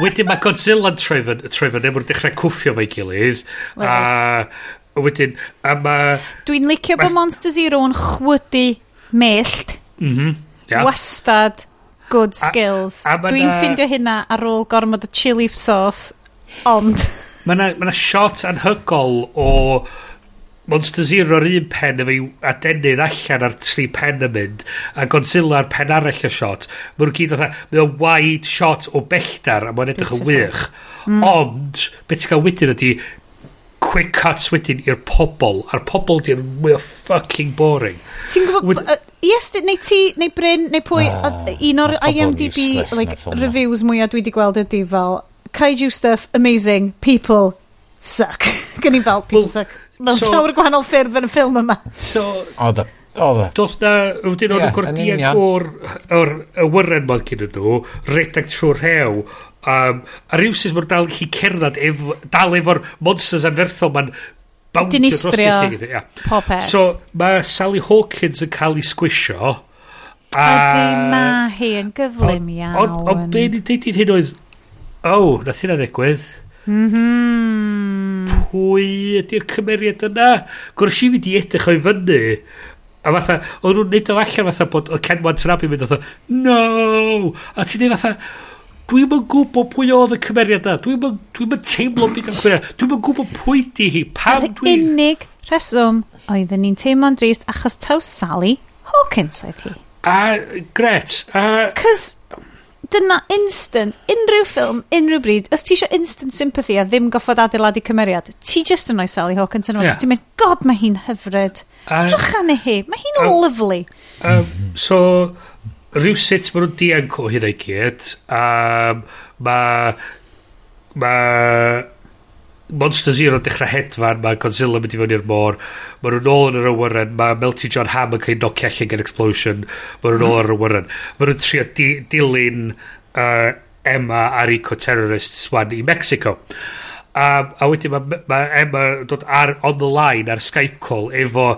Wedyn mae Godzilla'n trefyn, trefyn, efo'n dechrau cwffio fo'i gilydd. A wedyn, a mae... Dwi'n licio bod Monster Zero yn chwydu mellt. Mhm. Mm yeah. Wastad good skills. Dwi'n ffindio hynna ar ôl gormod o chili sauce, ond... Mae yna ma shot anhygol o Monster Zero ar un pen efo'i adenydd allan ar tri pen yn mynd a Godzilla ar pen arall y shot. Mae'n gyd oedd mae o'n wide shot o belldar a mae'n edrych yn wych. Mm. ond beth ti'n cael wedyn ydy quick cuts wedyn i'r pobol a'r pobol di'r mwy o fucking boring. Ti'n gwybod With... uh, yes neu ti neu Bryn neu pwy oh, un o'r IMDB like, reviews mwyaf dwi wedi gweld ydy fel kaiju stuff amazing people suck. Gen i fel people well, suck. Mewn so, llawer gwahanol ffyrdd yn y ffilm yma. So, oedd y Oedd e. Doedd na, wedyn oedd y cordia o'r, or awyren ma'n cyn nhw, redag trwy'r rhew, um, a rhywsys mae'n dal chi cerdded, ef, dal efo'r monsters anferthol, mae'n boundio dros y beth yeah. popeth. So, mae Sally Hawkins yn cael ei sgwisio. A... Ydy ma hi yn gyflym iawn. Ond on, be ni ddeud i'n hyn oedd, oh, nath hynna ddigwydd. Mm -hmm. Pwy ydy'r cymeriad yna? Gwrs i fi di edrych o'i fyny. A fatha, o'n nhw'n neud o allan fatha bod o Ken Watanabe mynd fatha, no! A ti'n neud fatha, dwi'n yn gwybod pwy oedd y cymeriad yna. Dwi'n yn, dwi teimlo byd yn cymeriad, Dwi'n yn gwybod pwy di hi, pam dwi... Yr unig reswm oedden ni'n teimlo'n drist achos taw Sally Hawkins oedd hi. A, gret, a... Cys, dyna instant, unrhyw ffilm, unrhyw bryd, os ti eisiau instant sympathy a ddim goffod adeiladu cymeriad, ti just yn oes Sally Hawkins yn yeah. ti'n mynd, god, mae hi'n hyfryd. Uh, Drachan hi, mae hi'n uh, lovely. Um, so, rhywsut maen nhw'n dianc o hynna i gyd, um, mae... Mae Monster Zero dechrau hedfan, mae Godzilla mynd i fynd i'r môr, mae nhw'n ôl yn yr awyren, mae Melty John Hamm yn cael nocio allan gen Explosion, mae nhw'n ôl yn yr awyren. Mae nhw'n trio di, dilyn uh, Emma ar eco terrorists wan i Mexico. Um, a wedyn mae ma Emma dod ar, on the line ar Skype call efo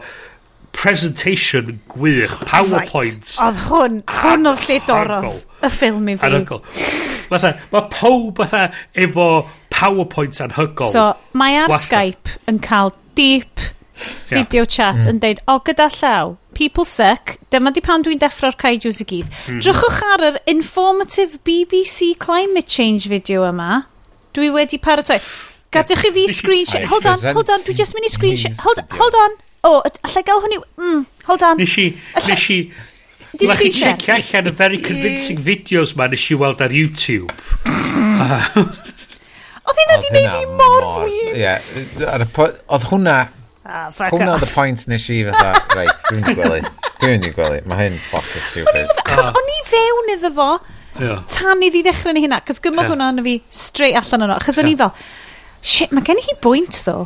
presentation gwych, powerpoints. Right. Oedd hwn, hwn oedd lle dorodd y ffilm i fi. Anhygol. Mae pob fatha efo PowerPoints anhygol. So, mae ar Wastad. Skype yn cael deep yeah. video chat mm. yn deud, o, gyda llaw, people suck, dyma di pan dwi'n deffro'r kaijus i gyd. Mm. Drychwch ar yr informative BBC climate change video yma. Dwi wedi paratoi. Gadwch i fi screenshot. Hold on, hold on, dwi just mynd i screenshot. Hold, hold on. O, oh, allai gael hwnni... Mm, hold on. Nes i... Nes i... Nes i checio allan y very convincing videos ma nes i weld ar YouTube. Oedd hynna di neud fi mor flin. Ie, oedd hwnna... Ah, hwnna oedd y pwynt nes i fatha, reit, dwi'n di gwely. Dwi'n di gwely, mae hyn ffocus stupid. Cos o'n i fewn iddo fo, tan iddi ddechrau ni hynna, cos gymodd hwnna yn fi straight allan yno, achos o'n i fel, shit, mae gen i hi bwynt ddo.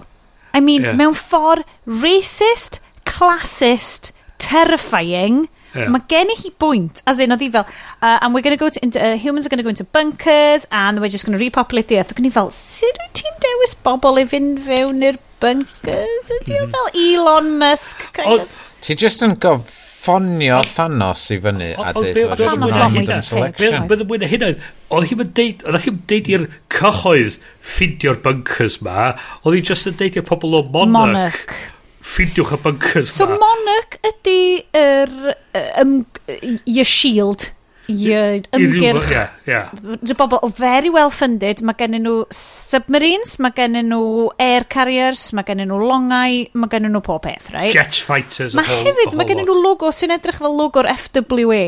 I mean, mewn ffordd racist, classist, terrifying, Yeah. Mae gen i hi bwynt, as in, oedd hi fel, uh, and we're going to go to, into, uh, humans are going to go into bunkers, and we're just going to repopulate the earth. Ac o'n i fel, sut wyt ti'n dewis bobl i fynd fewn i'r bunkers? Ydy mm -hmm. fel Elon Musk? Kind of? Ti just yn goffonio Thanos i fyny a dweud, Thanos selection. Bydd yn mwyn hynna, oedd hi'n deud, oedd hi'n deud i'r cyhoedd ffindio'r bunkers ma, oedd hi just yn deud i'r pobl o Monarch. Monarch. Ffidiwch y bunkers So ma. monarch ydy yr um, your shield your ymgyrch. Ie, yeah, ie. Yeah. bobl o very well funded, mae gennyn nhw submarines, mae gennyn nhw air carriers, mae gennyn nhw longau, mae gennyn nhw pob peth, right? Jet fighters. Mae hefyd, mae gennyn nhw logo sy'n edrych fel logo'r FWA.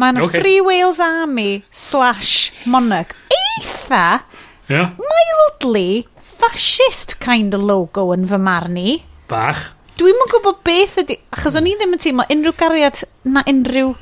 Mae'n yna okay. Free Wales Army slash Monarch. Eitha, yeah. mildly fascist kind of logo yn fy marn i. Bach. Dwi'm yn gwybod beth ydy... Achos o'n i ddim yn teimlo unrhyw gariad na unrhyw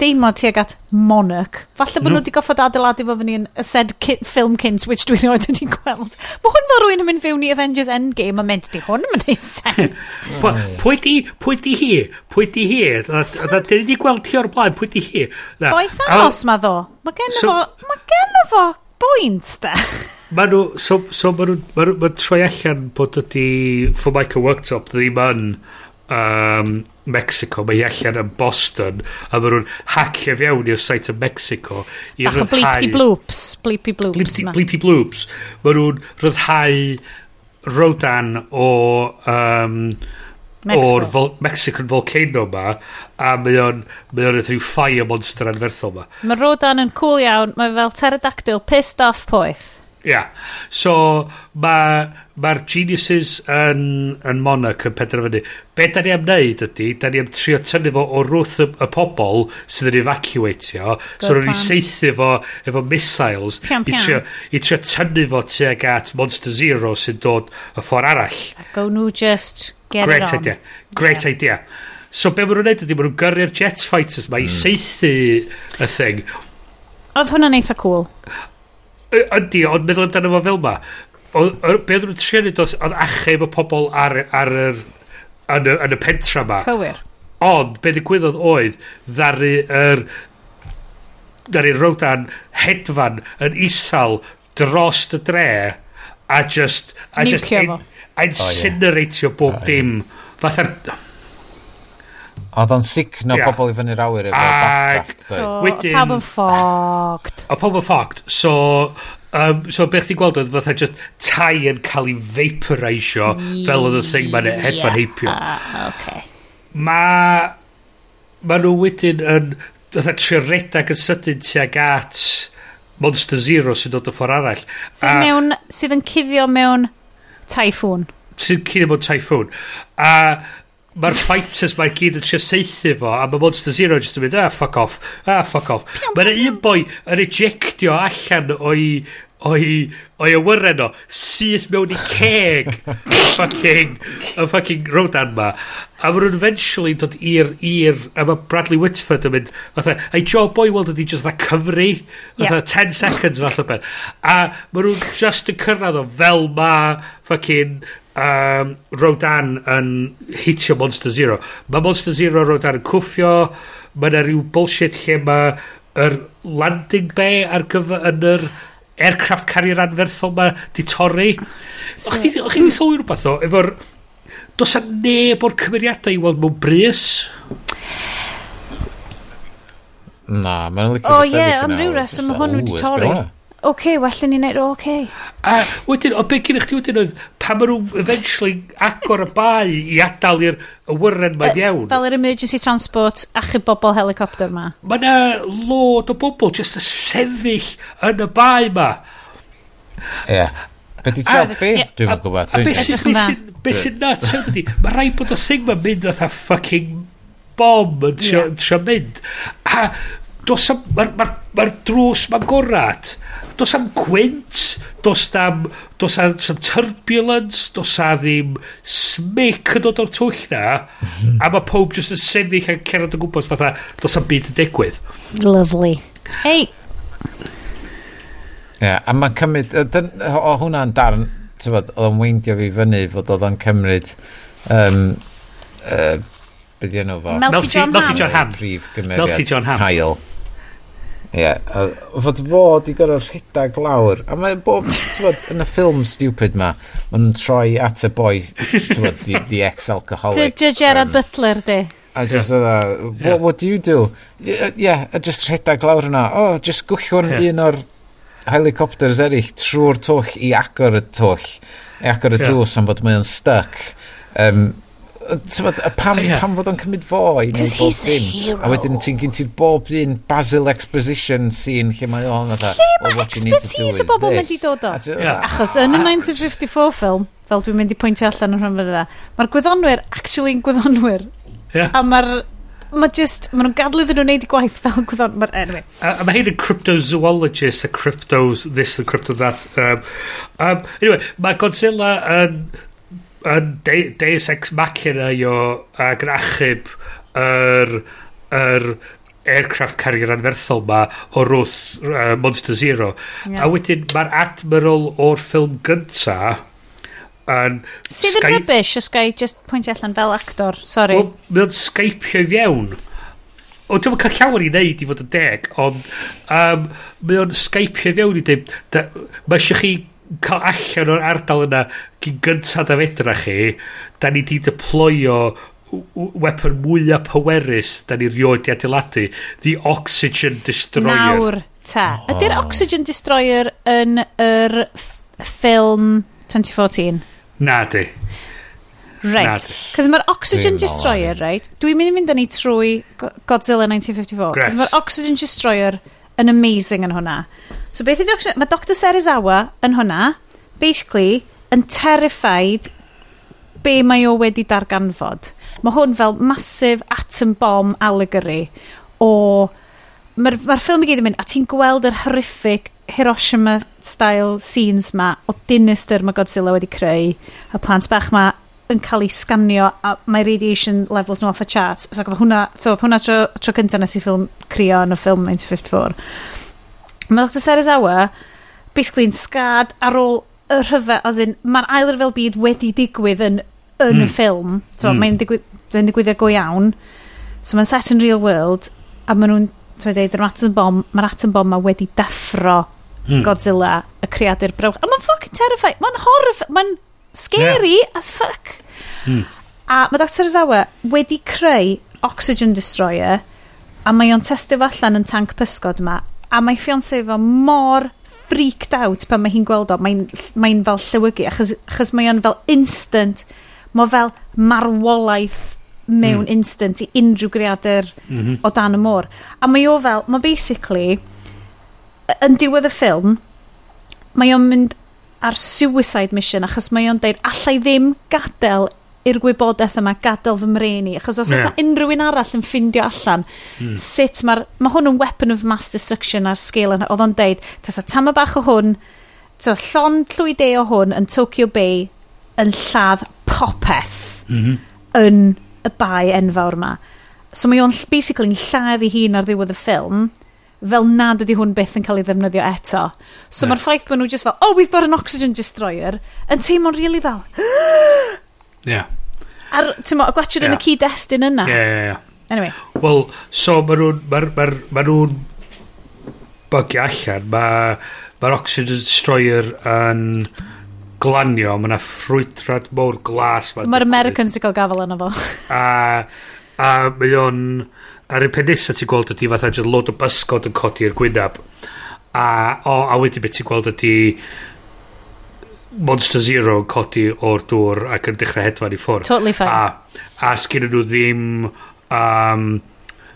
deimlo tuag at Monarch. Falle bod no. nhw mm. wedi goffod adeiladu fo fyny yn y said film cynt, which dwi'n oed wedi gweld. Mae hwn fel rwy'n yn mynd fewn i Avengers Endgame a mynd, di hwn yn mynd i sens. Pwy di, pwy di hi? Pwy di hi? Dyn ni wedi gweld ti o'r blaen, pwy di hi? Boeth anos ma ddo. Mae gen fo, mae gen fo bwynt, da? Ma nhw, so, so ma nhw, ma nhw, ma troi allan bod ydi Formica Worktop ddim yn um, Mexico, mae allan yn Boston, a ma nhw'n hacio fewn i'r site yn Mexico. I Bach o bleepy bloops, bleepy bloops. Bleepy, ma. bleepy bloops. Ma nhw'n rhyddhau rodan o... Um, o'r vol Mexican volcano ma a mae o'n mae o'n rhyw fire monster anferthol ma mae Rodan yn cool iawn mae fel pterodactyl pissed off poeth ia Yeah. So, mae'r ma, geniuses yn, yn Monarch yn penderfynu. Be da ni am wneud ydy, da ni am trio tynnu fo o wrth y, y pobol sydd yn evacuatio. So, rwy'n ni seithi fo efo missiles pian, pian. i trio, i trio tynnu fo tuag at Monster Zero sy'n dod y ffordd arall. Ac o'n nhw just Get Great it on. idea. Great yeah. idea. So be maen nhw'n neud ydy, maen nhw'n gyrru'r jet fighters mae mm. i hmm. seithi y thing. Oedd hwnna'n eitha cool. Ydy, ond meddwl amdano fo fel ma. Be oedd nhw'n trio neud oedd achub y pobl ar, ar, ar, y, yn y pentra ma. Cywir. Ond, be ddigwyddodd oedd, ddaru yr... Er, ddaru'r rowdan hedfan yn isal dros y dre a just... A just Niwcio fo a incineratio bob dim. Fatha'r... Oedd o'n signo yeah. pobl i fyny'r awyr efo Backdraft. So, Wedyn, pawb yn ffogt. O pawb yn ffogt. So, um, so beth ti'n gweld oedd fatha just tai yn cael ei vaporisio fel oedd y thing ma'n e- hedfan heipio. Ah, okay. Ma... Ma nhw wedyn yn... Fatha trio redag yn sydyn tuag at Monster Zero sy'n dod o ffordd arall. Sydd, mewn, sydd yn cuddio mewn Typhoon. Sy'n cyn mewn Typhoon. A mae'r fighters mae'r gyd yn trio seithi fo a mae Monster Zero jyst yn mynd ah fuck off ah fuck off mae'n un boi yn ejectio allan o'i o'i, oi awyren o, syth mewn i ceg fucking, y fucking rodan ma. A maen nhw'n eventually dod i'r, i'r, a mae Bradley Whitford yn mynd, fatha, ei job o'i weld ydi just dda cyfri, fatha yeah. 10 seconds falle beth. A maen nhw'n just yn cyrraedd o fel ma fucking um, Rodan yn hitio Monster Zero. Mae Monster Zero Rodan yn cwffio, mae yna rhyw bullshit lle mae yr landing bay ar gyfer yn yr aircraft carrier anferthol ma di torri. So, O'ch chi wedi sylwi rhywbeth o, efo'r... Dos a neb o'r cymeriadau i weld mewn brys? Na, mae'n licio sefyll yna. O ie, am ryw reswm mae hwn wedi torri okay, well, ni'n neud o, okay. A wedyn, o beth gyda chi wedyn oedd, pa maen nhw eventually agor y bai i adael i'r awyren mae'n iawn. Fel yr emergency transport a chy bobl helicopter ma. Mae yna lod o bobl just y sefyll yn y bai ma. Ie. Yeah. Be di job fi? Dwi'n yn gwybod. A beth sy'n nuts ydy, mae rhaid bod y thing ma'n mynd oedd fucking bom yn trio mynd. A Dos am... Mae'r ma, ma, drws ma'n gorad. Dos am gwynt. Dos am... Dos am, dos am turbulence. Dos a ddim smic yn dod o'r twll na. Mhm. A mae pob jyst yn sefyll a'n cerdded o gwmpas fatha. Dos am byd yn digwydd. Lovely. Hei! Ie, yeah, a mae'n cymryd... O hwnna'n darn, tybod, oedd o'n weindio fi fyny fod oedd o'n cymryd... Um, uh, Byddi enw fo? Melty John Ham. Melty John Ham. Melty John Ham. Kyle. Ie, yeah, fod fod i gorau rhedag lawr. A mae bob, bod, yn y ffilm stupid ma, maen nhw'n troi at y boi, ti'n bod, the, the ex-alcoholic. Dy Gerard um, Butler, di. A just yeah. What, yeah. what do you do? Ie, yeah, a just rhedag lawr yna. Oh, just gwychio'n yeah. un o'r helicopters eraill trwy'r twll i agor y twll, i agor y yeah. drws am fod mae'n stuck. Um, Tyfod, pam, yeah. pam fod o'n cymryd fo i Cos he's the hero. A wedyn ti'n gyn ti bob un Basil Exposition scene lle mae o'n fatha. Lle oh, mae expertise y bobl mynd i dod o? Achos yn y ah. 1954 ffilm, fel dwi'n mynd i pwyntio allan yn rhan fydda, mae'r gwyddonwyr actually yn gwyddonwyr. Yeah. A mae'r mae just, mae nhw'n gadlu iddyn nhw wneud i gwaith fel gwyddon, mae'r anyway. A, a mae hyn yn cryptozoologist, a cryptos this and crypto that. Um, um, anyway, mae Godzilla yn yn de, Deus Ex Machina i o ag yn achub yr, yr aircraft carrier anferthol ma o wrth uh, Monster Zero. Yeah. a wedyn mae'r admiral o'r ffilm gynta yn sydd yn rybys os gai just pwynt allan fel actor sorry Wel, mae o'n skypio i fiewn o dwi'n cael llawer i wneud i fod yn deg ond um, mae o'n skypio i fiewn i ddim mae eisiau chi cael allan o'r ardal yna gyn gyntaf da fedra chi da ni di deployo weapon mwyaf powerus da ni rioed i adeiladu the oxygen destroyer. Nawr ta. Oh. ydy'r oxygen destroyer yn yr ffilm 2014 na di. Right, cos mae'r Oxygen Destroyer, right, dwi'n mynd i fynd â ni trwy Godzilla 1954, cos mae'r Oxygen Destroyer yn amazing yn hwnna. So beth ydy'r mae Dr Serizawa yn hwnna, basically, yn terrified be mae o wedi darganfod. Mae hwn fel massive atom bomb allegory o... Mae'r ma, ffilm i gyd yn mynd, a ti'n gweld yr horrific Hiroshima-style scenes ma o dinister mae Godzilla wedi creu, y plant bach ma yn cael ei sganio a mae radiation levels nhw off y chart. So oedd hwnna, so, oedd hwnna tro, tro cynta nes i ffilm crio yn y ffilm 1954. Mae Dr Serizawa basically yn sgad ar ôl y rhyfel, as in, mae'r ail ryfel byd wedi digwydd yn, yn mm. y hmm. ffilm. So, mm. Mae'n digwydd, mae digwyddiad go iawn. So mae'n set in real world, a maen nhw'n, ti'n dweud, yr atom bomb, mae'r atom bomb ma wedi deffro mm. Godzilla, y creadur brewch. A mae'n fucking terrifying. Mae'n horrif... Mae'n Scary yeah. as fuck. Mm. A mae Dr Zawa wedi creu Oxygen Destroyer a mae o'n testio allan yn tank pysgod yma a mae ffiancé fo mor freaked out pan mae hi'n gweld o mae'n mae fel llywygu achos, achos mae o'n fel instant mae fel marwolaeth mewn mm. instant i unrhyw greadur mm -hmm. o dan y môr a mae o fel, mae basically yn diwedd y ffilm mae o'n mynd ar suicide mission achos mae o'n deud allai ddim gadael i'r gwybodaeth yma gadael fy mreni achos os yeah. unrhyw un arall yn ffindio allan mm. sut mae'r mae hwn yn weapon of mass destruction ar sgil yna oedd o'n deud tas a tama bach o hwn to, llon llwy de o hwn yn Tokyo Bay yn lladd popeth mm -hmm. yn y bai enfawr yma so mae o'n basically'n lladd ei hun ar ddiwedd y ffilm fel nad ydy hwn byth yn cael ei ddefnyddio eto. So no. mae'r ffaith bod nhw just fel, oh, we've got an oxygen destroyer, yn teimlo'n really fel... yeah. Ar, ti'n mo, y gwachod yn y cyd-destun yna. Yeah, yeah, yeah. Anyway. Wel, so mae nhw'n... Mae ma, ma bygio allan. Mae'r ma oxygen destroyer yn glanio, mae yna ffrwydrad mowr glas. So mae'r Americans yn cael gafel yna fo. a, a mae o'n... Uh, ar y pen nesaf ti'n gweld ydy fatha just load o bysgod yn codi i'r gwynab a, o, a wedyn beth ti'n gweld ydy Monster Zero yn codi o'r dŵr ac yn dechrau hedfan i ffwrdd. Totally fine. A, a sgyn nhw ddim um,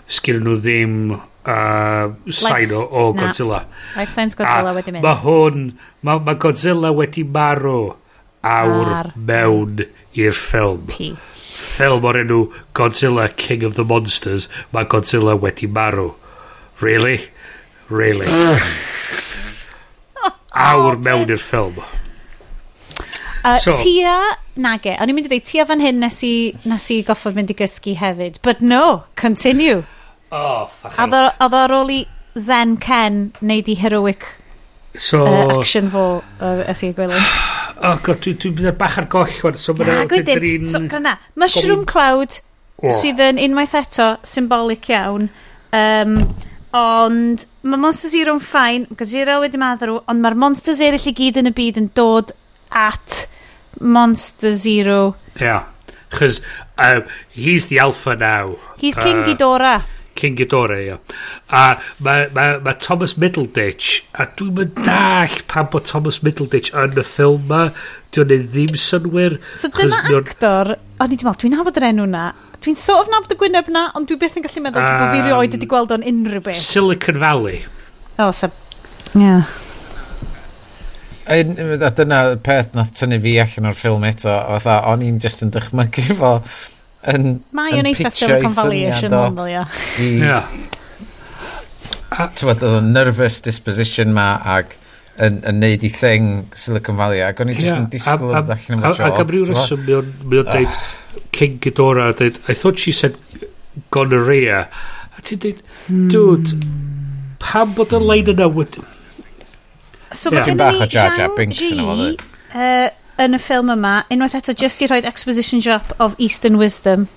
sgyn nhw ddim uh, sain o, o Godzilla. Na. life signs Godzilla a wedi mynd. mae hwn mae ma Godzilla wedi marw awr Ar. mewn i'r ffilm. Peak ffilm o'r enw Godzilla King of the Monsters mae Godzilla wedi marw really? really awr mewn i'r ffilm Uh, so, tia, nage, o'n i'n mynd i ddweud, tia fan hyn nes i, nes i goffod mynd i gysgu hefyd. But no, continue. Oh, ffachan. Oedd ar ôl i Zen Ken neud i heroic so, uh, action fo uh, ys i gwylio. Oh god, dwi'n dwi, dwi bach ar goll wan. So mae'n... Ac wedyn, so, gana, Mushroom Cloud oh. sydd yn unwaith eto symbolic iawn. Um, ond mae Monster Zero'n ffain, mae Zero wedi maddrw, ond mae'r Monsters eraill i gyd yn y byd yn dod at Monster Zero. Yeah, chys, um, he's the alpha now. He's King uh, Ghidorah. King Ghidorah, ia. A mae ma, ma Thomas Middleditch, a dwi'n mynd dall pan bod Thomas Middleditch yn y ffilm ma, dwi'n ei ddim synwyr. So dyma actor, o'n i ddim meddwl, dwi'n nabod yr enw na, dwi'n sort of nabod y gwyneb na, ond dwi beth yn gallu meddwl um, bod fi rioed wedi gweld o'n unrhyw beth. Silicon Valley. O, oh, so, yeah. A dyna peth nath tynnu fi allan o'r ffilm eto, fatha, o'n i'n just yn dychmygu fo yn Mae yn eitha Silicon Valley eisiau nhw'n ddo, ia. Ia. Tywed, oedd y nervous disposition ma ag yn, yn neud i thing Silicon Valley ac o'n i just yn disgwyl yn allan am job ac am ryw reswm mi o'n deud ah. King Ghidorah deud I thought she said gonorrhea. A ti'n deud dude hmm. pam bod y lein yna wedi so mae gen i Zhang Ji yn y ffilm yma, unwaith eto, just i roed exposition drop of Eastern Wisdom.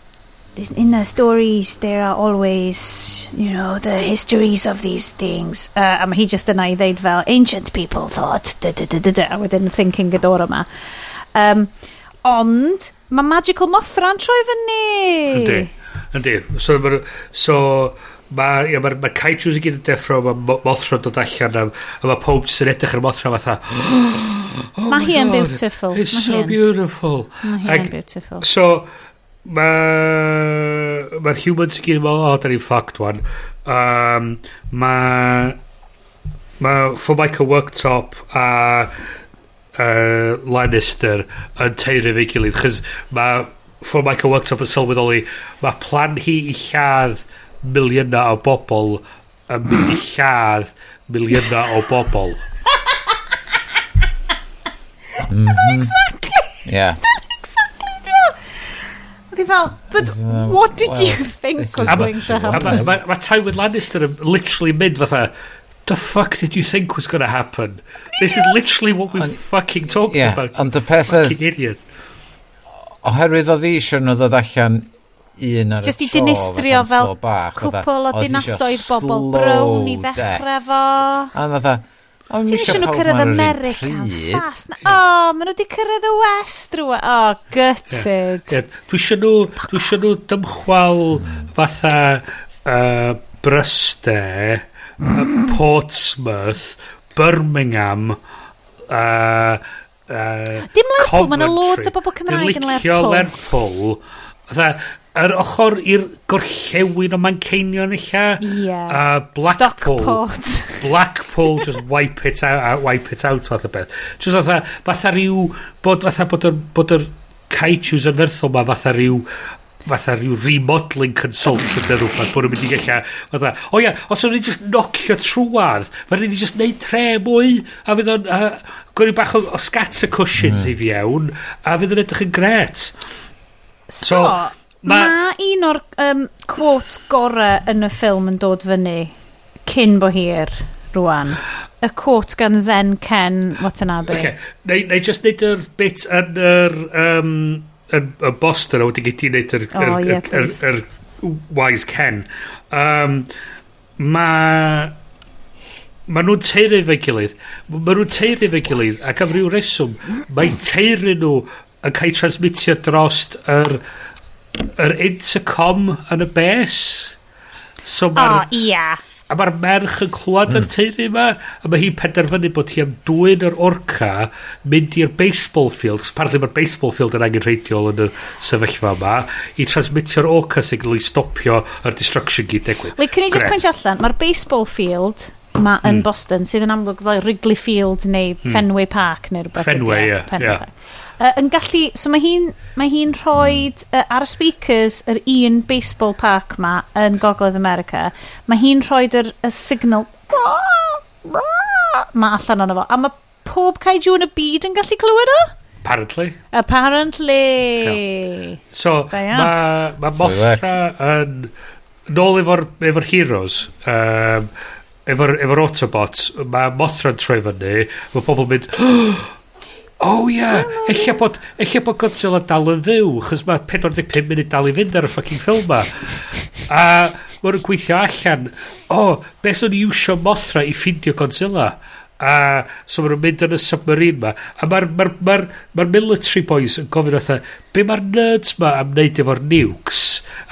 In the stories, there are always, you know, the histories of these things. Uh, a mae hi just yna i ddeud fel, ancient people thought, da da da da da, a wedyn thinking gydor yma. Um, ond, mae Magical Mothra yn troi fyny. Yndi, yndi. So, so Mae yeah, ma, ma kaijus i gyd yn deffro, mae mothra yn dod allan, a, a mae pob sy'n edrych ar Mothra fatha... Oh mae hi yn beautiful. It's ma so beautiful. Mae hi yn beautiful. So, mae mae'r humans i gyd yn meddwl, o, oh, da ni'n fucked one Um, mae... Mae Formica Worktop a uh, Lannister yn teirio'n fe gilydd, chys mae Formica Worktop yn sylweddoli, mae plan hi i lladd miliynau o bobl yn mynd i lladd miliynau o bobl. Mm-hmm. Exactly. Yeah. exactly dio. Fel, but um, what did well, you think was going to happen? Mae ma, Tywin Lannister yn literally mynd fatha, the fuck did you think was going to happen? This is literally what we're fucking talking yeah, about. And the peth fucking idiot. Oherwydd oedd eisiau nhw ddod allan un ar y Just i dinistrio fel cwpl o dinasoedd bobl brown i ddechrau fo. A na dda, o mi eisiau nhw cyrraedd America fast. O, maen nhw wedi cyrraedd y West rhywun. O, gutted. Dwi eisiau nhw, dwi eisiau nhw dymchwal fatha uh, Bryste, Portsmouth, Birmingham, uh, uh, Dim Lerpwl, mae yna loads o bobl Cymraeg yn Lerpwl. Dwi'n licio Lerpwl Fytha, yr ochr i'r gorllewin o Manceinion illa. Yeah. Uh, Blackpool. Stockport. Blackpool, just wipe it out, uh, wipe it out fath o beth. Just fatha, fatha rhyw, bod, fatha bod yr, bod yr kaijus yn ferthol ma, fatha rhyw, fatha rhyw remodeling consultant neu rhywbeth bod nhw'n mynd i gallu fatha o ia os o'n i just nocio trwad mae'n rhaid i just neud tre mwy a fydd o'n uh, gwneud bach o, o scatter cushions mm. i fi iawn a fydd o'n edrych yn gret So, so mae ma un o'r um, quotes gorau yn y ffilm yn dod fyny cyn bo hir rwan. Y quote gan Zen Ken Watanabe. Okay. Neu, neu just neud yr bit yn yr... Um, yn, y Boston a wedi gyd i neud yr, yr, oh, yeah, yr, yr, yr, Wise Ken um, mae mae nhw'n teirio'n fe gilydd mae nhw'n teirio'n fe gilydd ac am ryw reswm mae teirio nhw yn cael transmitio drost yr, yr intercom yn y bes. So. O, oh, ia. Yeah. A mae'r merch yn clywed mm. yr teulu yma, a mae hi'n penderfynu bod hi am dwy'n yr orca mynd i'r baseball field, apparently mae'r baseball field yn angen reidiol yn y sefyllfa yma, i transmitio'r orca sy'n gael ei stopio yr destruction gyd degwyd Wait, can i just pwynt allan, mae'r baseball field ma yn. Hmm. Boston, sydd yn amlwg fel Wrigley Field neu mm. Fenway Park neu rhywbeth. E? Fenway, ie. Yeah, yeah uh, yn gallu... So mae hi'n mae hi rhoi uh, ar y speakers yr un baseball park ma yn Gogledd America. Mae hi'n rhoi yr, y signal ma allan o'n efo. A mae pob kaiju yn y byd yn gallu clywed o? Apparently. Apparently. Yeah. So, mae ma Mothra yn... Nôl efo'r efo heroes, um, efo'r efo Autobots, mae Mothra'n troi fyny, mae pobl mynd... Oh, Oh yeah. eich bod, eich bod Godzilla dal yn fyw, chos mae 45 munud dal i fynd ar y ffucking ffilm ma. A mae nhw'n gweithio allan, o, oh, beth o'n i iwsio Mothra i ffindio Godzilla? A so maen nhw'n mynd yn y submarine ma. A mae'r ma r, ma r, ma r military boys yn gofyn oedd, be mae'r nerds ma am wneud efo'r nukes?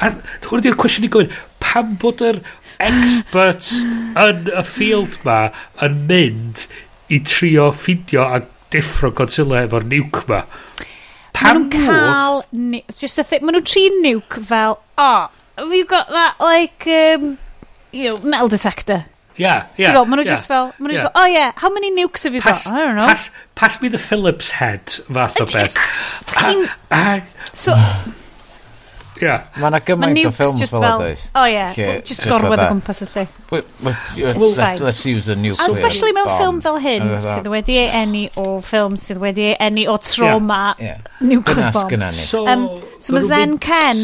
A hwn ydy'r cwestiwn i gofyn, pam bod yr experts yn y field ma yn mynd i trio ffindio a deffro Godzilla efo'r niwc ma. Pam nhw'n cael... Just a thing, ma nhw'n tri niwc fel, oh, have you got that, like, um, you know, metal detector? Yeah, yeah. Ti'n maen nhw yeah, just fel, maen nhw yeah. just fel, oh yeah, how many nukes have you pass, got? I don't know. Pass, pass me the Phillips head, fath o beth. Fucking... So, Yeah. Mae yna gymaint ma o ffilms fel ydoes. O well, just gorwedd o gwmpas y lle. Let's use a nuclear And especially mewn ffilm fel hyn, sydd wedi ei enni o ffilm sydd wedi ei enni o trauma yeah. yeah. nuclear bomb. Dyna So, um, so mae Zen Ken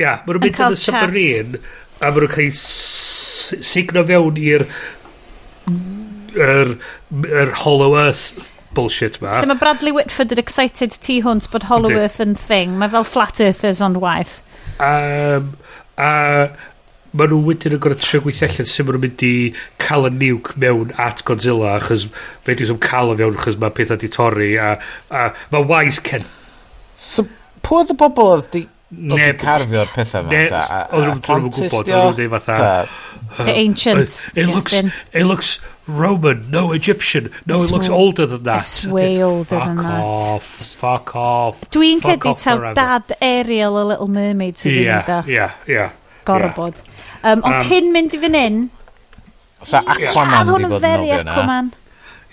Ia, mae'n nhw'n mynd yn y submarine a mae'n nhw'n cael ei signo fewn i'r yr, yr Hollow Earth bullshit ma. Lle mae Bradley Whitford yn excited tu hwnt bod Hollow Earth yn thing. Mae fel Flat Earthers ond waith. Um, a maen nhw wedyn yn gorau trio gweithio allan sy'n maen nhw'n mynd i cael y niwc mewn at Godzilla achos fe dwi'n cael o fewn achos mae pethau di torri a, a mae wise Ken. So pwy oedd y bobl oedd di Neb... carfio'r pethau yma. Oedd nhw'n dwi'n gwybod, oedd nhw'n fatha... Uh, The ancients. Uh, it looks, it looks Roman, no Egyptian. No, it looks older than that. It's way older than that. Off, fuck off. Dwi'n cedi taw dad Ariel o Little Mermaid sydd wedi gwneud Ie, ie, ie. Gorobod. Um, ond cyn mynd i fan hyn... Sa Aquaman wedi bod yn nofio yna.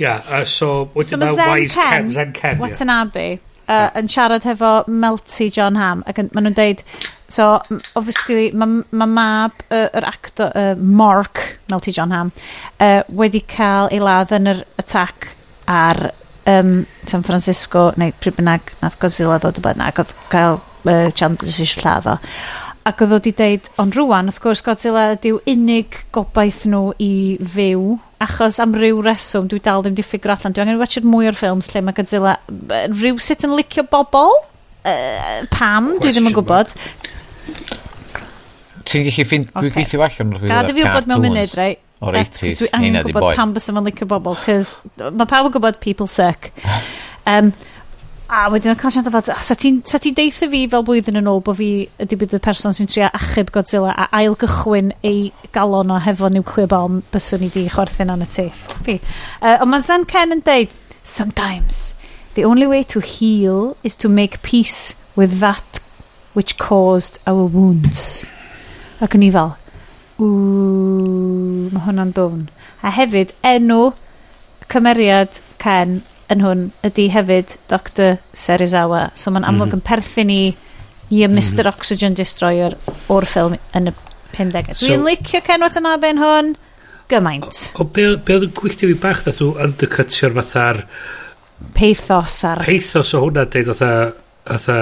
Ia, uh, so... So mae Zen Ken, Watanabe, uh, yn siarad hefo Melty John Ham ac yn, maen nhw'n deud so obviously mae ma mab uh, yr actor uh, Mark Melty John Ham uh, wedi cael ei ladd yn yr attack ar um, San Francisco neu pryd bynnag nath Godzilla ddod y bynnag oedd cael uh, Chandler's eisiau lladd o. Ac oedd o wedi deud, ond rwan, wrth gwrs, Godzilla ydyw unig gobaith nhw i fyw. Achos am ryw reswm, dwi dal ddim di ffigur allan. Dwi angen watchad mwy o'r ffilms lle mae Godzilla rhyw sut yn licio bobl. Uh, pam, dwi ddim yn gwybod. Ti'n gallu ffind, okay. dwi'n gweithio allan. rhywbeth Gad i fi wybod mewn munud, rai. Right? o'r 80s. Dwi angen gwybod pam bys yma'n licio bobl, cos mae pawb yn gwybod people suck. Um, A wedyn yn oedd Clash fel, sa ti'n ti deitha fi fel blwyddyn yn ôl bod fi ydy bydd y person sy'n trio achub Godzilla a ail gychwyn ei galon o hefo nuclear bomb byswn i di chwerthin yn y tu. Fi. Uh, ond mae Zan Ken yn deud, Sometimes, the only way to heal is to make peace with that which caused our wounds. Ac yn i fel, ww, mae hwnna'n dwn. A hefyd, enw cymeriad Ken yn hwn ydy hefyd Dr Serizawa. So mae'n amlwg mm -hmm. yn perthyn i, i y Mr mm -hmm. Oxygen Destroyer o'r ffilm yn y 50. So, Dwi'n licio Ken Watanabe yn hwn gymaint. O, o be, be oedd yn gwylltio fi bach nath nhw undercutio'r fatha'r... Peithos ar... Peithos o hwnna deud oedd Fatha,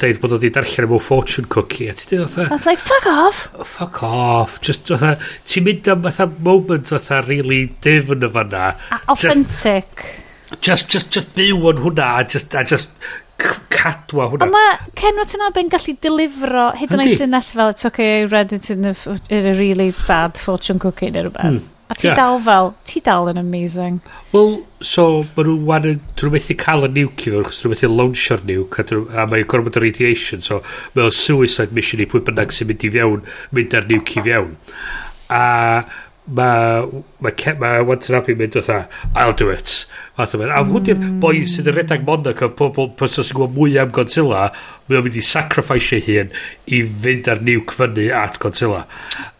deud bod oedd i darllen am o fortune cookie. A ti dweud atha... That's like, fuck off! Oh, fuck off. Just atha, ti'n mynd am fatha moment atha really difn o fanna. A authentic. Just, just, just, just byw yn hwnna a just, a just cadwa hwnna. Ond mae Cenwat yn gallu delifro hyd yn oed llinell fel it's okay I read it in a, in a really bad fortune cookie neu rhywbeth. Hmm. A ti yeah. dal fel, ti dal yn amazing. Wel, so, maen nhw wan yn, dyn nhw methu cael y nuke i fod, chos dyn nhw methu launcher nuke, a, mae'n gorfod radiation, so mae o'n suicide mission i pwy bynnag sy'n mynd i fewn, mynd ar nuke i fewn. A mae ma, ma ma Watson Abbey mynd otha I'll do it fath o mynd a hwnnw'r mm. boi sydd yn redag Monaco pobl person sy'n gwybod mwy am Godzilla mae o'n mynd i sacrifice ei hun i fynd ar niwc fyny at Godzilla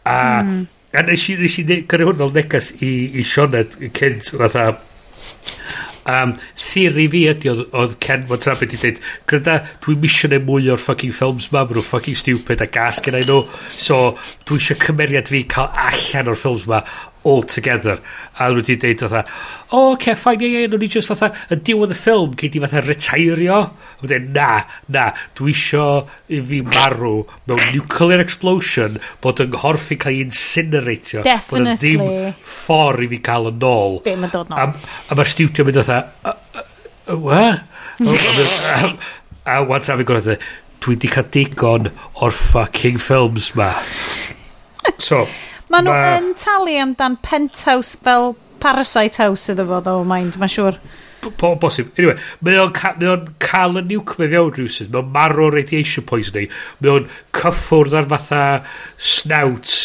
a mm. a nes i, nes i gyrru hwn fel negas i, i Sioned cynt fatha Um, theori fi ydi oedd, oedd Ken Montrab wedi dweud, gyda dwi'n misio neu mwy o'r fucking films ma, maen nhw fucking stupid a gas gen i nhw, so dwi eisiau cymeriad fi cael allan o'r films ma, all together. A nhw wedi deud fatha o oh, okay, fine ie ie yeah. nhw ni just fatha yn diwedd y ffilm gei di fatha retairio a dweud na na dwi isio i fi marw mewn nuclear explosion bod yng nghorff i cael ei incineratio definitely. bod ddim ffordd i fi cael yn ôl. Be mae'n dod nôl? A, a mae'r studio mynd fatha we a wan tam i gwrdd dwi di cael digon o'r fucking films ma. So Mae nhw Ma... yn talu amdan penthouse fel Parasite House iddo fo, though, mind, mae'n siŵr. Po, bosib. Anyway, mae o'n ca, mae on cael y niwcme fewn rhywsyd. Mae o'n marw radiation poisoning. Mae o'n cyffwrdd ar fatha snout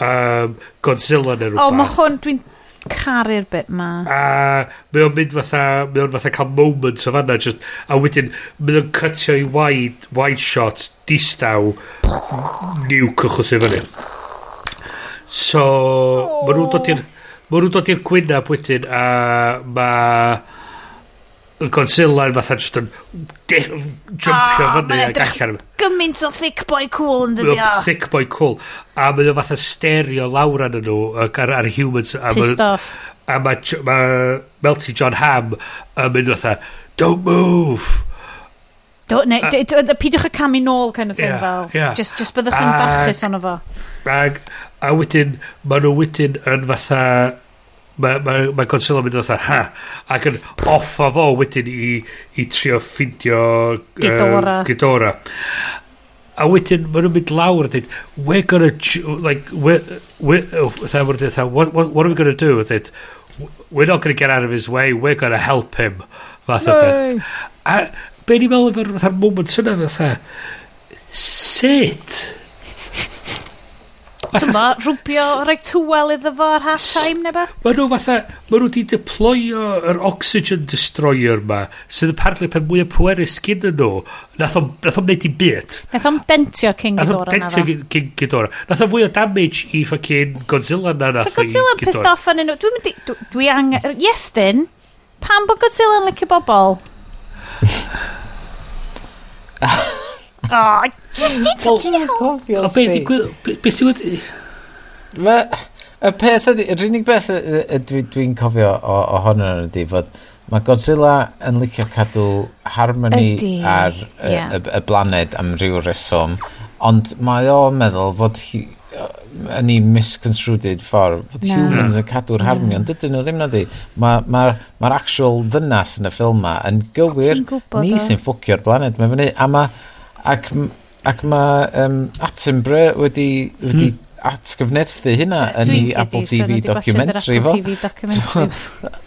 um, Godzilla neu rhywbeth. O, mae hwn, dwi'n caru'r bit ma. A mae o'n mynd fatha, mae o'n fatha cael moments o fanna, just, a wedyn mae o'n cytio i wide, wide shot, distaw, niwc o chwthu fyny. So, oh. mae nhw'n dod i'r... Ma nhw'n dod i'r gwynaf wedyn a mae Godzilla Yn fatha just yn jumpio oh, fyny ac gallan. Gymaint o thick boy cool yn dydio. Thick boy cool. A mae nhw fatha stereo lawr yn nhw ar, ar humans. A Pissed ma, off. A mae ma Melty John Ham yn mynd fatha, don't move. Don't, ne, uh, pidwch y camu nôl kind of thing yeah, fel. Yeah. Just, just byddwch yn barchus ono fo. Ag, a wedyn, ma nhw wedyn yn fatha, mae ma, ma Godzilla yn mynd fatha ha, ac yn off o fo wedyn i, i trio ffindio Gidora. Uh, Gidora. A wedyn, ma nhw'n mynd lawr a dweud, we're gonna, like, we're, we're, uh, what, what, what are we gonna do? A dweud, we're not gonna get out of his way, we're gonna help him. Fath o beth. A be ni'n meddwl efo'r moment yna fatha, sut? Dyma, rwbio rhaid tŵel iddo fo ar half time neu beth? Mae nhw fatha, mae nhw wedi deployo yr oxygen destroyer ma, sydd yn parlu pen o pwerus gyn nhw. Nath o'n neud i byd. Nath o'n dentio King Ghidorah na fo. Nath o'n bentio King Ghidorah. Nath o'n fwy o damage i fucking Godzilla na nath so Godzilla yn pissed off yn nhw. Dwi'n mynd i, dwi angen, Iestyn, pam bod Godzilla yn licio bobl? Oh, just did ffocin hell. O, be digwydd? Be sy'n wedi... Y peth ydy, yr unig beth dwi'n cofio ohono nhw ydy fod mae Godzilla yn licio cadw harmony ydy. ar y, yeah. y, y blaned am ryw reswm, ond mae o'n meddwl fod hi, yn ei misconstrued ffordd bod no. humans yn cadw'r harmony ond dydyn nhw ddim na di mae'r ma, ma actual ddynas yn y ffilm ma yn gywir ni sy'n ffwcio'r blaned mae fyny a mae Ac, ac mae um, Attenborough wedi, wedi mm. atgyfnerthu hynna yn ei Apple TV documentary fo.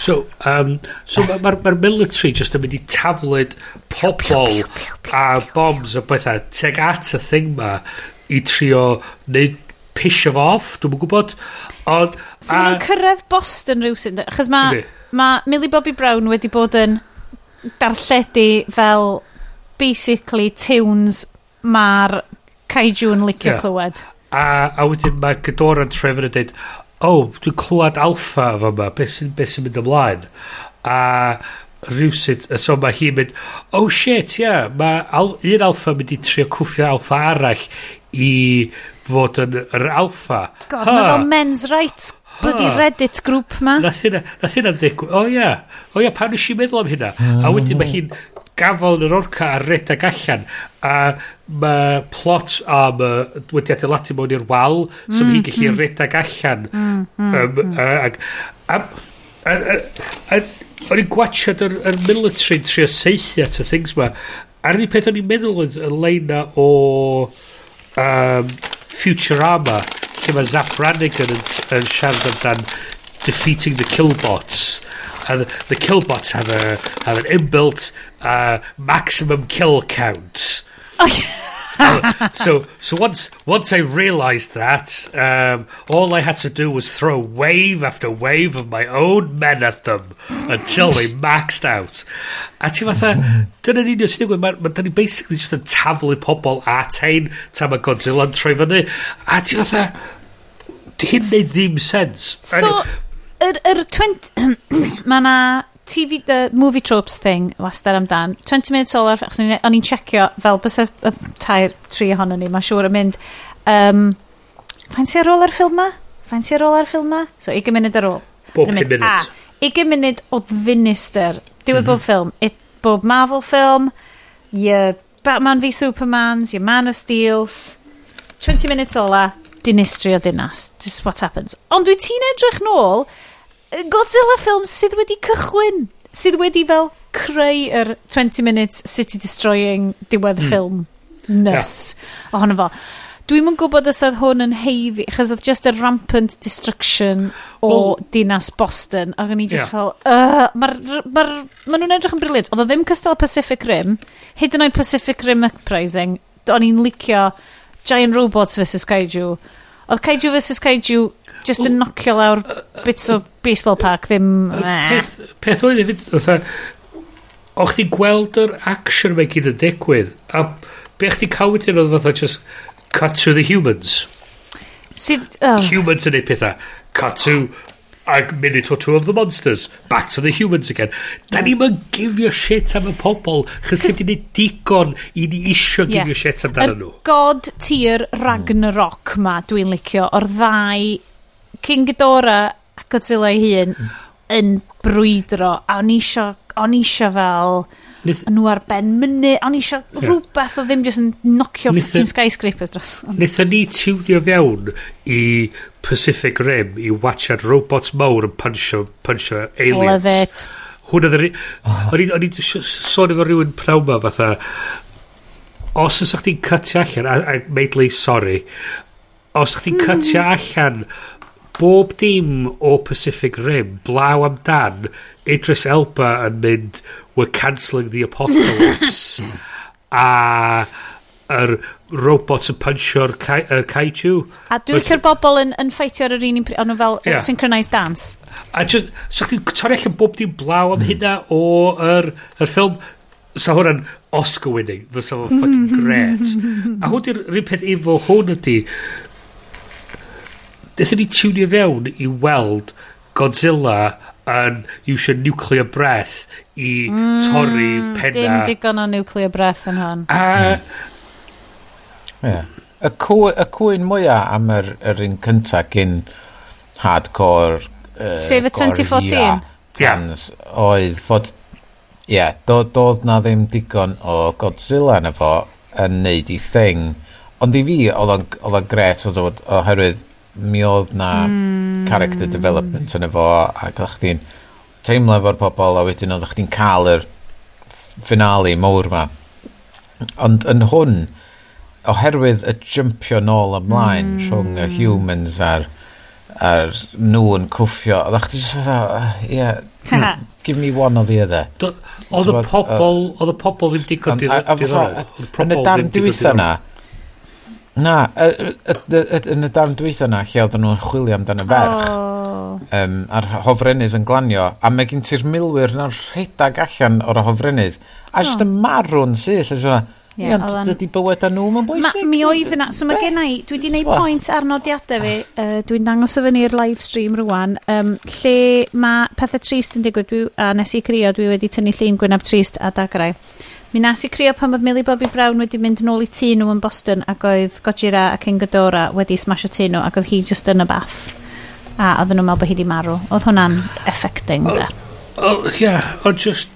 So, um, so mae'r ma, ma, military just yn mynd i taflid pobl a bombs a bethau teg at y thing ma i trio neud pisio fo off, dwi'n gwybod. Ond... So mae'n nhw'n cyrraedd Boston rhywsyn, achos mae ma Millie Bobby Brown wedi bod yn darlledu fel basically tunes mae'r kaiju yn licio yeah. clywed. A, a wedyn mae Gadoran Trevor yn dweud, o, oh, dwi'n clywed alfa fo yma, beth sy'n be sy mynd ymlaen? A rhywsyd, so mae hi'n mynd, oh shit, ia, yeah, mae al, un alfa mynd i trio cwffio alfa arall i fod yn yr alfa. God, mae fel men's rights bloody Reddit grŵp ma. Nath hynna, nath hynna ddigwyd. O ia, o ia, pan nes i meddwl am hynna? A wedyn mae hi'n gafel yn yr orca a redag allan a mae plot am uh, wedi adeiladu mewn i'r wal so mae hi'n gallu mm-hmm. mm. redeg allan. Mm, mm, um, ag o'n i'n gwachod yr, yr military yn trio seithi at y things ma. A'r un peth o'n i'n meddwl yn leina o um, Futurama lle mae Zap Brannigan yn, yn siarad amdan defeating the killbots. And the, the killbots have a have an inbuilt uh, maximum kill count. Uh, so so once once I realised that, um, all I had to do was throw wave after wave of my own men at them until they maxed out. A ti fatha, dyna'n union sy'n digwydd, mae ma, da ni basically just yn taflu pobl at ein tan mae Godzilla'n troi fyny. A ti fatha, hyn neud ddim sens. So, yr, yr 20... mae na TV, the movie tropes thing wastad amdan. 20 minutes all achos O'n i'n checio fel bys y tair, tri ohono ni, mae'n siŵr yn mynd. Um, Fain si ar ôl ar ffilm ma? Si ar ôl ar ffilm ma? So, 20 munud ar ôl. Bob 5 munud. A, 20 munud o ddinister. Diwedd mm -hmm. bob ffilm. It, bob Marvel ffilm. Your Batman v Supermans. Your Man of Steels. 20 minutes ola. Dinistri o dinas. This is what happens. Ond dwi ti'n edrych nôl Godzilla ffilm sydd wedi cychwyn, sydd wedi fel creu yr 20 minutes city destroying diwedd mm. ffilm nys yeah. ohono fo. Dwi'm yn gwybod os oedd hwn yn heiddi, achos oedd just a rampant destruction o well, dinas Boston, ac o'n i just yeah. fel, uh, mae'r ma, ma nhw'n edrych yn briliant. Oedd o ddim cystal Pacific Rim, hyd yn oed Pacific Rim Uprising, o'n i'n licio Giant Robots vs Kaiju. Oedd Kaiju vs Kaiju Just yn nocio lawr bits o baseball park, ddim... Peth, peth oedd hefyd, o chdi gweld yr action mae gyd yn digwydd, a be chdi cael wedyn oedd fatha just cut to the humans. Sydd... Oh. Humans yn ei pethau. Cut to a minute or two of the monsters. Back to the humans again. Da ni'n mynd gifio shit am y pobol chys ydy ni digon i ni isio gifio yeah. shit amdano nhw. God tir hmm. Ragnarok ma, dwi'n licio, o'r ddau King Ghidorah a Godzilla ei hun yn brwydro a o'n isio, o'n isio fel... Nith... nhw ar ben myny, o'n isio yeah. rhywbeth o ddim jyst yn nocio Nith... fucking skyscrapers dros. Nitha ni tiwnio fewn i Pacific Rim i watchad robots mawr yn punchio, punchio aliens. Love it. Hwna ddyn ni O'n i'n sôn efo rhywun pnawn ma fatha... Os ys chdi'n cytio allan, a, a meidlu sorry, os chdi'n mm. cytio allan bob dim o Pacific Rim blaw amdan Idris Elba yn mynd we're cancelling the apocalypse a yr robot yn puncho'r kai, er kaiju. A dwi'n cael bobl yn, yn ffeitio ar yr un un o'n fel yeah. synchronised dance. A just, so chdi'n torri allan bob dim blaw am mm. hynna o yr, yr ffilm, so hwnna'n Oscar winning, fysa fo fucking great. a hwn di'r rhywun peth efo hwn ydi, Dethon ni tiwnio fewn i weld Godzilla yn iwsio nuclear breath i mm, torri penna. Dim digon o nuclear breath yn hon. A... Yeah. Y, cw, y cwyn mwyaf am yr, yr un cyntaf gyn hardcore... Uh, Sef y 2014? Fans, yeah. Oedd fod... Ie, yeah, do, doedd na ddim digon o Godzilla yn efo yn neud i thing. Ond i fi, oedd o'n gret oedd oherwydd mi oedd na mm. character development yn efo ac oedd chdi'n teimlo efo'r pobol a wedyn oedd chdi'n cael yr finale mowr ma ond yn hwn oherwydd y jumpio nôl ymlaen mm. rhwng y humans a'r a'r nhw yn cwffio oedd chdi jyst fatha yeah hmm, give me one or the other oedd y pobol oedd y pobol ddim digon diddorol oedd y darn ddim digon diddorol Na, y- y- y- yn y darn dweitha na, lle oedden nhw'n chwilio amdano ferch, Oh. um, a'r hofrennydd yn glanio, a mae gen ti'r milwyr na'n rhedag allan o'r hofrennydd, a jyst y marw'n syth, a jyst Ie, yeah, oedd o'n- dydy bywyd â nhw mae'n Ma, bwysig. mi oedd yna, so mae Be? gen i, dwi wedi gwneud T'mo'? pwynt ar nodiadau fi, uh, dwi'n dangos o fyny'r live stream rwan, um, lle mae pethau trist yn digwydd, dwi, a nes i crio, dwi wedi tynnu llun gwynaf trist a dagrau. Mi nas i crio pan oedd Millie Bobby Brown wedi mynd yn ôl i tŷ nhw yn Boston ac oedd Gojira a King Ghidorah wedi smasho tŷ nhw ac oedd hi just yn y bath. A oedd nhw'n meddwl bod hi wedi marw. Oedd hwnna'n effecting, da. O, oh, oh, yeah, o just...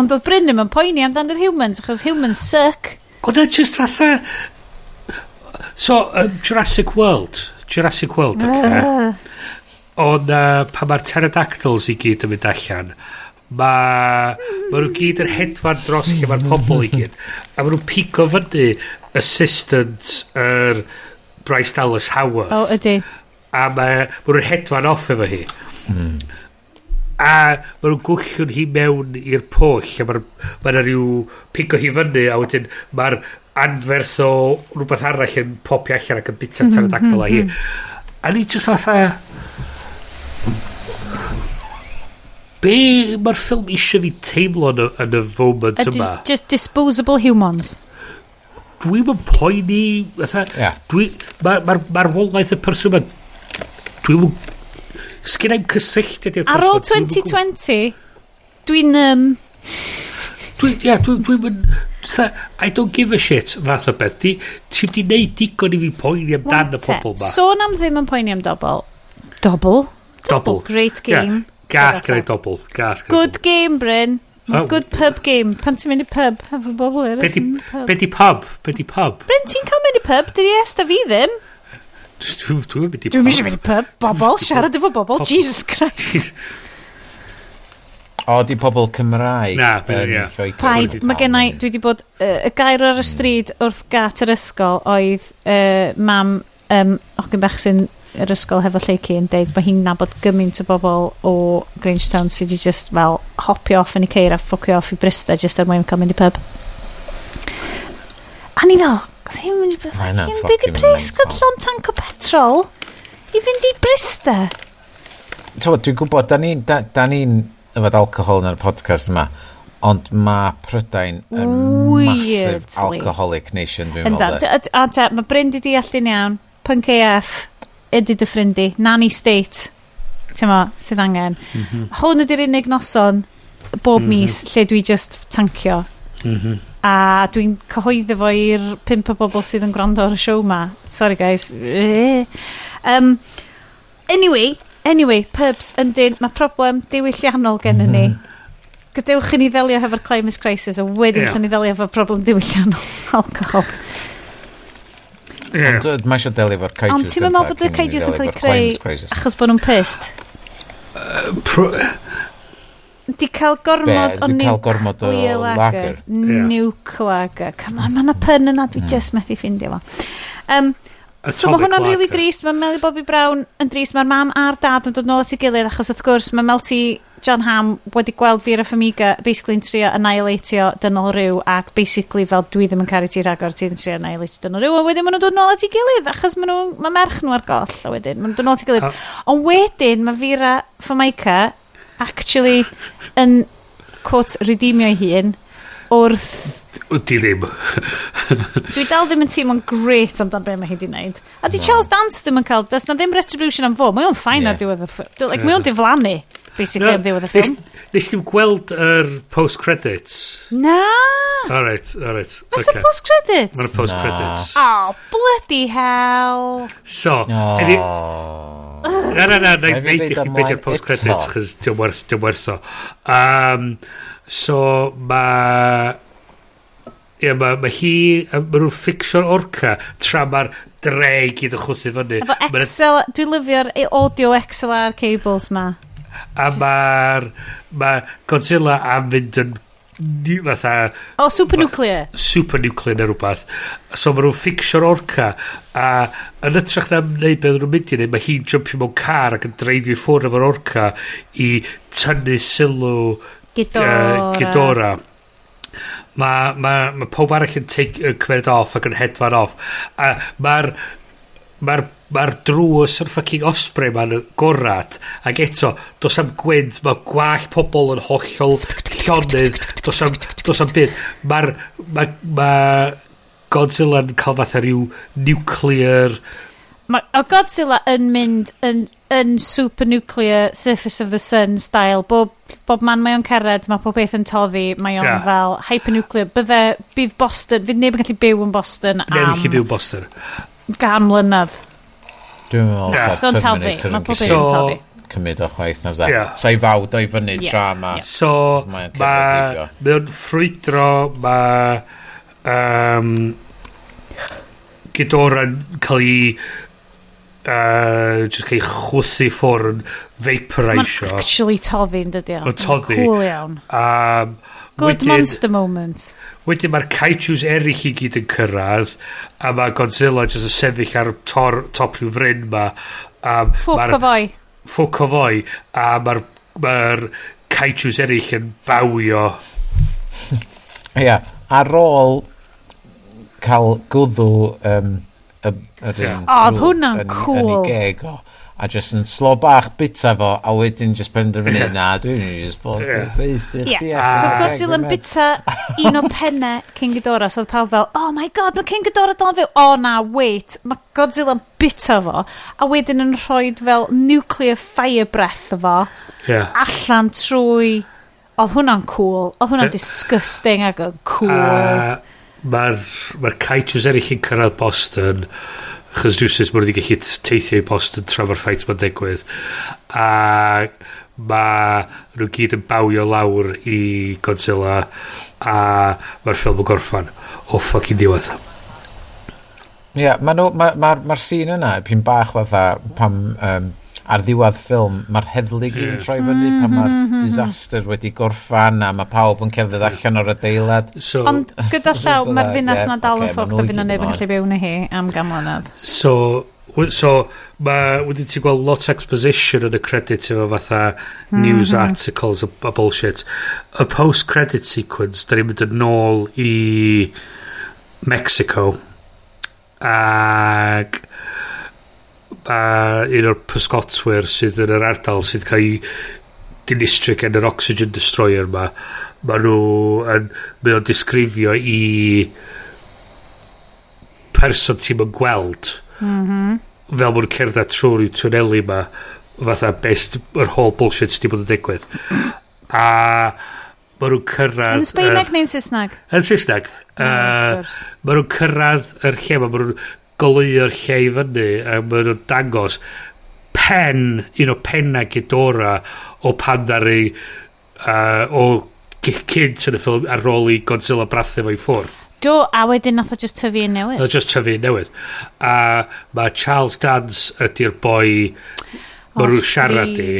Ond oedd Bryn ddim yn poeni amdan yr humans, achos humans suck. Oedd oh, just fatha... So, um, Jurassic World. Jurassic World, okay. Ah. Uh. Ond pa mae'r pterodactyls i gyd yn mynd allan Mae... ma nhw gyd yn hedfan dros lle mae'r pobl i gyd. A mae nhw'n pico fyny assistant yr er Bryce Dallas Howard. O, oh, ydy. A mae ma nhw'n hedfan off efo hi. Mm. A mae nhw'n gwyllio'n hi mewn i'r pwll. A mae yna ma rhyw pico hi fyny. A wedyn mae'r anferth o rhywbeth arall yn popio allan ac yn bita mm -hmm, pterodactyl a hi. Hmm. A ni jyst fatha be mae'r ffilm eisiau fi teimlo yn y, yn y foment yma? Dis, just disposable humans. Dwi'n mynd poeni... Yeah. Mae'r ma, ma, ma wolaeth y person yma... Dwi'n mynd... Sgyn i'n cysylltiad i'r Ar ôl 2020, dwi'n... Um... Dwi'n... Ia, dwi'n dwi mynd... I don't give a shit fath o beth. Ti'n ti di neud digon i fi poeni amdan y pobl ma Sôn am ddim yn poeni am dobl. Dobl? Dobl. Great game. Yeah. Gas gyda'i dobl. Gas Good game, Bryn. Oh. Good pub game. Pan ti'n mynd i pub, hefo bobl eraill. Be di pub? Be di pub? Bryn, ti'n cael mynd i pub? Dwi di esta fi ddim. Dwi'n mynd i pub. Dwi'n mynd i pub. Bobl, siarad efo bobl. Jesus Christ. O, di pobl Cymraeg. Na, ie. yeah. Paid, mae gennau, dwi wedi bod, uh, y gair ar y stryd wrth gat yr ysgol oedd uh, mam um, hogyn bach sy'n yr ysgol hefo Lleici yn deud bod hi'n nabod gymaint o bobl o Grangetown sydd wedi just fel hopio off yn y ceir a ffocio off i Brista just er mwyn cael mynd i pub. A ni fel, sy'n mynd i pub. Be di pres gydlon tank o petrol i fynd i Brista? Tywod, dwi'n gwybod, da ni'n da, da ni yfod alcohol yn yr podcast yma, ond mae Prydain yn massive alcoholic nation, dwi'n meddwl. A mae Bryn di deall iawn, punk AF, ydy dy ffrindi, nanny state, ti'n ma, sydd angen. Mm -hmm. Hwn ydy'r unig noson bob mm -hmm. mis lle dwi just tancio. Mm -hmm. A dwi'n cyhoeddi fo i'r pimp o bobl sydd yn gwrando ar y siow ma. Sorry guys. Um, anyway, anyway, pubs, yndyn, mae problem diwylliannol gen mm -hmm. ni. Mhm. Gadewch i ni ddelio hefo'r climate crisis a wedyn yeah. ni ddelio hefo'r problem diwylliannol alcohol. Yeah. Ond mae eisiau delio efo'r kaijus. Ond ti'n meddwl bod y kaijus yn cael ei creu achos bod nhw'n pissed? Di cael gormod o nuclear lager. Nuke lager. Come on, mae'n y pun yna dwi just methu ffindio fo. Um, So mae hwnna'n rili really drist, mae Melly Bobby Brown yn drist, mae'r mam a'r dad yn dod nôl at ei gilydd achos wrth gwrs mae Melty John Ham wedi gweld Vera Famiga basically yn trio annihilatio dynol rhyw ac basically fel dwi ddim yn caru ti rhagor, ti yn trio annihilatio dynol rhyw a wedyn maen nhw'n dod nôl at ei gilydd achos maen nhw, mae merch nhw ar goll a wedyn maen nhw'n dod nôl at ei gilydd. Uh, ond wedyn mae Vera Famiga actually yn quote redeemio ei hun wrth Ydy ddim. Dwi dal ddim yn teimlo'n great amdan be mae hi di wneud. A di no. Charles Dance ddim yn cael, does na ddim retribution am fo, mae o'n ffain yeah. ar diwedd y ffilm. Like, mae o'n diflannu, basically, no, am diwedd y ffilm. Nes ti'n gweld yr uh, post-credits? Na! Alright, alright. Oes okay. post-credits? Mae'n post-credits. Oh, bloody hell! So, oh. any... Na, na, na, na, neud i chdi beidio post-credits, chys ti'n werth o. Um, so, mae Ie, mae ma hi, mae nhw'n ffixio'r orca tra mae'r dre i gyd yn chwthu fyny. Efo Excel, dwi'n lyfio'r e, audio XLR cables ma. A mae'r ma Godzilla am fynd yn fatha... O, supernuclear. Supernuclear neu rhywbeth. So mae nhw'n ffixio'r orca a yn ytrach na wneud beth nhw'n mynd i wneud, mae hi'n jumpio mewn car ac yn dreifio ffwrdd efo'r orca i tynnu sylw Gidora. Uh, Gidora mae ma, ma pob arall yn teig, yn cymryd off ac yn hedfan off. A mae'r mae'r mae'r drws yr ffucking osprey ma'n gorad. Ac eto dos am gwynt mae gwall pobl yn hollol llonydd. Dos am, dos am byd. Mae'r mae ma Godzilla'n cael fatha rhyw nuclear mae o Godzilla yn mynd yn, yn supernuclear surface of the sun style. Bob, bob man mae o'n cered, mae pob beth yn toddi, mae o'n yeah. fel hypernuclear. Bydde, bydd Boston, fydd neb yn gallu byw yn Boston am... Neb yn gallu byw Boston. gan mlynedd. Dwi'n meddwl yeah. so Terminator yn gysi. So, cymryd o chwaith na fydda. Yeah. Sa'i fawd o'i fyny yeah. tra ma. Yeah. So, mae'n ma, ma ffrwydro, mae um, Gidoran cael ei uh, just cael ei chwthu ffwr yn vaporisio. Mae'n actually toddi'n dydi o. Mae'n toddi. Cool iawn. Um, Good wedyn, monster moment. Wedyn mae'r kaijus eraill i gyd yn cyrraedd a mae Godzilla jyst yn sefyll ar tor, top rhyw fryn ma. Um, ffwc o foi. Ffwc o foi. A mae'r ma kaijus eraill yn bawio. Ia. yeah. Ar ôl cael gwddw um, y, y ring. O, oedd hwnna'n cool. Yn, ei geg o. A just yn slo bach bita fo, a wedyn just penderfynu, na, dwi'n just fod yeah. seithi chdi. Yeah. So Godzilla yn bita un o penne King Ghidorah, so oedd pawb fel, oh my god, mae King Ghidorah dal fyw. Oh, na, wait, mae Godzilla yn bita fo, a wedyn yn rhoi fel nuclear fire breath fo, yeah. allan trwy... Oedd hwnna'n cool. Oedd hwnna'n disgusting ac yn cool. Uh, mae'r ma kaijus eraill yn cyrraedd Boston chys rhywsys mae nhw wedi gallu teithio i Boston tra mae'r ffait mae'n digwydd. A mae nhw gyd yn bawio lawr i Godzilla a mae'r ffilm yn gorffan. O oh, ffocin diwedd. Ie, yeah, mae'r ma, ma, ma, ma sîn yna, pyn bach fatha pam um, ar ddiwedd ffilm, mae'r heddlu yeah. yn troi fyny pan mae'r mm-hmm, mm-hmm. disaster wedi gorffan a mae pawb yn cerdded allan o'r adeilad. So, Ond gyda llaw, mae'r ddinas yna dal yn ffwc da fi na neb yn gallu byw na hi am gamlynedd. So, so mae wedi ti gweld lot exposition yn y credit efo fatha mm-hmm. news articles a, a bullshit. Y post-credit sequence, da ni'n mynd yn ôl i Mexico. Ac a un o'r pysgotwyr sydd yn yr ardal sydd cael ei dinistrio gan yr oxygen destroyer ma ma nhw yn mae o'n disgrifio i person ti'n yn gweld mm -hmm. fel mwyn cerdded trwy'r rhyw twnneli ma fatha best yr whole bullshit sydd wedi bod yn digwydd a ma nhw'n cyrraedd yn Sbaeneg neu'n Saesneg? yn Saesneg mm, uh, ma nhw'n cyrraedd yr lle ma ma nhw'n goleuo'r lle i fyny a maen nhw'n dangos pen, un o penna gedora o pan ddari uh, o cynt yn y ffilm ar ôl i Godzilla brathu fo'i ffwr. Do, a wedyn nath o just tyfu yn newydd. Nath o just tyfu un newydd. A mae Charles Dance ydy'r boi mae nhw'n siarad i.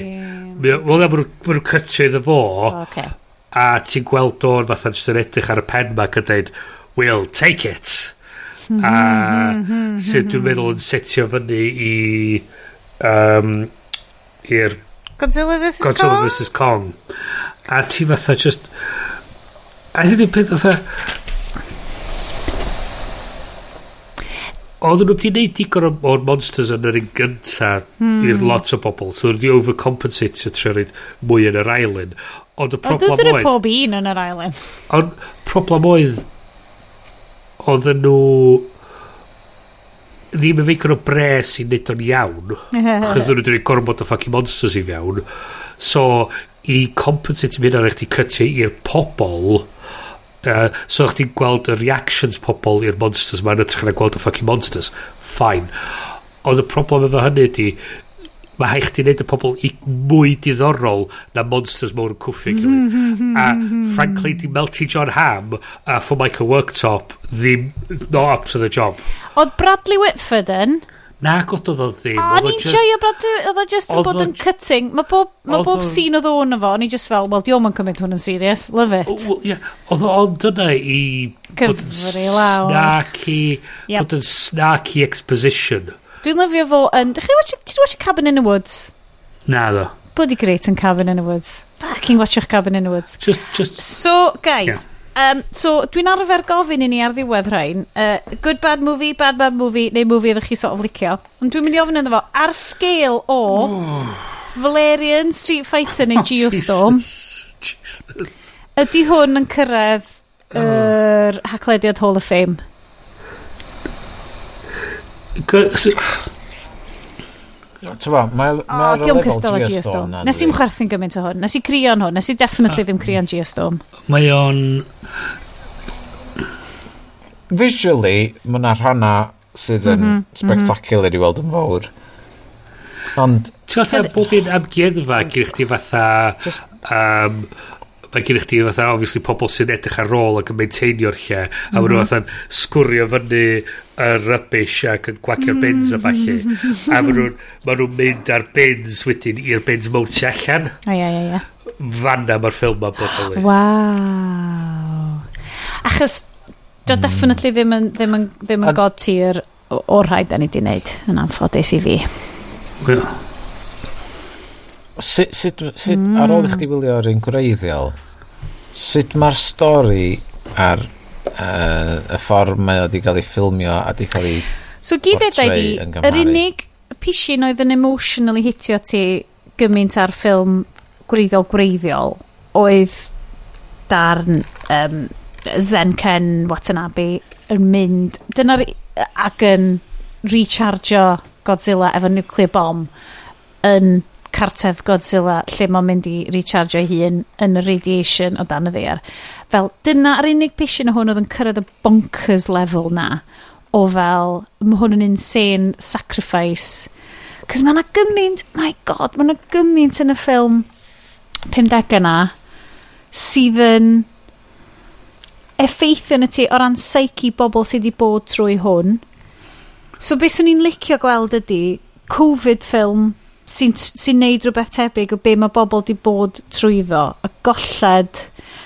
Wel, mae nhw'n cytio iddo fo. Okay. A ti'n gweld o'n fatha'n just yn edrych ar y pen ma yn dweud, we'll take it a hmm, hmm, hmm, sydd dwi'n meddwl yn setio fyny i um, i'r Godzilla vs Kong? Godzilla vs Kong. A ti fatha just a hyn yn peth fatha oedden nhw wedi gwneud digon o'r monsters yn yr un gynta mm. i'r lot o bobl so wedi overcompensate trwy trio mwy yn yr island. Ond y problem oedd ond pob un yn yr island. ond problem oedd oedden nhw ddim yn feicr o bres i wneud o'n iawn. Chos nhw'n dwi'n gormod o ffocin monsters i fewn. So, i compensate i mynd ar eich di cytu i'r pobol, uh, so eich di'n gweld y reactions pobol i'r monsters ma'n ytrach na gweld y ffocin monsters. Fine. Ond y problem efo hynny ydi, mae haich chdi wneud y pobl i mwy diddorol na monsters mowr yn cwffio gilydd. a frankly, di Melty John Ham a for Michael Worktop ddim not up to the job. Oedd Bradley Whitford yn? Na, god oedd o ddim. O, ni'n i'n joio Bradley, oedd o just yn bod yn cutting. Mae bob, ma bob sîn oedd o'n efo, o'n just fel, well, diolch yn cymryd hwn yn serious, love it. Well, yeah. Oedd o'n dyna i... Cyfri lawr. snarky, yep. bod yn snarky exposition. Dwi'n lyfio fo yn... Dych chi'n watch, ti watch Cabin in the Woods? Na, ddo. Bloody great yn Cabin in the Woods. Fucking watchwch Cabin in the Woods. Just, just... So, guys, yeah. Um, so, dwi'n arfer gofyn i ni ar ddiwedd rhain. Uh, good bad movie, bad bad movie, neu movie ydych chi sort of licio. Ond dwi'n mynd i ofyn iddo fo, ar sgêl o oh. Valerian, Street Fighter neu oh, Geostorm, Jesus. Jesus. ydy hwn yn cyrraedd oh. yr er. Haclediad Hall of Fame? Tyfa, mae'r ma oh, diolch cystal o Geostorm. Nes i'n chwerthu'n gymaint o hwn. Nes i crio'n hwn. Nes i definitely uh, ddim crio'n Geostorm. Mae o'n... Visually, mae yna rhanna sydd yn mhm, mhm. spectacular i weld yn fawr. Ond... Ti'n gwybod bob un amgueddfa gyda chdi fatha... Just... Um, mae gen i chdi fatha obviously pobl sy'n edrych ar ôl ac yn maintainio'r lle a mm -hmm. maen nhw mhm. fatha'n sgwrio fyny y rubbish ac yn gwacio'r mhm. bins a falle a maen nhw'n ma nhw mynd ar bins wedyn i'r bins mewn tu allan. O ia ia ia fanna mae'r ffilm ma'n bodoli waw. Achos do mm. definitely ddim yn ddim yn, ddim yn god tir o'r rhaid da ni di wneud yn anffodus i fi. Yeah sut, sut, sut mm. ar ôl i chdi wylio ar un gwreiddiol, sut mae'r stori ar uh, y ffordd mae wedi cael ei ffilmio a wedi cael ei So gyd e yn di, yr unig pisin oedd yn emotionally hitio ti gymaint ar ffilm gwreiddiol gwreiddiol oedd darn um, Zen Ken Watanabe yn mynd dyna'r ac yn rechargio Godzilla efo nuclear bomb yn cartedd Godzilla lle mae'n mynd i rechargeo'i hun yn y radiation o dan y ddeir. Fel, dyna dyna'r unig pishin o hwn oedd yn cyrraedd y bonkers level na o fel, mae hwn yn insane sacrifice. Cys mae yna gymaint, my god, mae yna gymaint yn y ffilm 50 yna sydd yn effeithio yn y ti o ran psyche bobl sydd wedi bod trwy hwn. So beth swn i'n licio gweld ydy Covid ffilm sy'n sy neud rhywbeth tebyg o be mae bobl wedi bod trwyddo y golled.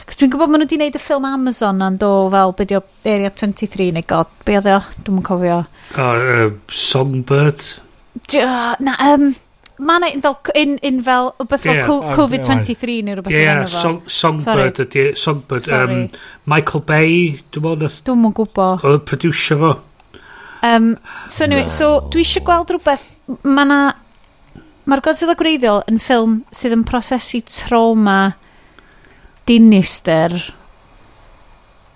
Cos dwi'n gwybod maen nhw wedi neud y ffilm Amazon yn do fel be di o Area 23 neu god. Be oedd e o? Dwi'n cofio. Uh, uh, Songbird? Na um, mae yna un fel un, un fel beth fel yeah. Covid-23 neu rhywbeth yeah, yeah. Song, Songbird ydy e, Songbird um, Michael Bay dwi'n mwyn dwi'n mwyn gwybod oedd producer fo. Um, so anyway so dwi eisiau gweld rhywbeth mae na Mae'r Godzilla gwreiddiol yn ffilm sydd yn prosesu trauma dinister.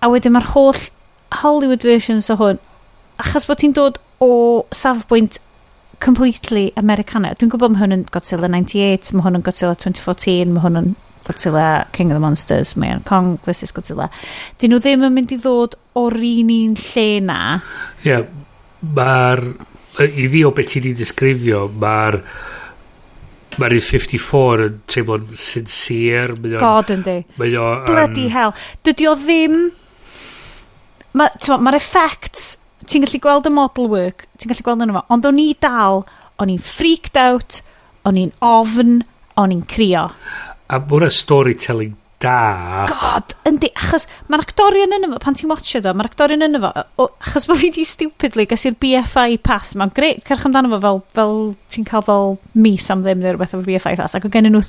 A wedyn mae'r holl Hollywood versions o hwn, achos bod ti'n dod o safbwynt completely Americana. Dwi'n gwybod mae hwn yn Godzilla 98, mae hwn yn Godzilla 2014, mae hwn yn Godzilla King of the Monsters, mae o'n Kong vs Godzilla. Dyn nhw ddim yn mynd i ddod o'r un un lle na. Ie, yeah, mae'r... I fi o beth ti'n ei disgrifio, mae'r Mae'r 54 yn teimlo'n sincere. God yn di. Mae o... Bloody um, hell. Dydy o ddim... Mae'r ma effects... Ti'n gallu gweld y model work, ti'n gallu gweld yn yma, ond o'n i dal, o'n i'n freaked out, o'n i'n ofn, o'n i'n crio. A mae hwnna storytelling da. God, yndi, achos mae'r actorion yn yma, pan ti'n watcho do, mae'r actorion yn yma, o, achos bod fi di stupidly gysgu'r BFI pass, mae'n greit, cerch amdano fo fel, fel ti'n cael fel mis am ddim neu rhywbeth efo BFI pass, ac o gen nhw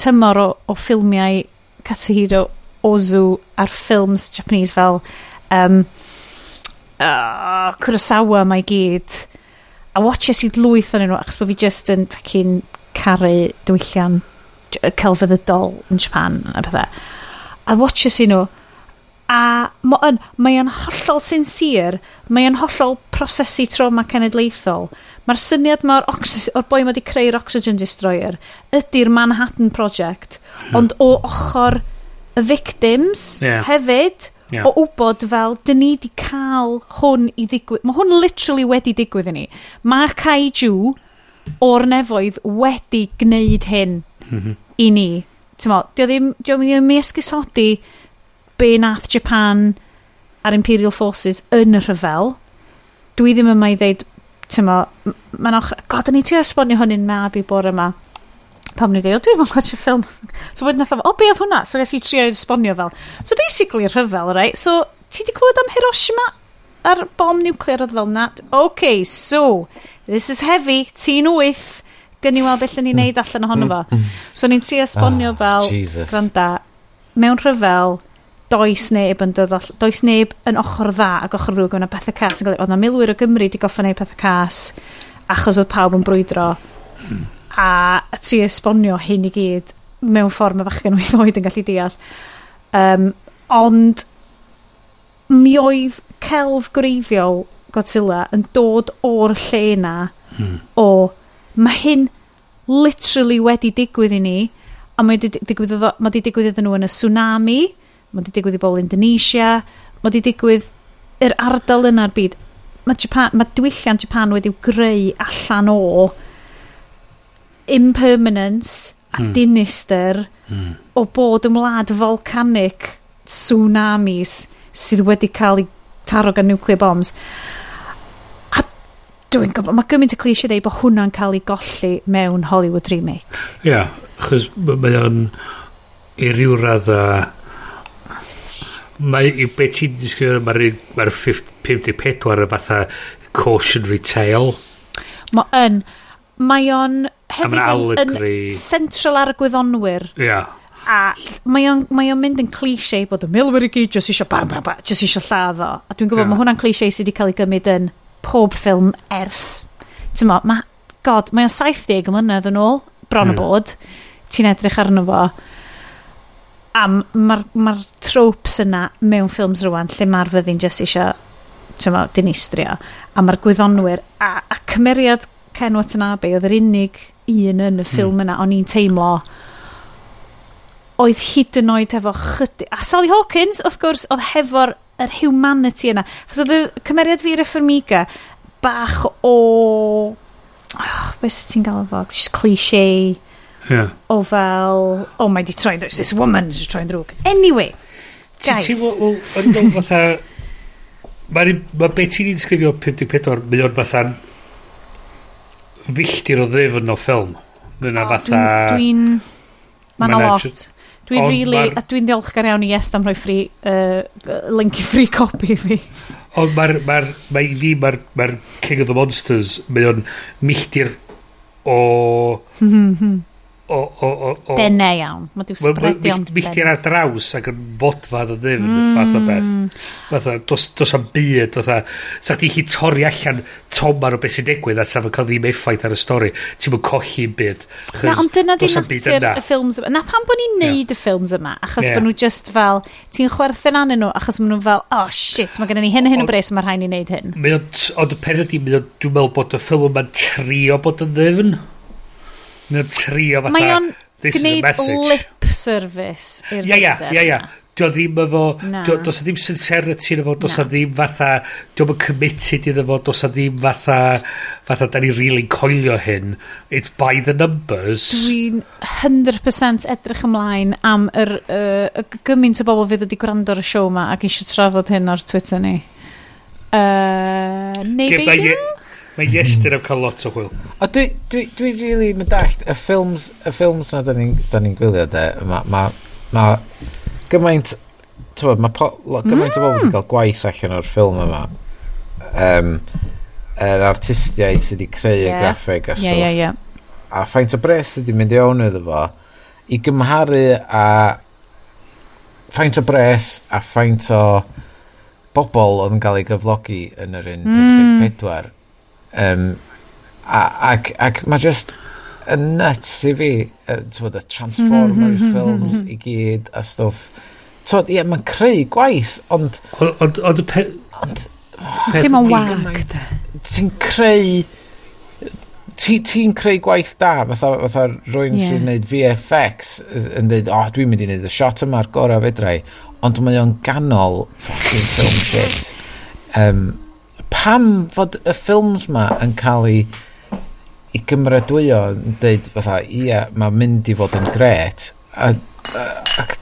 tymor o, o ffilmiau Katsuhiro Ozu ar ffilms Japanese fel um, uh, Kurosawa mae gyd a watches i lwyth yn nhw achos bod fi just yn fucking caru diwylliant celfyddydol yn Japan a pethau. A watches sy'n nhw. A mae o'n hollol sincere, mae o'n hollol prosesu trauma cenedlaethol. Mae'r syniad ma o'r, o'r boi ma wedi creu'r Oxygen Destroyer ydy'r Manhattan Project, hmm. ond o ochr y victims yeah. hefyd, yeah. o wybod fel, dyn ni wedi cael hwn i ddigwydd. Mae hwn literally wedi digwydd i ni. Mae Kaiju o'r nefoedd wedi gwneud hyn. Mm -hmm i ni. Tymo, di o ddim, dio ddim i esgusodi be nath Japan a'r Imperial Forces yn y rhyfel. Dwi ddim yma i ddeud, tymo, mae'n och... God, o'n i ti esbonio hwnnw'n mab i bore yma pam ni dweud, dwi'n gweld y ffilm. So wedyn nath o, o be oedd hwnna? So nes i trio esbonio fel. So basically rhyfel, right? So ti di clywed am Hiroshima a'r bom nuclear oedd fel na? OK, so, this is heavy, ti'n wyth, gen i weld beth ni'n mm. neud allan ohono mm. fo. Mm. So ni'n tri esbonio oh, fel, Jesus. granda, mewn rhyfel, does neb yn dod all, does neb yn ochr dda ac ochr rwg yna pethau cas. Yn cael oedd na milwyr o Gymru di goffa neud pethau cas achos oedd pawb yn brwydro. Hmm. A tri esbonio hyn i gyd mewn ffordd mae fachgen wyth oed yn gallu deall. Um, ond mi oedd celf gwreiddiol Godzilla yn dod o'r lle na hmm. o mae hyn literally wedi digwydd i ni, a mae wedi digwydd, mae wedi digwydd iddyn nhw yn y tsunami, mae wedi digwydd i bobl Indonesia, mae wedi digwydd yr ardal yna'r byd. Mae, Japan, mae diwylliant Japan wedi greu allan o impermanence a mm. dinister mm. o bod yn wlad volcanic tsunamis sydd wedi cael eu taro gan nuclear bombs. Dwi'n gwybod, mae gymaint y cliché dweud bod hwnna'n cael ei golli mewn Hollywood remake. Ia, yeah, achos mae o'n i ryw radda mae i beth ti'n disgrifio mae'r mae 54 yn fatha cautionary tale mae yn mae o'n hefyd yn, yn central ar y gwyddonwyr yeah. a mae o'n mae o'n mynd yn cliché bod y milwyr i gyd jyst eisiau bam bam bam jyst eisiau lladd o a dwi'n gwybod yeah. mae hwnna'n cliché sydd wedi cael ei gymryd yn pob ffilm ers. Ti'n mo, mae... god, mae o'n 70 mlynedd yn ôl, bron mm. y bod. Ti'n edrych arno fo. A mae'r ma tropes yna mewn ffilms rwan lle mae'r fyddin jyst ti'n mo, dinistrio. A mae'r gwyddonwyr a, a cymeriad Ken Watanabe oedd yr unig un yn y mm. ffilm mm. yna o'n i'n teimlo oedd hyd yn oed efo chydig... A Sally Hawkins, wrth gwrs, oedd hefo'r yr humanity yna. Chos oedd y cymeriad fi i'r Formiga bach o... Oh, Beth ti'n gael fo? Just cliché. Yeah. O fel, oh mae di troi'n drwg, this woman is troi'n drwg. Anyway, guys. Ti'n meddwl, yn meddwl fatha, mae ma beth ti'n ni'n 54, mae o'n fatha filltir o ddefn o ffilm. Dyna fatha... Dwi'n... Mae'n a lot. Dwi'n really, a dwi'n ddiolchgar iawn i Yes am rhoi free, uh, link i free copy fi. Ond mae'r, mae'r, mae i fi, mae'r mae King of the Monsters, mae o'n milltir o... Mhm, mhm o... o, o, o Dene iawn. Mae dwi'n sbredio'n dene. Michdi'n ar draws ac yn fodfad o ddim, mm. fath o beth. Mm. Fath o, dos, dos am byd, fath o, sa chdi chi torri allan tomar o beth sy'n digwydd a sa fo'n cael ddim effaith ar y stori. Ti'n mynd colli yn byd. Na, ond dyna di natur y ffilms yma. Na pam bod ni'n neud y ffilms yma, achos yeah. bod nhw just fel, ti'n chwerthu'n anu nhw, achos maen nhw fel, oh shit, mae gennym ni hyn a hyn o bres, mae rhaid ni wneud hyn. Ond y pen ydy, dwi'n meddwl bod y ffilm yma'n trio bod yn ddefn. Mae'n trio fatha... Mae o'n gwneud lip service i'r Ie, ie, ie, ie. Dio ddim efo... Does ddim sincerity yn efo, does ddim fatha... Dio ddim committed iddo fo, does ddim fatha... Fatha, da ni really coelio hyn. It's by the numbers. Dwi'n 100% edrych ymlaen am yr... Uh, gymaint o bobl fydd wedi gwrando ar y siow ma ac eisiau trafod hyn ar Twitter ni. Uh, neu beidio? Mae Iestyn am cael lot o hwyl. A dwi, dwi, dwi really yn dallt, y ffilms, y ffilms na da ni'n ni gwylio de, mae ma, ma gymaint, tywed, mae gymaint mm. o bobl wedi cael gwaith allan o'r ffilm yma. Um, yr er artistiaid sydd wedi creu yeah. y graffeg a stwff. Yeah, yeah, yeah. A ffaint o bres sydd wedi mynd i own iddo fo, i gymharu a ffaint o bres a ffaint o bobl oedd yn cael ei gyflogi yn yr un mm. 14 Um, a, ac, ac mae just yn nuts i fi, uh, y Transformers mm-hmm, mm-hmm, films mm-hmm. i gyd a stwff. Tywed, ie, yeah, mae'n creu gwaith, ond... Ond y pe... Ond... Ti'n ma'n wag. Ti'n creu... Ti'n ti creu gwaith da, fatha, fatha rwy'n yeah. sy'n neud VFX yn dweud, oh, dwi'n mynd i neud y shot yma'r gorau fedrau, ond mae o'n ganol fucking film shit. Um, pam fod y ffilms ma yn cael ei i gymrydwyo yn dweud fatha, ia, mae'n mynd i fod yn gret. A, a, ac,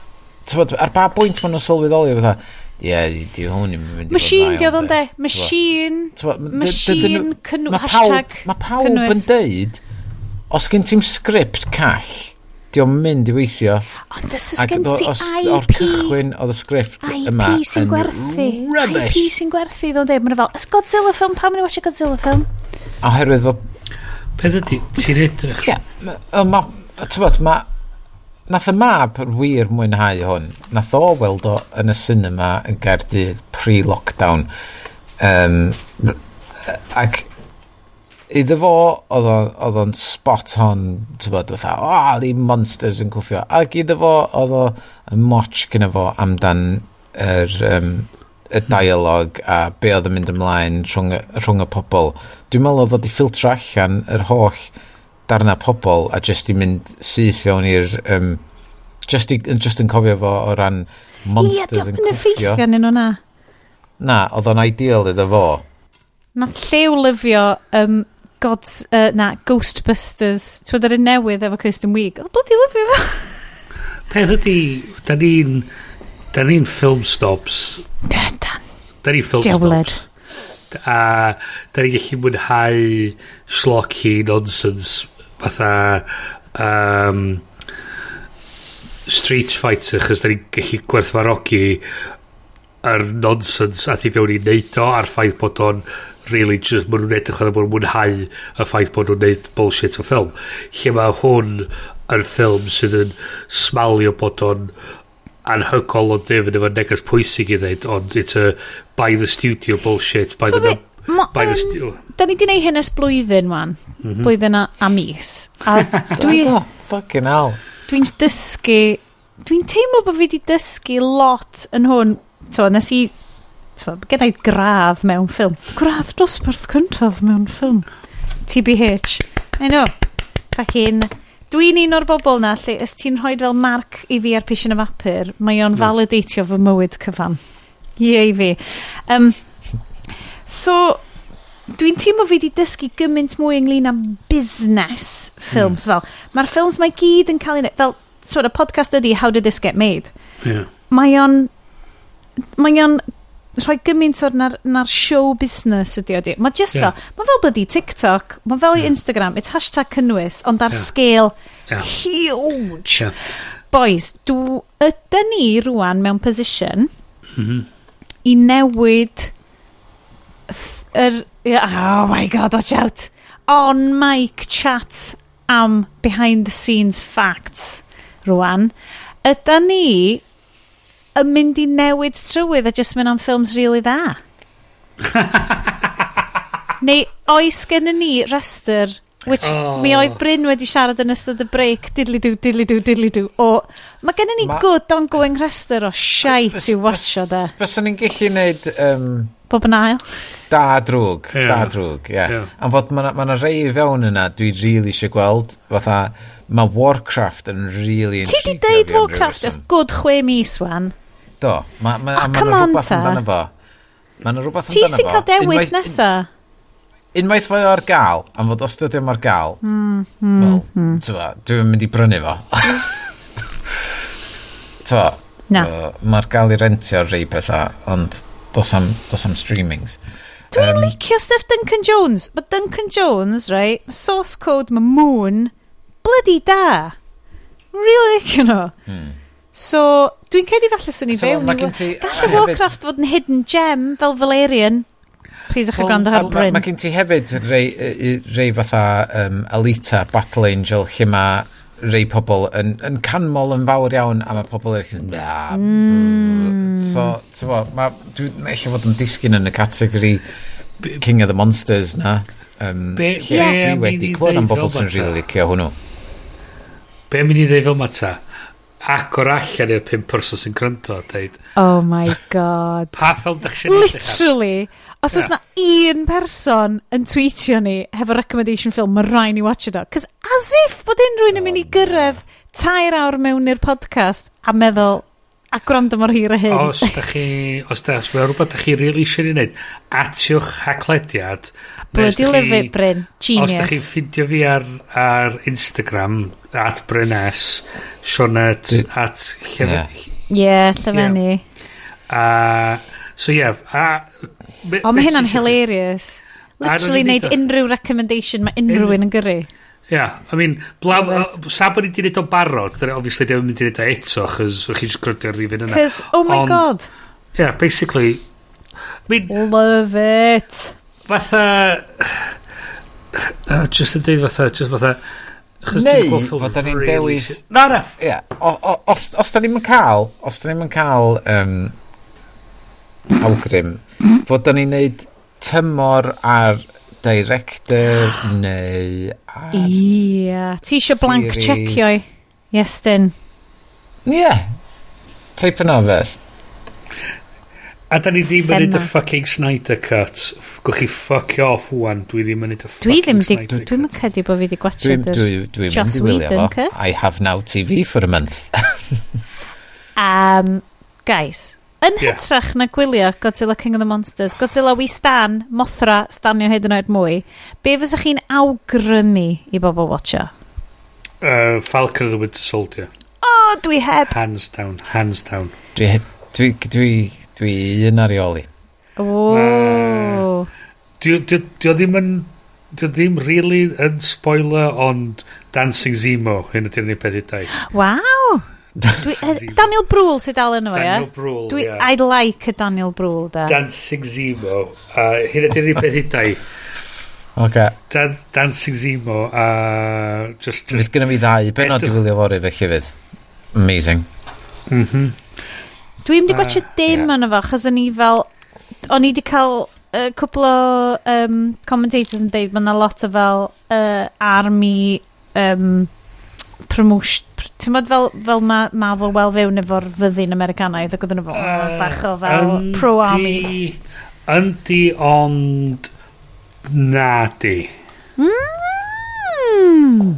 tywod, ar ba bwynt maen nhw'n sylweddoli fatha, ie, di hwn i'n mynd i fod yn Machine diodd ond de. Machine, machine, hashtag Mae pawb yn deud, os gen ti'n sgript call, di o'n mynd i weithio. Ond ys ys gen ti IP. O'r cychwyn oedd y sgrift yma IP sy'n gwerthu. Rubbish. IP sy'n gwerthu ddod e, dim. Mae'n fel, ys Godzilla film, pam yn i watch Godzilla film? Oherwydd fo... Peth ydi, ti'n edrych. Ie, ma... Tybod, ma... Nath y mab wir mwynhau hwn. Nath o weld o yn y cinema yn Gaerdydd pre-lockdown. Um, ac iddo fo, oedd o'n spot on, ti'n bod, fatha, o, oh, di monsters yn cwffio. Ac iddo fo, oedd o yn motch gyda fo amdan yr, um, y dialog a be oedd yn mynd ymlaen rhwng, rhwng y pobl. Dwi'n meddwl oedd o di ffiltro allan yr holl darna pobl a jyst i mynd syth fewn i'r... Um, just, i, just yn cofio fo o ran monsters yn cwffio. Ie, diolch yn effeithio nyn nhw'na. Na, oedd o'n ideal iddo fo. Na llew lyfio um, Gods, uh, na, Ghostbusters. Ti'n bod ar un newydd efo Kirsten Wiig? Oedd bloody lyfio fo. Peth ydy, da ni'n... Da ni'n film snobs. Da, da. Da ni'n film Diawled. snobs. A da ni'n gallu mwynhau slocky nonsense fatha um, Street Fighter chys da ni'n gallu gwerthfarogi yr nonsense a thi fewn i neud o a'r ffaith bod o'n really just maen nhw'n edrych oedd bod nhw'n mwynhau y ffaith bod nhw'n neud bullshit o ffilm. Lle mae hwn yn ffilm sydd yn smalio bod o'n anhygol o defnydd efo neges pwysig i ddeud ond it's a by the studio bullshit by so the Ma, by um, the studio da ni di neud hyn ys blwyddyn man mm -hmm. blwyddyn a, a mis. A dwi oh, fucking hell. dwi'n dysgu dwi'n teimlo bod fi wedi dysgu lot yn hwn. To nes i gen i gradd mewn ffilm. Gradd dosbarth cyntaf mewn ffilm. TBH. I know. Fucking... Dwi'n un o'r bobl na lle ys ti'n rhoi fel marc i fi ar pisyn y fapur, mae o'n no. validatio fy mywyd cyfan. Ie i fi. Um, so, dwi'n teimlo fi wedi dysgu gymaint mwy ynglyn am busnes ffilms. Mm. Fel, mae'r ffilms mae gyd yn cael ei... Fel, sort of podcast ydy How Did This Get Made. Yeah. Mae o'n... Mae o'n rhoi gymaint o'r na'r, nar show business ydy o di. Mae just yeah. fel, mae fel byddi TikTok, mae fel yeah. Instagram, it's hashtag cynnwys, ond ar yeah. scale yeah. huge. Yeah. Boys, dw, ydyn ni rwan mewn position mm -hmm. i newid yr... Oh my god, watch out. On mic chat am behind the scenes facts rwan. Ydyn ni yn mynd i newid trywydd a just mynd am ffilms really dda. Neu oes gen ni rester, which oh. mi oedd Bryn wedi siarad yn ystod y break, diddly do, diddly do, diddly do, o... Mae gen ni ma... good ongoing rester o shite i watcho da. Fyswn ni'n gallu neud... Um, Bob yn ail. Da drwg, yeah. da drwg, ie. Yeah. Yeah. Am fod mae yna ma rei fewn yna dwi really eisiau gweld, fatha, mae Warcraft yn really... Ti di deud Warcraft ys good chwe mis wan? Do. Mae ma, oh, ma ah, rhywbeth amdano fo. Mae yna rhywbeth amdano fo. Ti sy'n cael dewis nesa? Unwaith mae ar gael, am fod os dydy ar gael, mm, mm, well, mm. tyfa, dwi'n mynd i brynu fo. tyfa, Na. Uh, mae'r gael i rentio rei pethau, ond dos am, dos am streamings. Dwi'n um, licio stuff Duncan Jones. Mae Duncan Jones, right, source code mae Moon, bloody da. Really licio you know. Hmm. So, dwi'n cedi falle swn i so, fewn. Gall y Warcraft fod yn hidden gem fel Valerian. Please eich gwrando ar Bryn. Mae gen ti hefyd rei, rei fatha um, Alita, Battle Angel, lle mae rei pobl yn, yn canmol yn fawr iawn a mae pobl eraill yn na. Mm. So, ti'n bo, dwi'n eich fod yn disgyn yn y categori King of the Monsters na. Um, be, lle yeah, dwi wedi clywed am bobl sy'n rili licio hwnnw. Be mynd i ddeud fel mata? agor allan i'r pum person sy'n gryndo a deud. Oh my god. pa ffilm da chi'n Literally. Os oes yeah. na un person yn tweetio ni hefo recommendation film, mae rhaid ni watch it o. Cos as if bod unrhyw'n yn oh mynd i gyrraedd tair awr mewn i'r podcast a meddwl, a gwrando mor hir a hyn. Os da chi, os da, os mae rhywbeth da chi really eisiau ni wneud, atiwch haclediad, Bloody lyfru, Bryn. Genius. Os da chi'n ffindio fi ar, ar Instagram, at Brynes, Sionet, at Llefeni. Ie, Llefeni. A, so ie. Yeah, a... o, mae hynna'n hilarious. Literally wneud unrhyw recommendation mae unrhyw un yn gyrru. Ia, yeah, I mean, blaw, sa bod ni wedi gwneud o barod, dyna, obviously ddim yn mynd i wneud o eto, chys o'ch chi'n sgrydio'r rifin yna. Cys, oh my Ond, god. Yeah, basically. I mean, Love it fatha... Uh, just yn dweud fatha, just fatha... Neu, fod da ni'n dewis... Na, na. Yeah. Os, os da ni'n cael, os da ni'n cael um, awgrym, fod da ni'n neud tymor ar director neu ar... Ia. Ti eisiau blank checio i? Yes, Ie. Yeah. Type yna fel. A da ni ddim yn neud y fucking Snyder Cut. Gwch chi fuck off wwan, dwi ddim yn neud y fucking dwi ddim Snyder Cut. Dwi'n yn credu bod fi wedi gwachio dy Joss Whedon cut. I have now TV for a month. um, guys, yn yeah. hytrach na gwylio Godzilla King of the Monsters, Godzilla we stan, Mothra, stanio hyd yn oed mwy, be fysa chi'n awgrymu i bobl watcha? Uh, Falcon of the Winter Soldier. Oh, dwi heb. Hands down, hands down. Dwi, dwi, dwi Dwi un ar reoli. O! Dio ddim yn... Dio ddim really yn spoiler, ond Dancing Zemo, hyn ydy'r unig peth i Waw! Dwi, Daniel Brühl sydd dal yno fe, Daniel eh? Brühl, Dwi, yeah. I like a Daniel Brühl, da. Dancing Zemo. Uh, hyn ydy'r unig peth i hydau. Okay. Dan, Dancing Zemo a... Uh, just, just... Fydd gynnu fi ddau benod i wylio fory fe chyfydd. Amazing. Mhm. Mm Dwi'n wedi gwachio dim yeah. anna fo, chas o'n i fel... O'n i wedi cael uh, cwpl o um, commentators yn deud, mae yna lot o fel uh, army um, promotion... Pr Ti'n bod fel, fel ma, Marvel wel fewn efo'r fyddin Americanaidd ac oedden nhw fel uh, bach o fel pro-army. Yndi, ond na di. Mm.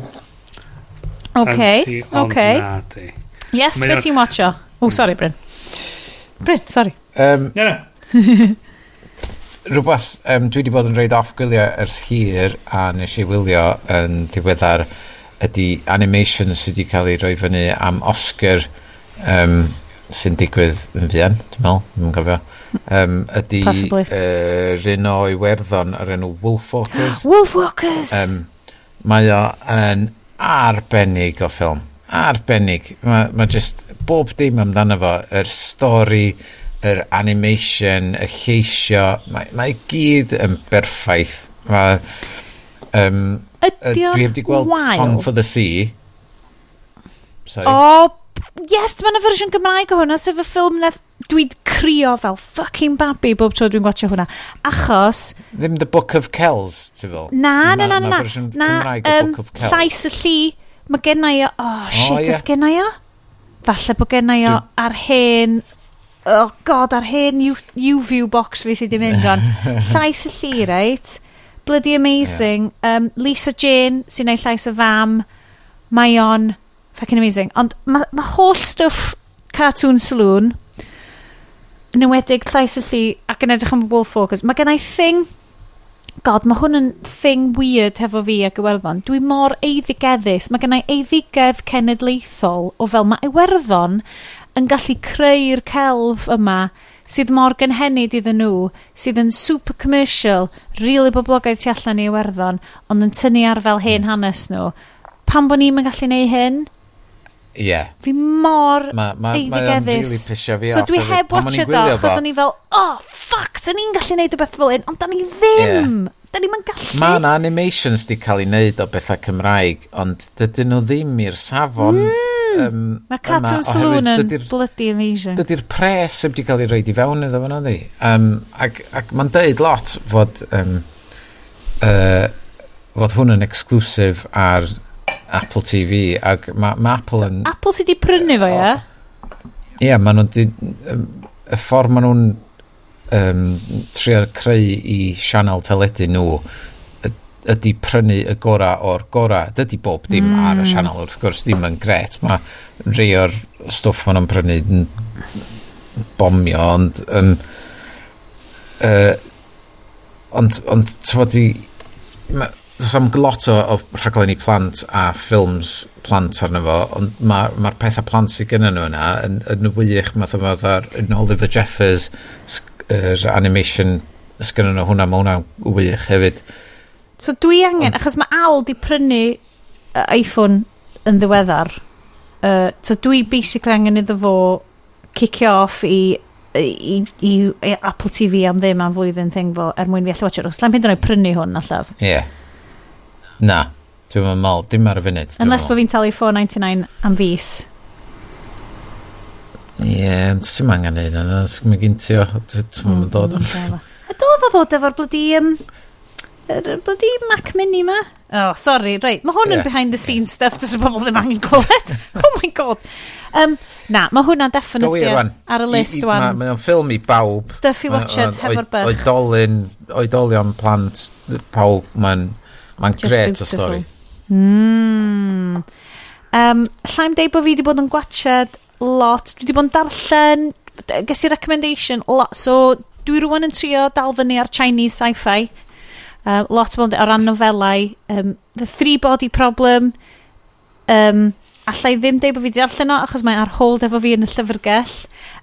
Okay, Andy, okay. Yes, beth ti'n watcho? O, oh, sorry, Bryn. Bryn, sorry. Um, na, na. rhywbeth um, dwi wedi bod yn rhaid off gwylio ers hir a nes i wylio yn ddiweddar ydy animation sydd wedi cael ei roi fyny am Oscar um, sy'n digwydd yn fian, dwi'n meddwl, dwi'n gofio. Um, ydy uh, rhan o Iwerddon ar enw Wolfwalkers. Wolfwalkers! Um, mae o yn arbennig o ffilm arbennig. Mae ma just bob dim amdano fo, yr stori, yr animation, y lleisio, mae, mae gyd yn berffaith. Mae... Um, Ydy o'n Dwi wedi gweld wael. Song for the Sea. Sorry. O, oh, yes, mae yna fersiwn Gymraeg o hwnna, sef y ffilm na dwi'n crio fel fucking babi bob tro dwi'n gwachio hwnna. Achos... Ddim The Book of Kells, ti fel? Na, na, na, na. na, fersiwn na, na, na, na, na, na, na, na, na, Mae genna i o... Oh, shit, oh, yeah. os genna i o? Falle bod genna i o ar hen... Oh god, ar hen U, U-View box fi sydd wedi mynd on. llais y lli, reit? Bloody amazing. Yeah. Um, Lisa Jane sy'n neud llais y fam. Mae o'n fucking amazing. Ond mae ma holl stwff Cartoon Saloon yn enwedig llais y lli ac yn edrych am Wolf Focus. Mae gen i thing god, mae hwn yn thing weird hefo fi ac Iwerddon. Dwi mor eiddigeddus. Mae gennau eiddigedd cenedlaethol o fel mae Iwerddon yn gallu creu'r celf yma sydd mor gynhenid iddyn nhw, sydd yn super commercial, really boblogaidd tu allan i Iwerddon, ond yn tynnu ar fel hen hanes nhw. Pam bod ni'n gallu neud hyn? Ie. Yeah. Fi mor ma, ma, eiddigeddus. Really pisio fi so dwi heb watch watcha do, achos o'n i fel, oh, fuck, sy'n ni'n gallu neud y beth fel un, ond da ni ddim. Yeah. Da ni'n gallu. Mae yna animations di cael ei wneud o bethau Cymraeg, ond dydyn nhw ddim i'r safon. Mm. Um, Mae Cartoon Saloon yn bloody amazing. Dydy'r pres sydd di cael ei roed i fewn iddo fan ydi. Um, ac ac mae'n deud lot fod... Um, uh, fod hwn yn exclusif ar Apple TV ac mae ma Apple so, yn... Apple sydd wedi prynu fo, ie? Ie, yeah, maen nhw'n... Y ffordd maen nhw'n um, trio creu i sianel teledu nhw ydy prynu y gora o'r gora. Dydy bob dim mm. ar y mm. sianel, wrth gwrs, ddim yn gret. Mae rhai o'r stwff maen nhw'n prynu yn bomio, ond... Um, uh, ond, ond, ti'n Does am lot o, o rhaglenni plant a ffilms plant arno fo, ond mae'r ma, ma pethau plant sydd gennym nhw yna yn, yn wych, math o fath ar Oliver Jeffers, yr animation sgynnym nhw hwnna, mae hwnna'n wych hefyd. So dwi angen, ond, achos mae Al di prynu iPhone yn ddiweddar, uh, so dwi basically angen iddo fo kickio off i i, i, i Apple TV am ddim am flwyddyn thing fo er mwyn fi allu watcher os. La'n mynd yn o'i prynu hwn allaf. Ie. Yeah. Na, dwi'n meddwl, dim ar y funud. Unless bod fi'n talu 4.99 am fus. Ie, ond sy'n angen neud yna, sy'n mynd o, dwi'n mynd mm, dod am. A dyle fo ddod efo'r blydi, um, er, blydi Mac Mini ma. Oh, sorry, reit, mae hwn yn yeah. behind the scenes stuff, dys y bobl ddim angen clywed. oh my god. Um, na, mae hwnna'n definitely ar, ar y list wan. Mae o'n ffilm i bawb. Stuff i watched, hefo'r bychs. Oedolyn, oedolion plant, pawb, mae'n... Mae'n gret o stori. Mm. Um, Llaim deud bod fi wedi bod yn gwachod lot. Dwi wedi bod yn darllen, ges i recommendation lot. So, dwi rwan yn trio dal fyny ar Chinese sci-fi. Uh, lot o bod o ran nofelau. Um, the Three Body Problem. Um, Alla i ddim deud bod fi wedi darllen o, achos mae ar hold efo fi yn y llyfrgell.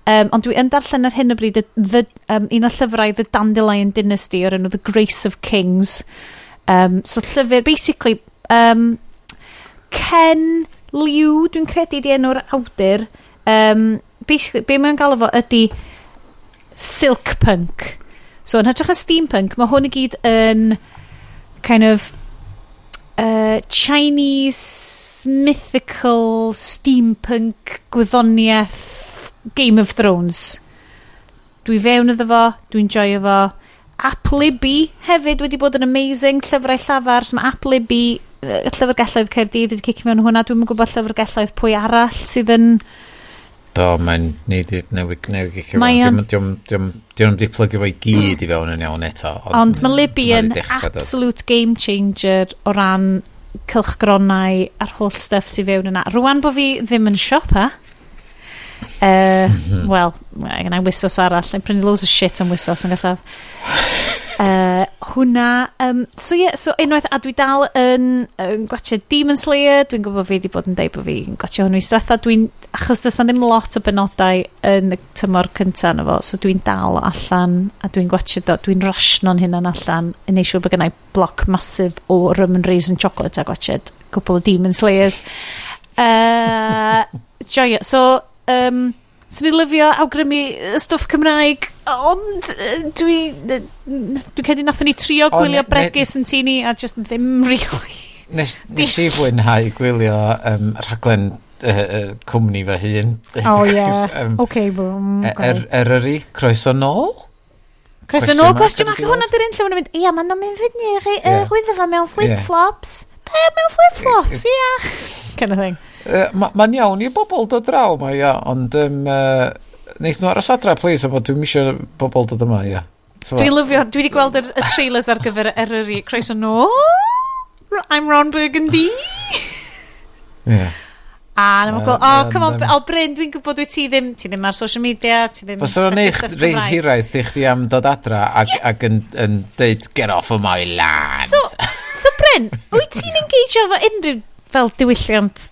Um, ond dwi yn darllen ar hyn o bryd the, um, un o llyfrau The Dandelion Dynasty o'r enw The Grace of Kings. Um, so llyfr, basically, um, Ken Liu, dwi'n credu di enw'r awdur, um, basically, be mae'n gael efo ydy silk punk. So yn hytrach y steampunk, mae hwn i gyd yn kind of uh, Chinese mythical steampunk gwyddoniaeth Game of Thrones. Dwi fewn iddo fo, dwi'n joio fo. Appleby hefyd wedi bod yn amazing llyfrau llafar. So mae Appleby, llyfrgelloedd Caerdydd wedi cicio mewn hwnna. Dwi'n gwybod llyfrgelloedd pwy arall sydd yn... Do, mae'n neud i newid newid newid cicio mewn. Dwi'n ddim plygu fo i gyd i fewn yn iawn eto. Ond, ond mae Libby yn absolute game changer o ran cylchgronau a'r holl stuff sydd fewn yna. Rwan bod fi ddim yn siopa, Uh, Wel, gen i wisos arall. Yn prynu loads o shit am wisos yn gallaf. Uh, eh, hwna, um, so ie, yeah, so unwaith, a dwi dal yn, yn gwachio Demon Slayer, dwi'n gwybod fi wedi bod yn deud bod fi'n gwachio hwnnw i stwetha, dwi'n, achos does na ddim lot o benodau yn y tymor cyntaf na fo, so dwi'n dal allan, a dwi'n gwachio, dwi'n rasio'n hynna'n allan, yn ei siŵr bod gennau i bloc masif o rum and raisin chocolate a gwachio cwpl o Demon Slayers. Uh, joio, so Um, Swn i'n lyfio awgrymu y stwff Cymraeg, ond dwi... Dwi'n cedi nath ni trio gwylio bregus yn tini a just ddim really. Nes, nes i fwynhau gwylio um, rhaglen uh, uh, cwmni fy hun. O oh, ie, yeah. um, okay, boom. Mm, e- er, er yri, croeso nôl? Croeso nôl, cwestiwn ac hwnna dyrun lle hwnna'n mynd, ia, ma'n mynd fyny rhwyddo fo mewn flip-flops. Yeah e, mewn flip-flops, ia. kind of thing. Uh, Mae'n ma iawn i bobl dod draw ma, ia, ond um, uh, neith nhw aros adra, please, a bod dwi'n misio bobl dod yma, ia. Dwi lyfio, dwi wedi gweld y, y trailers ar gyfer Eryri, croeso nôl, I'm Ron Burgundy. yeah. A na mae'n gweld, oh, come on, o Bryn, dwi'n gwybod wyt ti ddim, ti ddim ar social media, ti ddim... Fos o'n eich reid hiraeth i chdi am dod adra ac, yeah. ac yn, yn, deud, get off of my land. So, So Bryn, wyt ti'n engeidio efo unrhyw fel diwylliant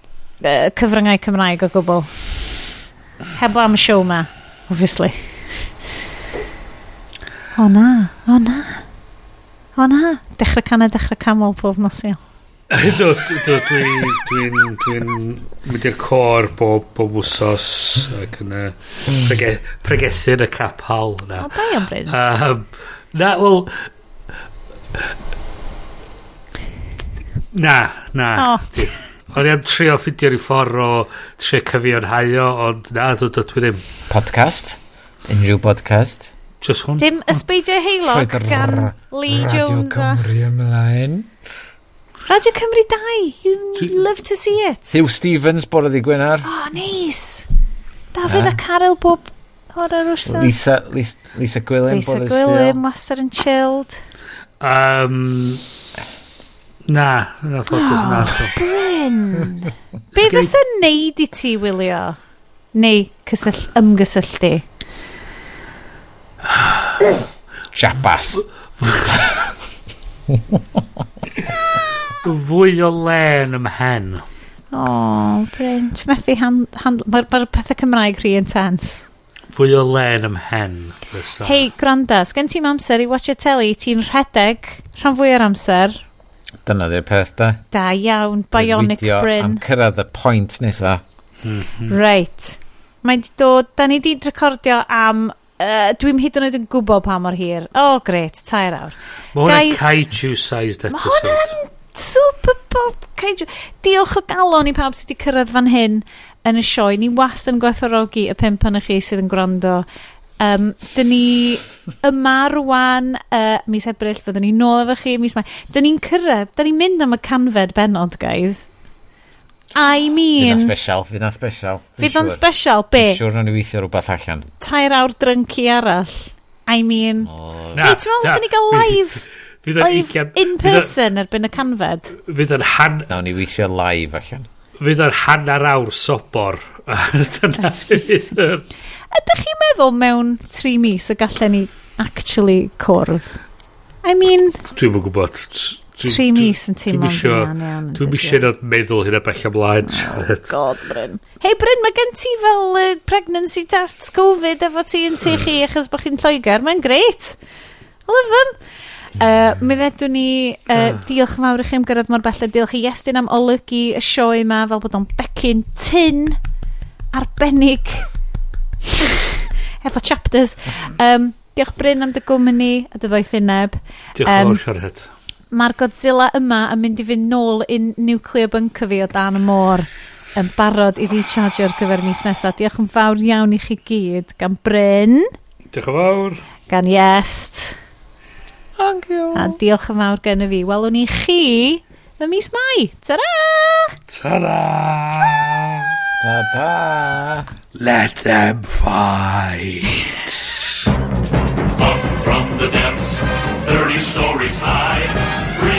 uh, cyfryngau Cymraeg o gwbl? Heb am y show ma, obviously. O na, o na. O na, dechrau canau, dechrau camol pob nosil. Do, do, dwi'n dwi dwi mynd i'r cor bob, bob wsos ac yn prege, pregethu'n y capal. O, bai am bryd. Um, na, wel, Na, na. O. O'n i am trio ffidio rhyw ffordd o trio cyfiawnhau haio, ond na, dwi ddim. Podcast? Unrhyw podcast? Just hwn. Dim ysbeidio heilog gan Lee Jones. Radio Cymru ymlaen. Radio Cymru 2, you love to see it. Hugh Stevens, bore ddi Gwynar. Oh, neis. Dafydd a Carol bob hor ar wrth Lisa, Lisa, Lisa Gwilym, bore Lisa Gwilym, wastad yn chilled. Um, Na, na ffodus, ah, na. Bryn! Be fysa neud i ti, Wilio? Neu cysyll, ymgysylltu? Siapas. Fwy o len ym hen. O, oh, Bryn. Ti'n methu handl... Mae'r ma pethau Cymraeg rhi intense. Fwy o len ym ymhen. Hei, gwranda, sgen ti'n amser i watch y telly, ti'n rhedeg rhan fwy o'r amser, Dyna ddi'r peth da. Da iawn, bionic bryn. am cyrraedd y pwynt nesa. Mm -hmm. Reit. Mae wedi dod, da ni wedi recordio am Uh, dwi'n hyd yn oed yn gwybod pa mor hir. O, oh, gret, tair awr. Mae hwnna'n kaiju-sized episode. Mae hwnna'n super bob kaiju. Diolch o galon i pawb sydd wedi cyrraedd fan hyn yn y sioe. Ni was yn gwerthorogi y pimp yn chi sydd yn gwrando Um, dyn ni yma rwan uh, mis Ebrill, fyddwn ni nôl efo chi mis Mai. Dyn ni'n cyrraedd, dyn ni'n mynd am y canfed benod, guys. I mean... Fydd special, fydd o'n special. Fydd o'n special, be? Fydd siwr na ni weithio rhywbeth allan. Tair awr drynci arall. I mean... Oh. Na, Wait, ti'n meddwl bod ni gael live? Fydd o'n ugen... In person erbyn y canfed. Fydd o'n han... Nawn ni weithio live allan. Fydd o'n hanner awr sobor. Dyna fydd o'n ydych chi'n meddwl mewn tri mis y gallen ni actually cwrdd? I mean... Dwi'n mwyn gwybod. Tri mis yn teimlo'n iawn iawn. Dwi'n misio nad meddwl hyn a bell ymlaen. Oh, god, Bryn. Hei, Bryn, mae gen ti fel uh, pregnancy tests Covid efo ti yn tu chi achos bod chi'n Lloegr. Mae'n greit. Olyfan. Uh, mi ddedwn ni uh, diolch mawr i chi am gyrraedd mor bella diolch i Iestyn am olygu y sioe yma fel bod o'n becyn tin arbennig Efo chapters. Um, diolch Bryn am dy gwmni a dy ddoethineb. Diolch um, fawr siarad. Mae'r Godzilla yma yn mynd i fynd nôl i'n nuclear bunker fi o dan y môr yn barod i recharge ar gyfer mis nesaf. Diolch yn fawr iawn i chi gyd gan Bryn. Diolch yn fawr. Gan Iest. Thank you. A diolch yn fawr gen i fi. Welwn ni chi y mis mai. Ta-ra! Ta-ra! Ta-ra! Ta-da! Let them fight. Up from the depths, 30 stories high, three